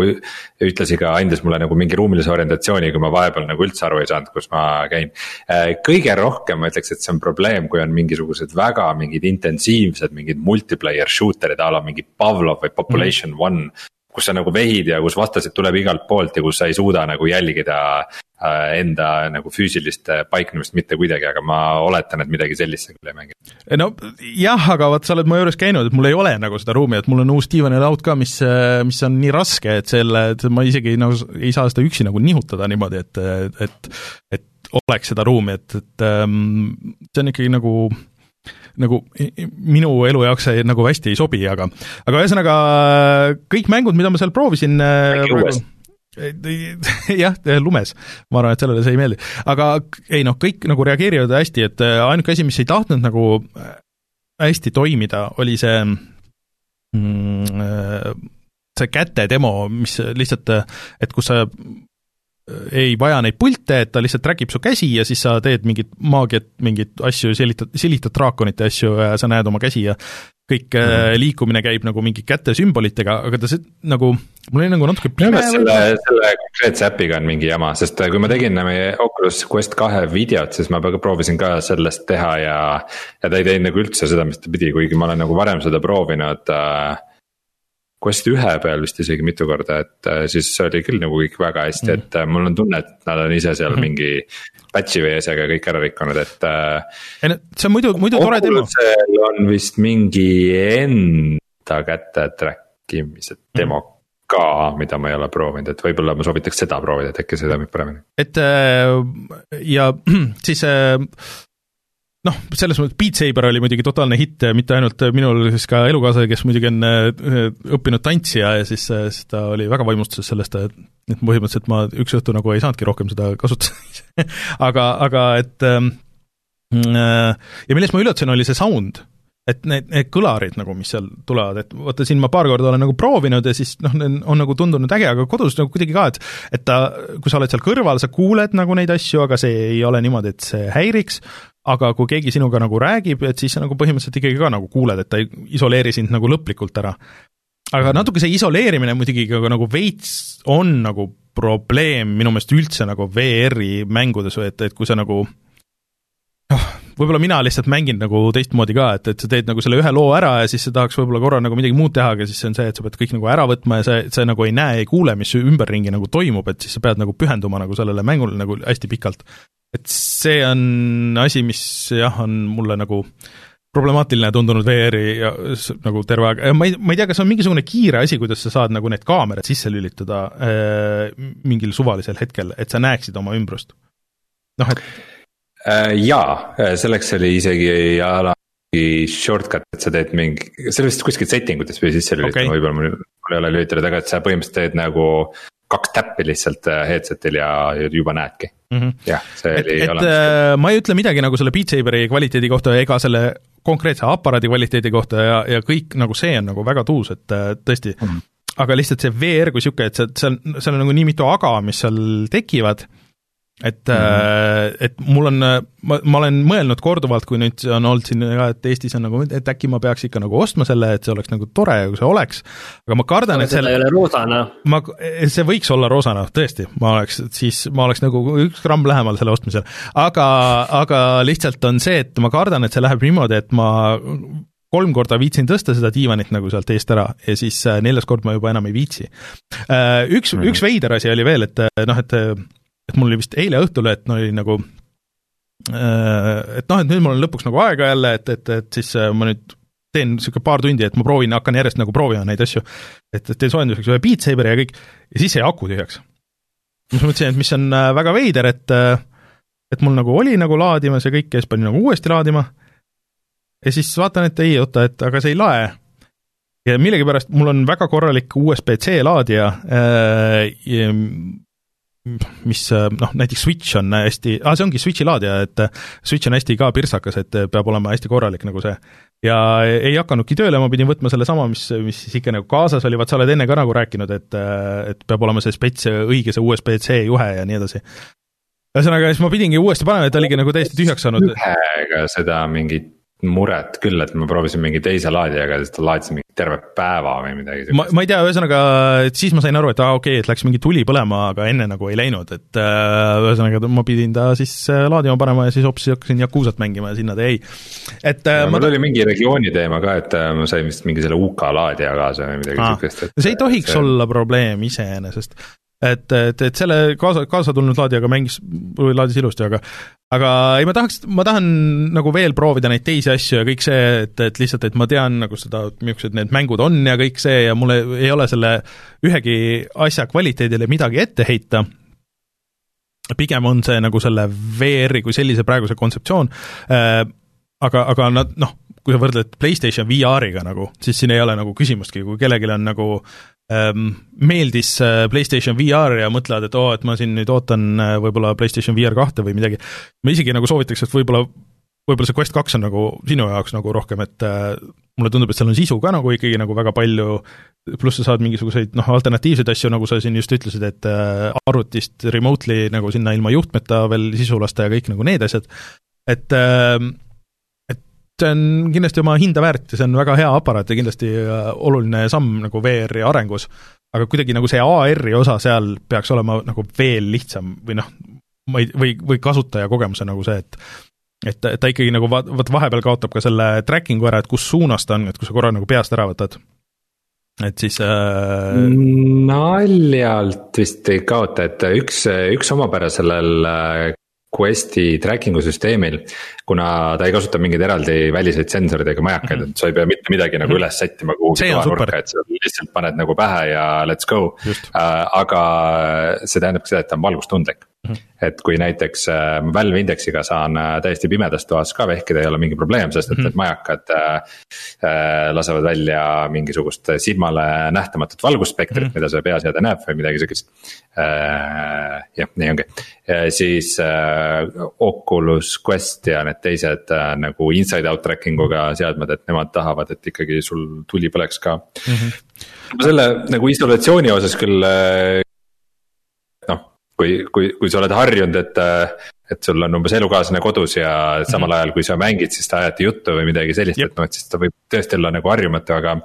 ühtlasi ka andis mulle nagu mingi ruumilise orientatsiooni, kui ma vahepeal nagu üldse aru ei saanud, kus ma käin. Äh, kõige rohkem ma ütleks, et see on probleem, kui on mingisugused väga mingid intensiivsed mingid multiplayer shooter'id a la mingi Pavlov või Population mm. One kus sa nagu vehid ja kus vastased tuleb igalt poolt ja kus sa ei suuda nagu jälgida äh, enda nagu füüsilist paiknemist mitte kuidagi, aga ma oletan, et midagi sellist sa küll ei mängi. no jah, aga vot sa oled mu juures käinud, et mul ei ole nagu seda ruumi, et mul on uus diivanilaud ka, mis, mis on nii raske, et selle, et ma isegi nagu ei saa seda üksi nagu nihutada niimoodi, et, et et oleks seda ruumi, et, et ähm, see on ikkagi nagu nagu minu elu jaoks see nagu hästi ei sobi, aga, aga ühesõnaga kõik mängud, mida ma seal proovisin jah, lumes, ma arvan, et sellele see ei meeldi, aga ei noh, kõik nagu reageerivad hästi, et ainuke asi, mis ei tahtnud nagu hästi toimida, oli see mm, see käte demo, mis lihtsalt, et kus sa ei vaja neid pilte, et ta lihtsalt track ib su käsi ja siis sa teed mingit maagiat, mingeid asju, silitad, silitad draakonite asju ja sa näed oma käsi ja kõik mm -hmm. liikumine käib nagu mingi kätesümbolitega, aga ta see nagu, mul oli nagu natuke pime. selle, selle konkreetse äpiga on mingi jama, sest äh, kui ma tegin meie Oculus Quest kahe videot, siis ma proovisin ka sellest teha ja. ja ta ei teinud nagu üldse seda, mis ta pidi, kuigi ma olen nagu varem seda proovinud äh, Quest ühe peal vist isegi mitu korda, et äh, siis oli küll nagu kõik väga hästi mm, et äh, mul on tunne, et nad on ise seal mm -hmm. mingi patch'i või asjaga kõik ära rikkunud, et. Äh, ei no see on muidu, muidu tore demo. on vist mingi enda käte track imise demo mm. ka, mida ma ei ole proovinud, et võib-olla ma soovitaks seda proovida, et äkki see toimib paremini. et ja siis noh, selles mõttes Beat Saber oli muidugi totaalne hitt mitte ainult minul, siis ka elukaaslane, kes muidugi on äh, õppinud tantsija ja siis, äh, siis ta oli väga vaimustuses sellest, et põhimõtteliselt ma üks õhtu nagu ei saanudki rohkem seda kasutada aga, aga et ähm, äh, ja millest ma üllatasin, oli see sound. Et need, need kõlarid nagu, mis seal tulevad, et vaata siin ma paar korda olen nagu proovinud ja siis noh, on nagu tundunud äge, aga kodus nagu kuidagi ka, et et ta, kui sa oled seal kõrval, sa kuuled nagu neid asju, aga see ei ole niimoodi, et see häiriks, aga kui keegi sinuga nagu räägib, et siis sa nagu põhimõtteliselt ikkagi ka nagu kuuled, et ta ei isoleeri sind nagu lõplikult ära. aga natuke see isoleerimine muidugi ka nagu veits on nagu probleem minu meelest üldse nagu VR-i mängudes, et, et kui sa nagu noh, võib-olla mina lihtsalt mängin nagu teistmoodi ka, et, et sa teed nagu selle ühe loo ära ja siis sa tahaks võib-olla korra nagu midagi muud teha, aga siis see on see, et sa pead kõik nagu ära võtma ja sa, sa nagu ei näe, ei kuule, mis ümberringi nagu toimub, et siis sa pead nagu pühenduma nagu sellele mängule nagu hästi pikalt et see on asi, mis jah, on mulle nagu problemaatiline tundunud VR-i ja nagu terve aeg, ma ei, ma ei tea, kas on mingisugune kiire asi, kuidas sa saad nagu need kaamerad sisse lülitada äh, mingil suvalisel hetkel, et sa näeksid oma ümbrust? noh, et jaa, selleks oli isegi ala shortcut, et sa teed mingi, see oli vist kuskil setting utes või sisse lülitama okay., võib-olla mul, mul ei ole lülitatud, aga et sa põhimõtteliselt teed nagu kaks täppi lihtsalt äh, headset'il ja juba näedki mm -hmm.. jah, see et, oli olemas. Äh, ma ei ütle midagi nagu selle Beat Saberi kvaliteedi kohta ega selle konkreetse aparaadi kvaliteedi kohta ja, ja kõik nagu see on nagu väga tuus, et äh, tõesti mm, -hmm. aga lihtsalt see VR kui niisugune, et see, seal, seal on nagu nii mitu aga, mis seal tekivad et mm, -hmm. et mul on, ma, ma olen mõelnud korduvalt, kui nüüd on olnud siin ka, et Eestis on nagu, et äkki ma peaks ikka nagu ostma selle, et see oleks nagu tore, kui see oleks, aga ma kardan, et selle ei ole roosana. ma, see võiks olla roosana, tõesti, ma oleks, siis ma oleks nagu üks gramm lähemal selle ostmisel. aga, aga lihtsalt on see, et ma kardan, et see läheb niimoodi, et ma kolm korda viitsin tõsta seda diivanit nagu sealt eest ära ja siis äh, neljas kord ma juba enam ei viitsi. Äh, üks mm, -hmm. üks veider asi oli veel, et noh, et et mul oli vist eile õhtul, et no oli nagu äh, et noh, et nüüd mul on lõpuks nagu aega jälle, et, et, et siis äh, ma nüüd teen niisugune paar tundi, et ma proovin, hakkan järjest nagu proovima neid asju. et, et teen soojenduseks ühe Beat Saberi ja kõik, ja siis jäi aku tühjaks. siis mõtlesin, et mis on äh, väga veider, et et mul nagu oli nagu laadimas ja kõik, ja siis panin nagu uuesti laadima, ja siis vaatan, et ei, oota, et aga see ei lae. ja millegipärast mul on väga korralik USB-C laadija äh,, mis noh, näiteks Switch on hästi ah,, see ongi Switchi laadija, et Switch on hästi ka pirtsakas, et peab olema hästi korralik nagu see. ja ei hakanudki tööle, ma pidin võtma sellesama, mis, mis siis ikka nagu kaasas oli, vaat sa oled enne ka nagu rääkinud, et et peab olema see spets, õige see USB-C juhe ja nii edasi. ühesõnaga, siis ma pidingi uuesti panema, et oligi nagu täiesti tühjaks saanud. seda mingit muret küll, et ma proovisin mingi teise laadijaga ja siis ta laadis mingi terve päeva või midagi ma, ma ei tea, ühesõnaga, siis ma sain aru, et aa ah, okei okay,, et läks mingi tuli põlema, aga enne nagu ei läinud, et äh, ühesõnaga ma pidin ta siis äh, laadima panema ja siis hoopis hakkasin Yakuusat mängima ja sinna ta jäi. et äh, mul ta... oli mingi regiooni teema ka, et ma sain vist mingi selle UK laadija kaasa või midagi siukest, et see ei tohiks see... olla probleem iseenesest et, et, et selle kaasa, kaasa tulnud laadijaga mängis, laadis ilusti, aga aga ei, ma tahaks, ma tahan nagu veel proovida neid teisi asju ja kõik see, et, et lihtsalt, et ma tean nagu seda, millised need mängud on ja kõik see ja mul ei ole selle ühegi asja kvaliteedile midagi ette heita, pigem on see nagu selle VR-i kui sellise praeguse kontseptsioon. Äh,, aga, aga nad noh, kui sa võrdled PlayStation VR-iga nagu, siis siin ei ole nagu küsimustki, kui kellelgi on nagu Ehm, meeldis äh, PlayStation VR ja mõtlevad, et oo oh,, et ma siin nüüd ootan äh, võib-olla PlayStation VR kahte või midagi, ma isegi nagu soovitaks, et võib-olla, võib-olla see Quest kaks on nagu sinu jaoks nagu rohkem, et äh, mulle tundub, et seal on sisu ka nagu ikkagi nagu väga palju, pluss sa saad mingisuguseid noh, alternatiivseid asju, nagu sa siin just ütlesid, et arvutist remotely nagu sinna ilma juhtmeta veel sisu lasta ja kõik nagu need asjad, et äh, see on kindlasti oma hinda väärt ja see on väga hea aparaat ja kindlasti äh, oluline samm nagu VR-i arengus, aga kuidagi nagu see AR-i osa seal peaks olema nagu veel lihtsam või noh, ma ei, või, või kasutajakogemuse nagu see, et et, et ta ikkagi nagu va-, vot vahepeal kaotab ka selle tracking'u ära, et kus suunas ta on, et kui sa korra nagu peast ära võtad, et siis äh... naljalt vist ei kaota, et üks, üks omapära sellel äh, Questi tracking'u süsteemil, kuna ta ei kasuta mingeid eraldi väliseid sensoreid ega majakaid mm, -hmm. et sa ei pea mitte midagi nagu -hmm. üles sättima kuhugi toanurka, et sa lihtsalt paned nagu pähe ja let's go. Uh, aga see tähendab seda, et ta on valgustundlik. Et kui näiteks äh, Valve indeksiga saan äh, täiesti pimedas toas ka vehkida, ei ole mingi probleem, sest et need majakad äh, äh, lasevad välja mingisugust silmale nähtamatut valgusspektrit mm, -hmm. mida see peaseade näeb või midagi sihukest äh,. jah, nii ongi, siis äh, Oculus Quest ja need teised äh, nagu inside out tracking uga seadmed, et nemad tahavad, et ikkagi sul tuli põleks ka mm. -hmm. ma selle nagu isolatsiooni osas küll äh, kui, kui, kui sa oled harjunud, et, et sul on umbes elukaaslane kodus ja samal mhm. ajal, kui sa mängid, siis te ajate juttu või midagi sellist, et noh, et siis ta võib tõesti olla nagu harjumatu, aga.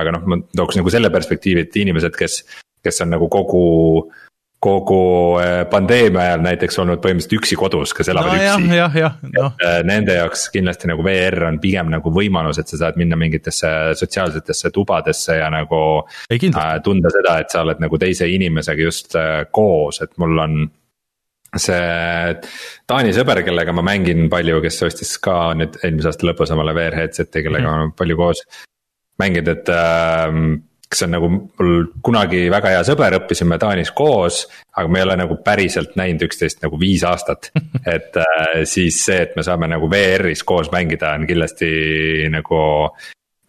aga noh, ma tooks nagu selle perspektiivi, et inimesed, kes, kes on nagu kogu kogu eh, pandeemia ajal näiteks olnud põhimõtteliselt üksi kodus, kes elavad no, üksi. jah, jah, noh. Eh, nende jaoks kindlasti nagu VR on pigem nagu võimalus, et sa saad minna mingitesse sotsiaalsetesse tubadesse ja nagu. Äh, tunda seda, et sa oled nagu teise inimesega just äh, koos, et mul on see Taani sõber, kellega ma mängin palju, kes ostis ka nüüd eelmise aasta lõpus omale VR headset'i, kellega mm -hmm. ma palju koos mänginud, et äh, kes on nagu mul kunagi väga hea sõber, õppisime Taanis koos. aga me ei ole nagu päriselt näinud üksteist nagu viis aastat et äh, siis see, et me saame nagu VR-is koos mängida, on kindlasti nagu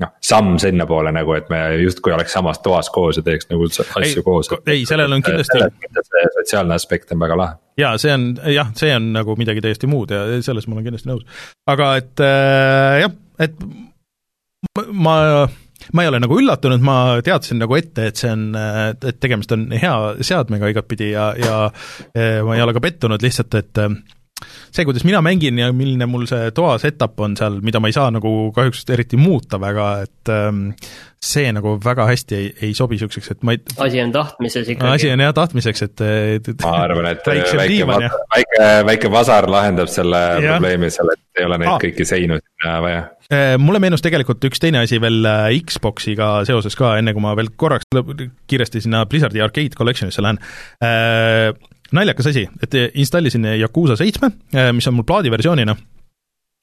noh, samm sinnapoole nagu, et me justkui oleks samas toas koos ja teeks nagu asju ei, koos. ei, sellel on kindlasti. see sotsiaalne aspekt on väga lahe. ja see on jah, see on nagu midagi täiesti muud ja selles ma olen kindlasti nõus. aga et äh, jah, et ma ma ei ole nagu üllatunud, ma teadsin nagu ette, et see on, et tegemist on hea seadmega igatpidi ja, ja ma ei ole ka pettunud lihtsalt, et see, kuidas mina mängin ja milline mul see toa setup on seal, mida ma ei saa nagu kahjuks eriti muuta väga, et see nagu väga hästi ei, ei sobi niisuguseks, et ma ei asi on tahtmises ikkagi. asi on jah tahtmiseks, et, et ma arvan, et väike, väike, väike vasar lahendab selle ja. probleemi seal, et ei ole neid ah. kõiki seinu sinna vaja Äh, mulle meenus tegelikult üks teine asi veel äh, Xboxiga seoses ka, enne kui ma veel korraks kiiresti sinna Blizzardi Arcade Collectionisse lähen äh,. Naljakas asi, et installisin Yakuusa seitsme, äh, mis on mul plaadiversioonina.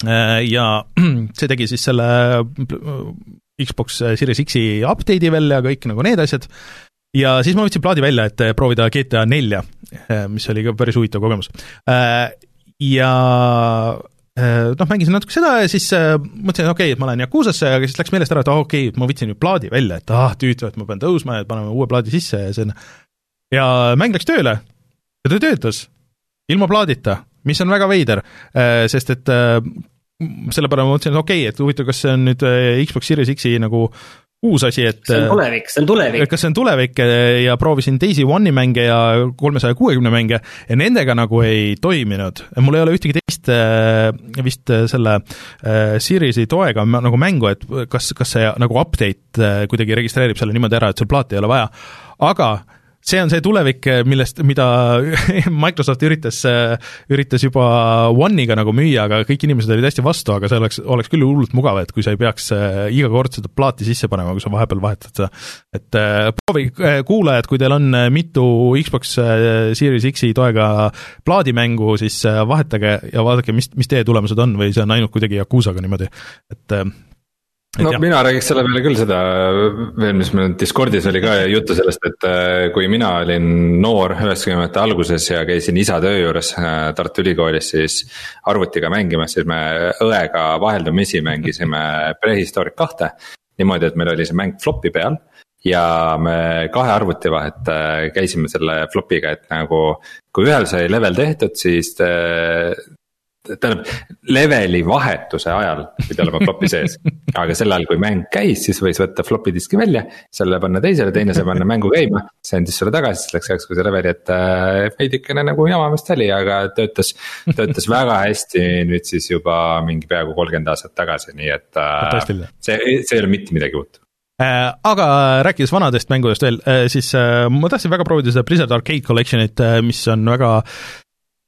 Äh,, ja see tegi siis selle Xbox Series X-i update'i veel ja kõik nagu need asjad, ja siis ma võtsin plaadi välja, et proovida GTA nelja, mis oli ka päris huvitav kogemus. Ja noh, mängisin natuke seda ja siis mõtlesin, okei okay,, et ma lähen Yakuusasse, aga siis läks meelest ära, et ah, okei okay,, ma võtsin ju plaadi välja, et ah, tüütu, et ma pean tõusma ja paneme uue plaadi sisse ja see on ja mäng läks tööle ja ta töötas ilma plaadita, mis on väga veider, äh, sest et sellepärast ma mõtlesin, et okei okay,, et huvitav, kas see on nüüd Xbox Series X-i nagu uus asi, et see on tulevik, see on tulevik. kas see on tulevik ja proovisin teisi One'i mänge ja kolmesaja kuuekümne mänge ja nendega nagu ei toiminud. mul ei ole ühtegi teist vist selle Series'i toega nagu mängu, et kas, kas see nagu update kuidagi registreerib selle niimoodi ära, et sul plaati ei ole vaja, aga see on see tulevik, millest, mida Microsoft üritas, üritas juba One'iga nagu müüa, aga kõik inimesed olid hästi vastu, aga see oleks, oleks küll hullult mugav, et kui sa ei peaks äh, iga kord seda plaati sisse panema, kui sa vahepeal vahetad seda. et proovige, kuulajad, kui teil on mitu Xbox Series X-i toega plaadimängu, siis vahetage ja vaadake, mis, mis teie tulemused on või see on ainult kuidagi Yakuusaga niimoodi, et no jah. mina räägiks selle peale küll seda veel, mis meil Discordis oli ka juttu sellest, et äh, kui mina olin noor üheksakümnendate alguses ja käisin isa töö juures äh, Tartu Ülikoolis, siis arvutiga mängimas, siis me õega vaheldumisi mängisime Prehistoric kahte. niimoodi, et meil oli see mäng flop'i peal ja me kahe arvuti vahet äh, käisime selle flop'iga, et nagu kui ühel sai level tehtud, siis tähendab, leveli vahetuse ajal pidi olema flop'i sees. aga sel ajal, kui mäng käis, siis võis võtta flop'i diski välja, selle panna teisele, teine sai panna mängu käima. see andis sulle tagasi selleks ajaks, kui see leveli, et äh, veidikene nagu jama vist oli, aga töötas, töötas väga hästi nüüd siis juba mingi peaaegu kolmkümmend aastat tagasi, nii et äh,. see, see ei ole mitte midagi uut äh, aga rääkides vanadest mängudest veel, siis ma tahtsin väga proovida seda Blizzard Arcade Collection'it, mis on väga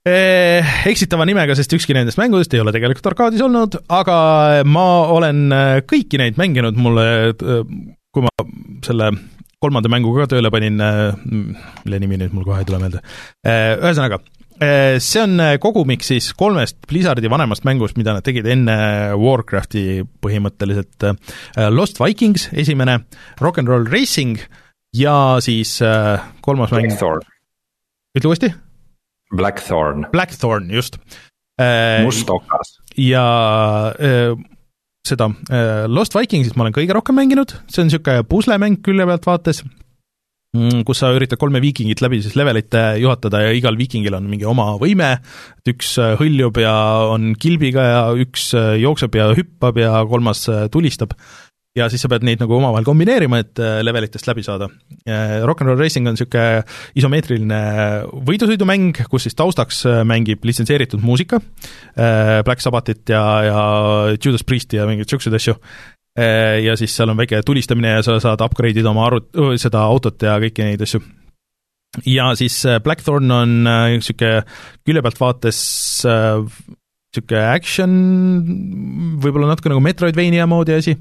eksitava nimega, sest ükski nendest mängudest ei ole tegelikult arkaadis olnud, aga ma olen eh, kõiki neid mänginud, mulle, eh, kui ma selle kolmanda mängu ka tööle panin, mille nimi nüüd mul kohe ei tule meelde, ühesõnaga, see on kogumik siis kolmest Blizzardi vanemast mängust, mida nad tegid enne Warcrafti põhimõtteliselt, Lost Vikings esimene, Rock n Roll Racing ja siis kolmas mäng ütle uuesti Blackthorn. Blackthorn, just. Äh, must okas. ja äh, seda äh, Lost Vikingsit ma olen kõige rohkem mänginud, see on niisugune puslemäng külje pealt vaates, mm, kus sa üritad kolme viikingit läbi siis levelite juhatada ja igal viikingil on mingi oma võime, et üks hõljub ja on kilbiga ja üks jookseb ja hüppab ja kolmas tulistab ja siis sa pead neid nagu omavahel kombineerima, et äh, levelitest läbi saada. Rock n Roll Racing on niisugune isomeetriline võidusõidumäng, kus siis taustaks äh, mängib litsenseeritud muusika, äh, Black Sabbathit ja, ja Judas Priesti ja mingeid niisuguseid asju, ja siis seal on väike tulistamine ja sa saad upgrade ida oma arvut-, seda autot ja kõiki neid asju. ja siis Blackthorn on niisugune külje pealt vaates niisugune action, võib-olla natuke nagu Metroidvania moodi asi,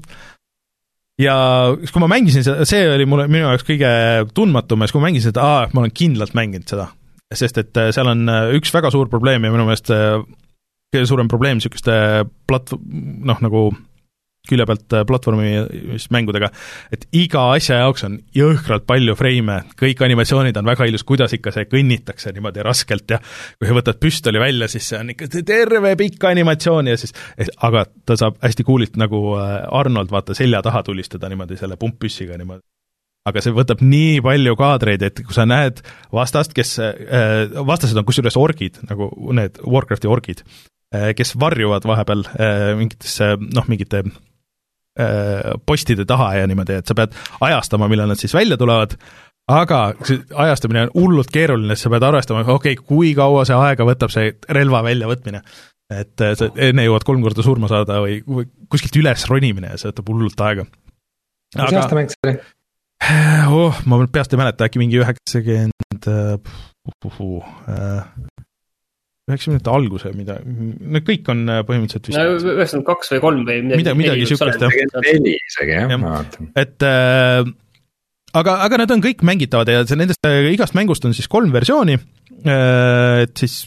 ja kui ma mängisin seda, see oli mulle, minu jaoks kõige tundmatum ja siis, kui ma mängisin seda, aa, ma olen kindlalt mänginud seda. sest et äh, seal on äh, üks väga suur probleem ja minu meelest äh, kõige suurem probleem niisuguste plat-, noh, nagu külje pealt äh, platvormi mängudega, et iga asja jaoks on jõhkralt palju freime, kõik animatsioonid on väga ilus, kuidas ikka see kõnnitakse niimoodi raskelt ja kui sa võtad püstoli välja, siis see on ikka terve pikk animatsioon ja siis, aga ta saab hästi cool'ilt nagu äh, Arnold, vaata, selja taha tulistada niimoodi selle pumppüssiga niimoodi. Aga see võtab nii palju kaadreid, et kui sa näed vastast, kes, äh, vastased on kusjuures orgid, nagu need Warcrafti orgid, kes varjuvad vahepeal mingitesse noh, mingite postide taha ja niimoodi, et sa pead ajastama, millal nad siis välja tulevad, aga ajastamine on hullult keeruline, sest sa pead arvestama, okei okay,, kui kaua see aega võtab, see relva väljavõtmine. et äh, sa enne jõuad kolm korda surma saada või, või kuskilt üles ronimine ja see võtab hullult aega. mis aasta mäng see oli? oh, ma peast ei mäleta, äkki mingi üheksakümmend uh, uh, üheksakümnendate alguse, mida, no kõik on äh, põhimõtteliselt vist no üheksakümmend kaks või kolm või midagi. mida, midagi niisugust jah. neli isegi jah, ma vaatan. et äh, aga, aga need on kõik mängitavad ja see nendest äh, igast mängust on siis kolm versiooni äh,, et siis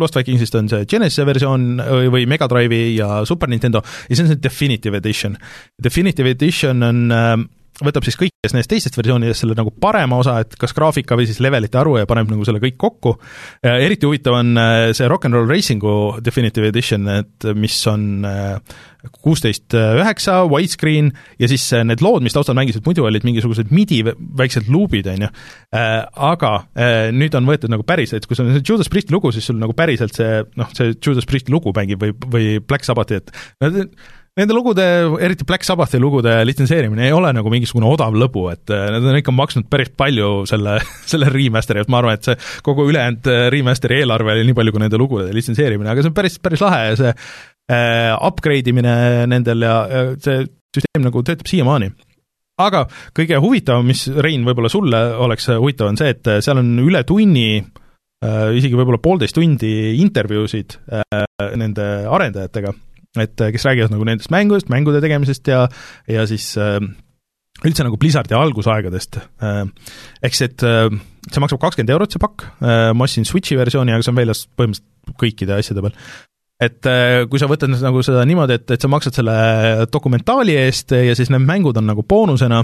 Lost Vikingsist on see Genesis'e versioon või, või Mega Drive'i ja Super Nintendo ja siis on see Definitive Edition. Definitive Edition on äh, võtab siis kõikidest nendest teistest versioonidest selle nagu parema osa, et kas graafika või siis levelite arvu ja paneb nagu selle kõik kokku. eriti huvitav on äh, see Rock n Roll Racingu Definitive Edition, et mis on äh, kuusteist üheksa, widescreen ja siis äh, need lood, mis taustal mängisid, muidu olid mingisugused midi väiksed luubid, on ju. Aga nüüd on võetud nagu päriselt, kui sul on see Judas Priesti lugu, siis sul nagu päriselt see noh, see Judas Priesti lugu mängib või, või Black Sabbathi, et Nende lugude, eriti Black Sabbathi lugude litsenseerimine ei ole nagu mingisugune odav lõbu, et äh, nad on ikka maksnud päris palju selle, selle remaster'i eest, ma arvan, et see kogu ülejäänud äh, remaster'i eelarve oli nii palju kui nende lugude litsenseerimine, aga see on päris, päris lahe ja see äh, upgrade imine nendel ja äh, see süsteem nagu töötab siiamaani. Aga kõige huvitavam, mis Rein, võib-olla sulle oleks huvitav, on see, et seal on üle tunni äh,, isegi võib-olla poolteist tundi intervjuusid äh, nende arendajatega et äh, kes räägivad nagu nendest mängudest, mängude tegemisest ja, ja siis äh, üldse nagu Blizzardi algusaegadest. Äh, eks et see maksab kakskümmend eurot, see pakk, ma ostsin Switchi versiooni, aga see on väljas põhimõtteliselt kõikide asjade peal. et kui sa võtad nagu seda niimoodi, et, et sa maksad selle dokumentaali eest ja siis need mängud on nagu boonusena,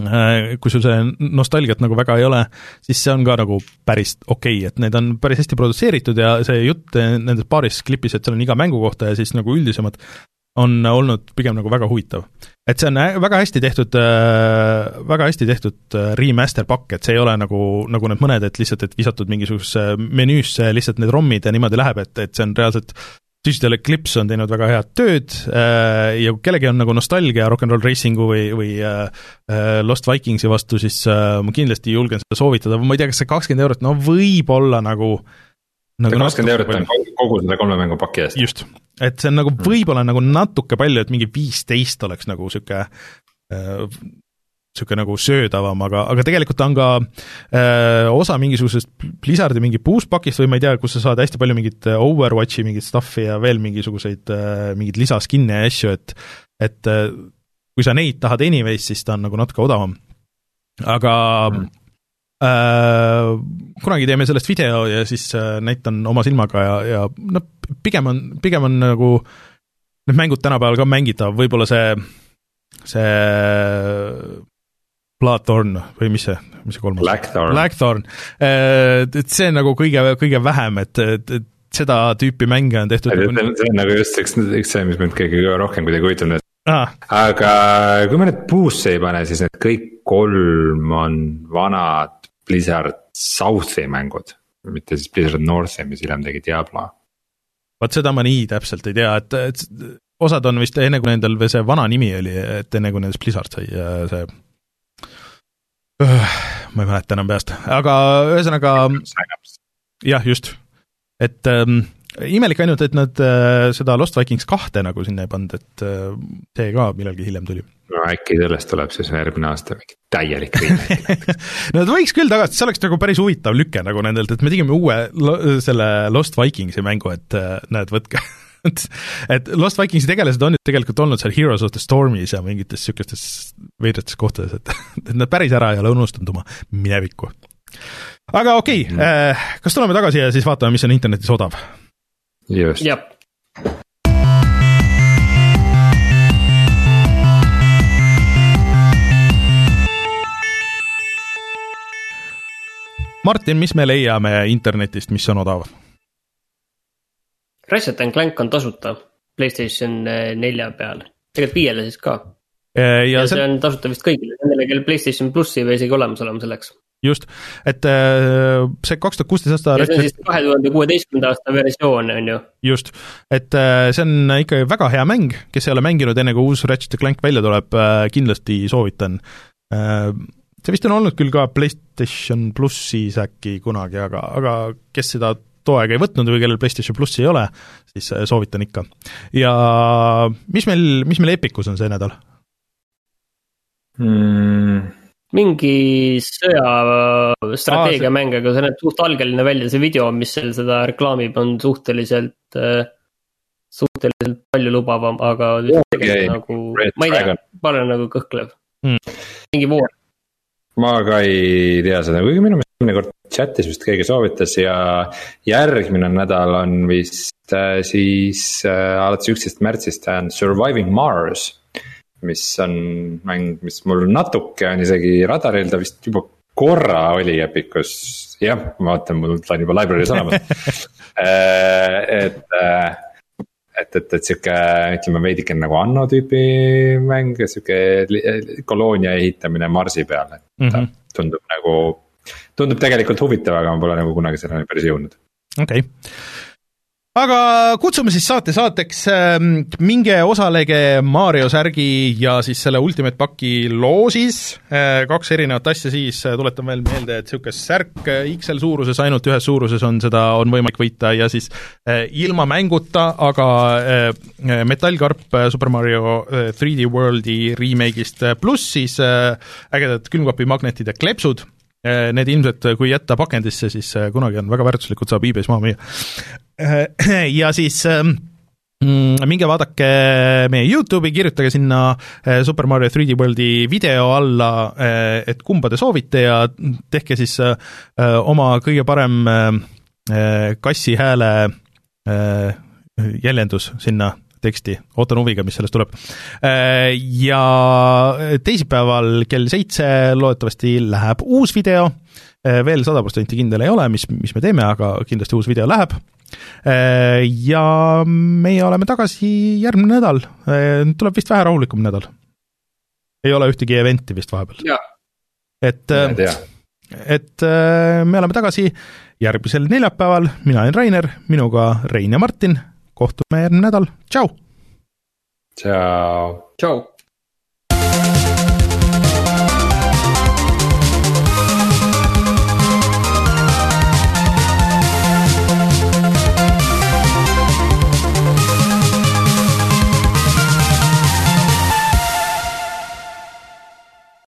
kui sul see nostalgiat nagu väga ei ole, siis see on ka nagu päris okei okay,, et need on päris hästi produtseeritud ja see jutt nendes paaris klipis, et seal on iga mängu kohta ja siis nagu üldisemad, on olnud pigem nagu väga huvitav. et see on väga hästi tehtud, äh, väga hästi tehtud äh, remaster pakk, et see ei ole nagu, nagu need mõned, et lihtsalt, et visatud mingisugusesse menüüsse lihtsalt need ROM-id ja niimoodi läheb, et, et see on reaalselt Digital Eclipse on teinud väga head tööd äh, ja kui kellelgi on nagu nostalgia Rock n Roll Racingu või, või äh, äh, Lost Vikingsi vastu, siis ma kindlasti julgen seda soovitada, ma ei tea, kas see kakskümmend eurot, no võib-olla nagu nagu kakskümmend eurot on kogu selle kolme mängu paki eest. just, et see on nagu hmm. võib-olla nagu natuke palju, et mingi viisteist oleks nagu niisugune niisugune nagu söödavam, aga, aga tegelikult ta on ka äh, osa mingisugusest Blizzardi mingi boost-pakist või ma ei tea, kus sa saad hästi palju mingit äh, Overwatchi mingit stuff'i ja veel mingisuguseid äh, mingeid lisaskin'e ja asju, et et kui sa neid tahad anyways, siis ta on nagu natuke odavam. aga mm. äh, kunagi teeme sellest video ja siis äh, näitan oma silmaga ja, ja noh, pigem on, pigem on nagu need mängud tänapäeval ka mängitav, võib-olla see see Bloodthorn või mis see, mis see kolmas? Blackthorn. Blackthorn, äh, et see on nagu kõige, kõige vähem, et, et, et seda tüüpi mänge on tehtud. see on, see on nagu just üks, üks see, mis mind kõige rohkem kuidagi huvitab ah.. aga kui me nüüd puusse ei pane, siis need kõik kolm on vanad Blizzard South'i mängud, mitte siis Blizzard North'i, mis hiljem tegi Diablo. vot seda ma nii täpselt ei tea, et, et osad on vist enne, kui nendel või see vana nimi oli, et enne kui nendest Blizzard sai see ma ei mäleta enam peast, aga ühesõnaga jah, just, et ähm, imelik ainult, et nad äh, seda Lost Vikings kahte nagu sinna ei pannud, et äh, see ka millalgi hiljem tuli. no äkki sellest tuleb siis järgmine aasta mingi täielik remake no ta võiks küll tagasi, see oleks nagu päris huvitav lüke nagu nendelt, et me tegime uue lo, selle Lost Vikingsi mängu, et äh, näed, võtke et, et Lost Vikingsi tegelased on ju tegelikult olnud seal Heroes of the Stormis ja mingites niisugustes veidrates kohtades, et, et nad päris ära ei ole unustanud oma minevikku. aga okei okay, mm, -hmm. äh, kas tuleme tagasi ja siis vaatame, mis on internetis odav? just. Martin, mis me leiame internetist, mis on odav? Ratchet and Clank on tasuta Playstation äh, nelja peal, tegelikult viiele siis ka. Äh, ja, ja see on tasuta vist kõigile, nendele, kellel Playstation pluss ei pea isegi olemas olema selleks. just, et äh, see kaks tuhat kuusteist aasta. ja see on siis kahe tuhande kuueteistkümnenda aasta versioon, on ju. just, et see on ikka väga hea mäng, kes ei ole mänginud enne, kui uus Ratchet Clank välja tuleb, kindlasti soovitan. see vist on olnud küll ka Playstation plussis äkki kunagi, aga, aga kes seda too aeg ei võtnud või kellel PlayStation plussi ei ole, siis äh, soovitan ikka. ja mis meil, mis meil Epicus on see nädal hmm.? mingi sõjastrateegiamäng, aga see näeb suht algeline välja, see video, mis seal seda reklaamib, on suhteliselt, äh, suhteliselt paljulubavam, aga tegelikult nagu, ma ei tea, ma olen nagu kõhklev hmm.. mingi voor. Ma ka ei tea seda, kuigi minu meelest eelmine kord chat'is vist keegi soovitas ja järgmine nädal on vist äh, siis äh, alates üksteist märtsist on Surviving Mars. mis on mäng, mis mul natuke on isegi radaril, ta vist juba korra oli Epicus, jah, ma vaatan, mul on juba library's olemas äh, et et, et, sihuke, ütleme veidike nagu Anno tüüpi mäng, sihuke koloonia ehitamine Marsi peal, et mm -hmm. tundub nagu tundub tegelikult huvitav, aga ma pole nagu kunagi selleni päris jõudnud. okei okay aga kutsume siis saate saateks, ähm, minge osalege Mario särgi ja siis selle Ultimate Paki loosis, äh, kaks erinevat asja siis, äh, tuletan veel meelde, et niisugune särk äh, XL suuruses, ainult ühes suuruses on seda, on võimalik võita ja siis ilma mänguta, aga metallkarp Super Mario 3D Worldi remake'ist, pluss siis ägedad külmkapimagnetid ja kleepsud need ilmselt, kui jätta pakendisse, siis kunagi on väga väärtuslikud, saab e-base maha müüa. Äh, ja siis ähm, mm, minge vaadake meie Youtube'i, kirjutage sinna Super Mario 3D Worldi video alla, et kumba te soovite ja tehke siis oma kõige parem kassi hääle jäljendus sinna teksti, ootan huviga, mis sellest tuleb. Äh, ja teisipäeval kell seitse loodetavasti läheb uus video, äh, veel sada protsenti kindel ei ole, mis, mis me teeme, aga kindlasti uus video läheb. Äh, ja meie oleme tagasi järgmine nädal, tuleb vist vähe rahulikum nädal. ei ole ühtegi event'i vist vahepeal. et, et me oleme tagasi järgmisel neljapäeval, mina olen Rainer, minuga Rein ja Martin kohtume järgmine nädal, tšau. tšau. tšau.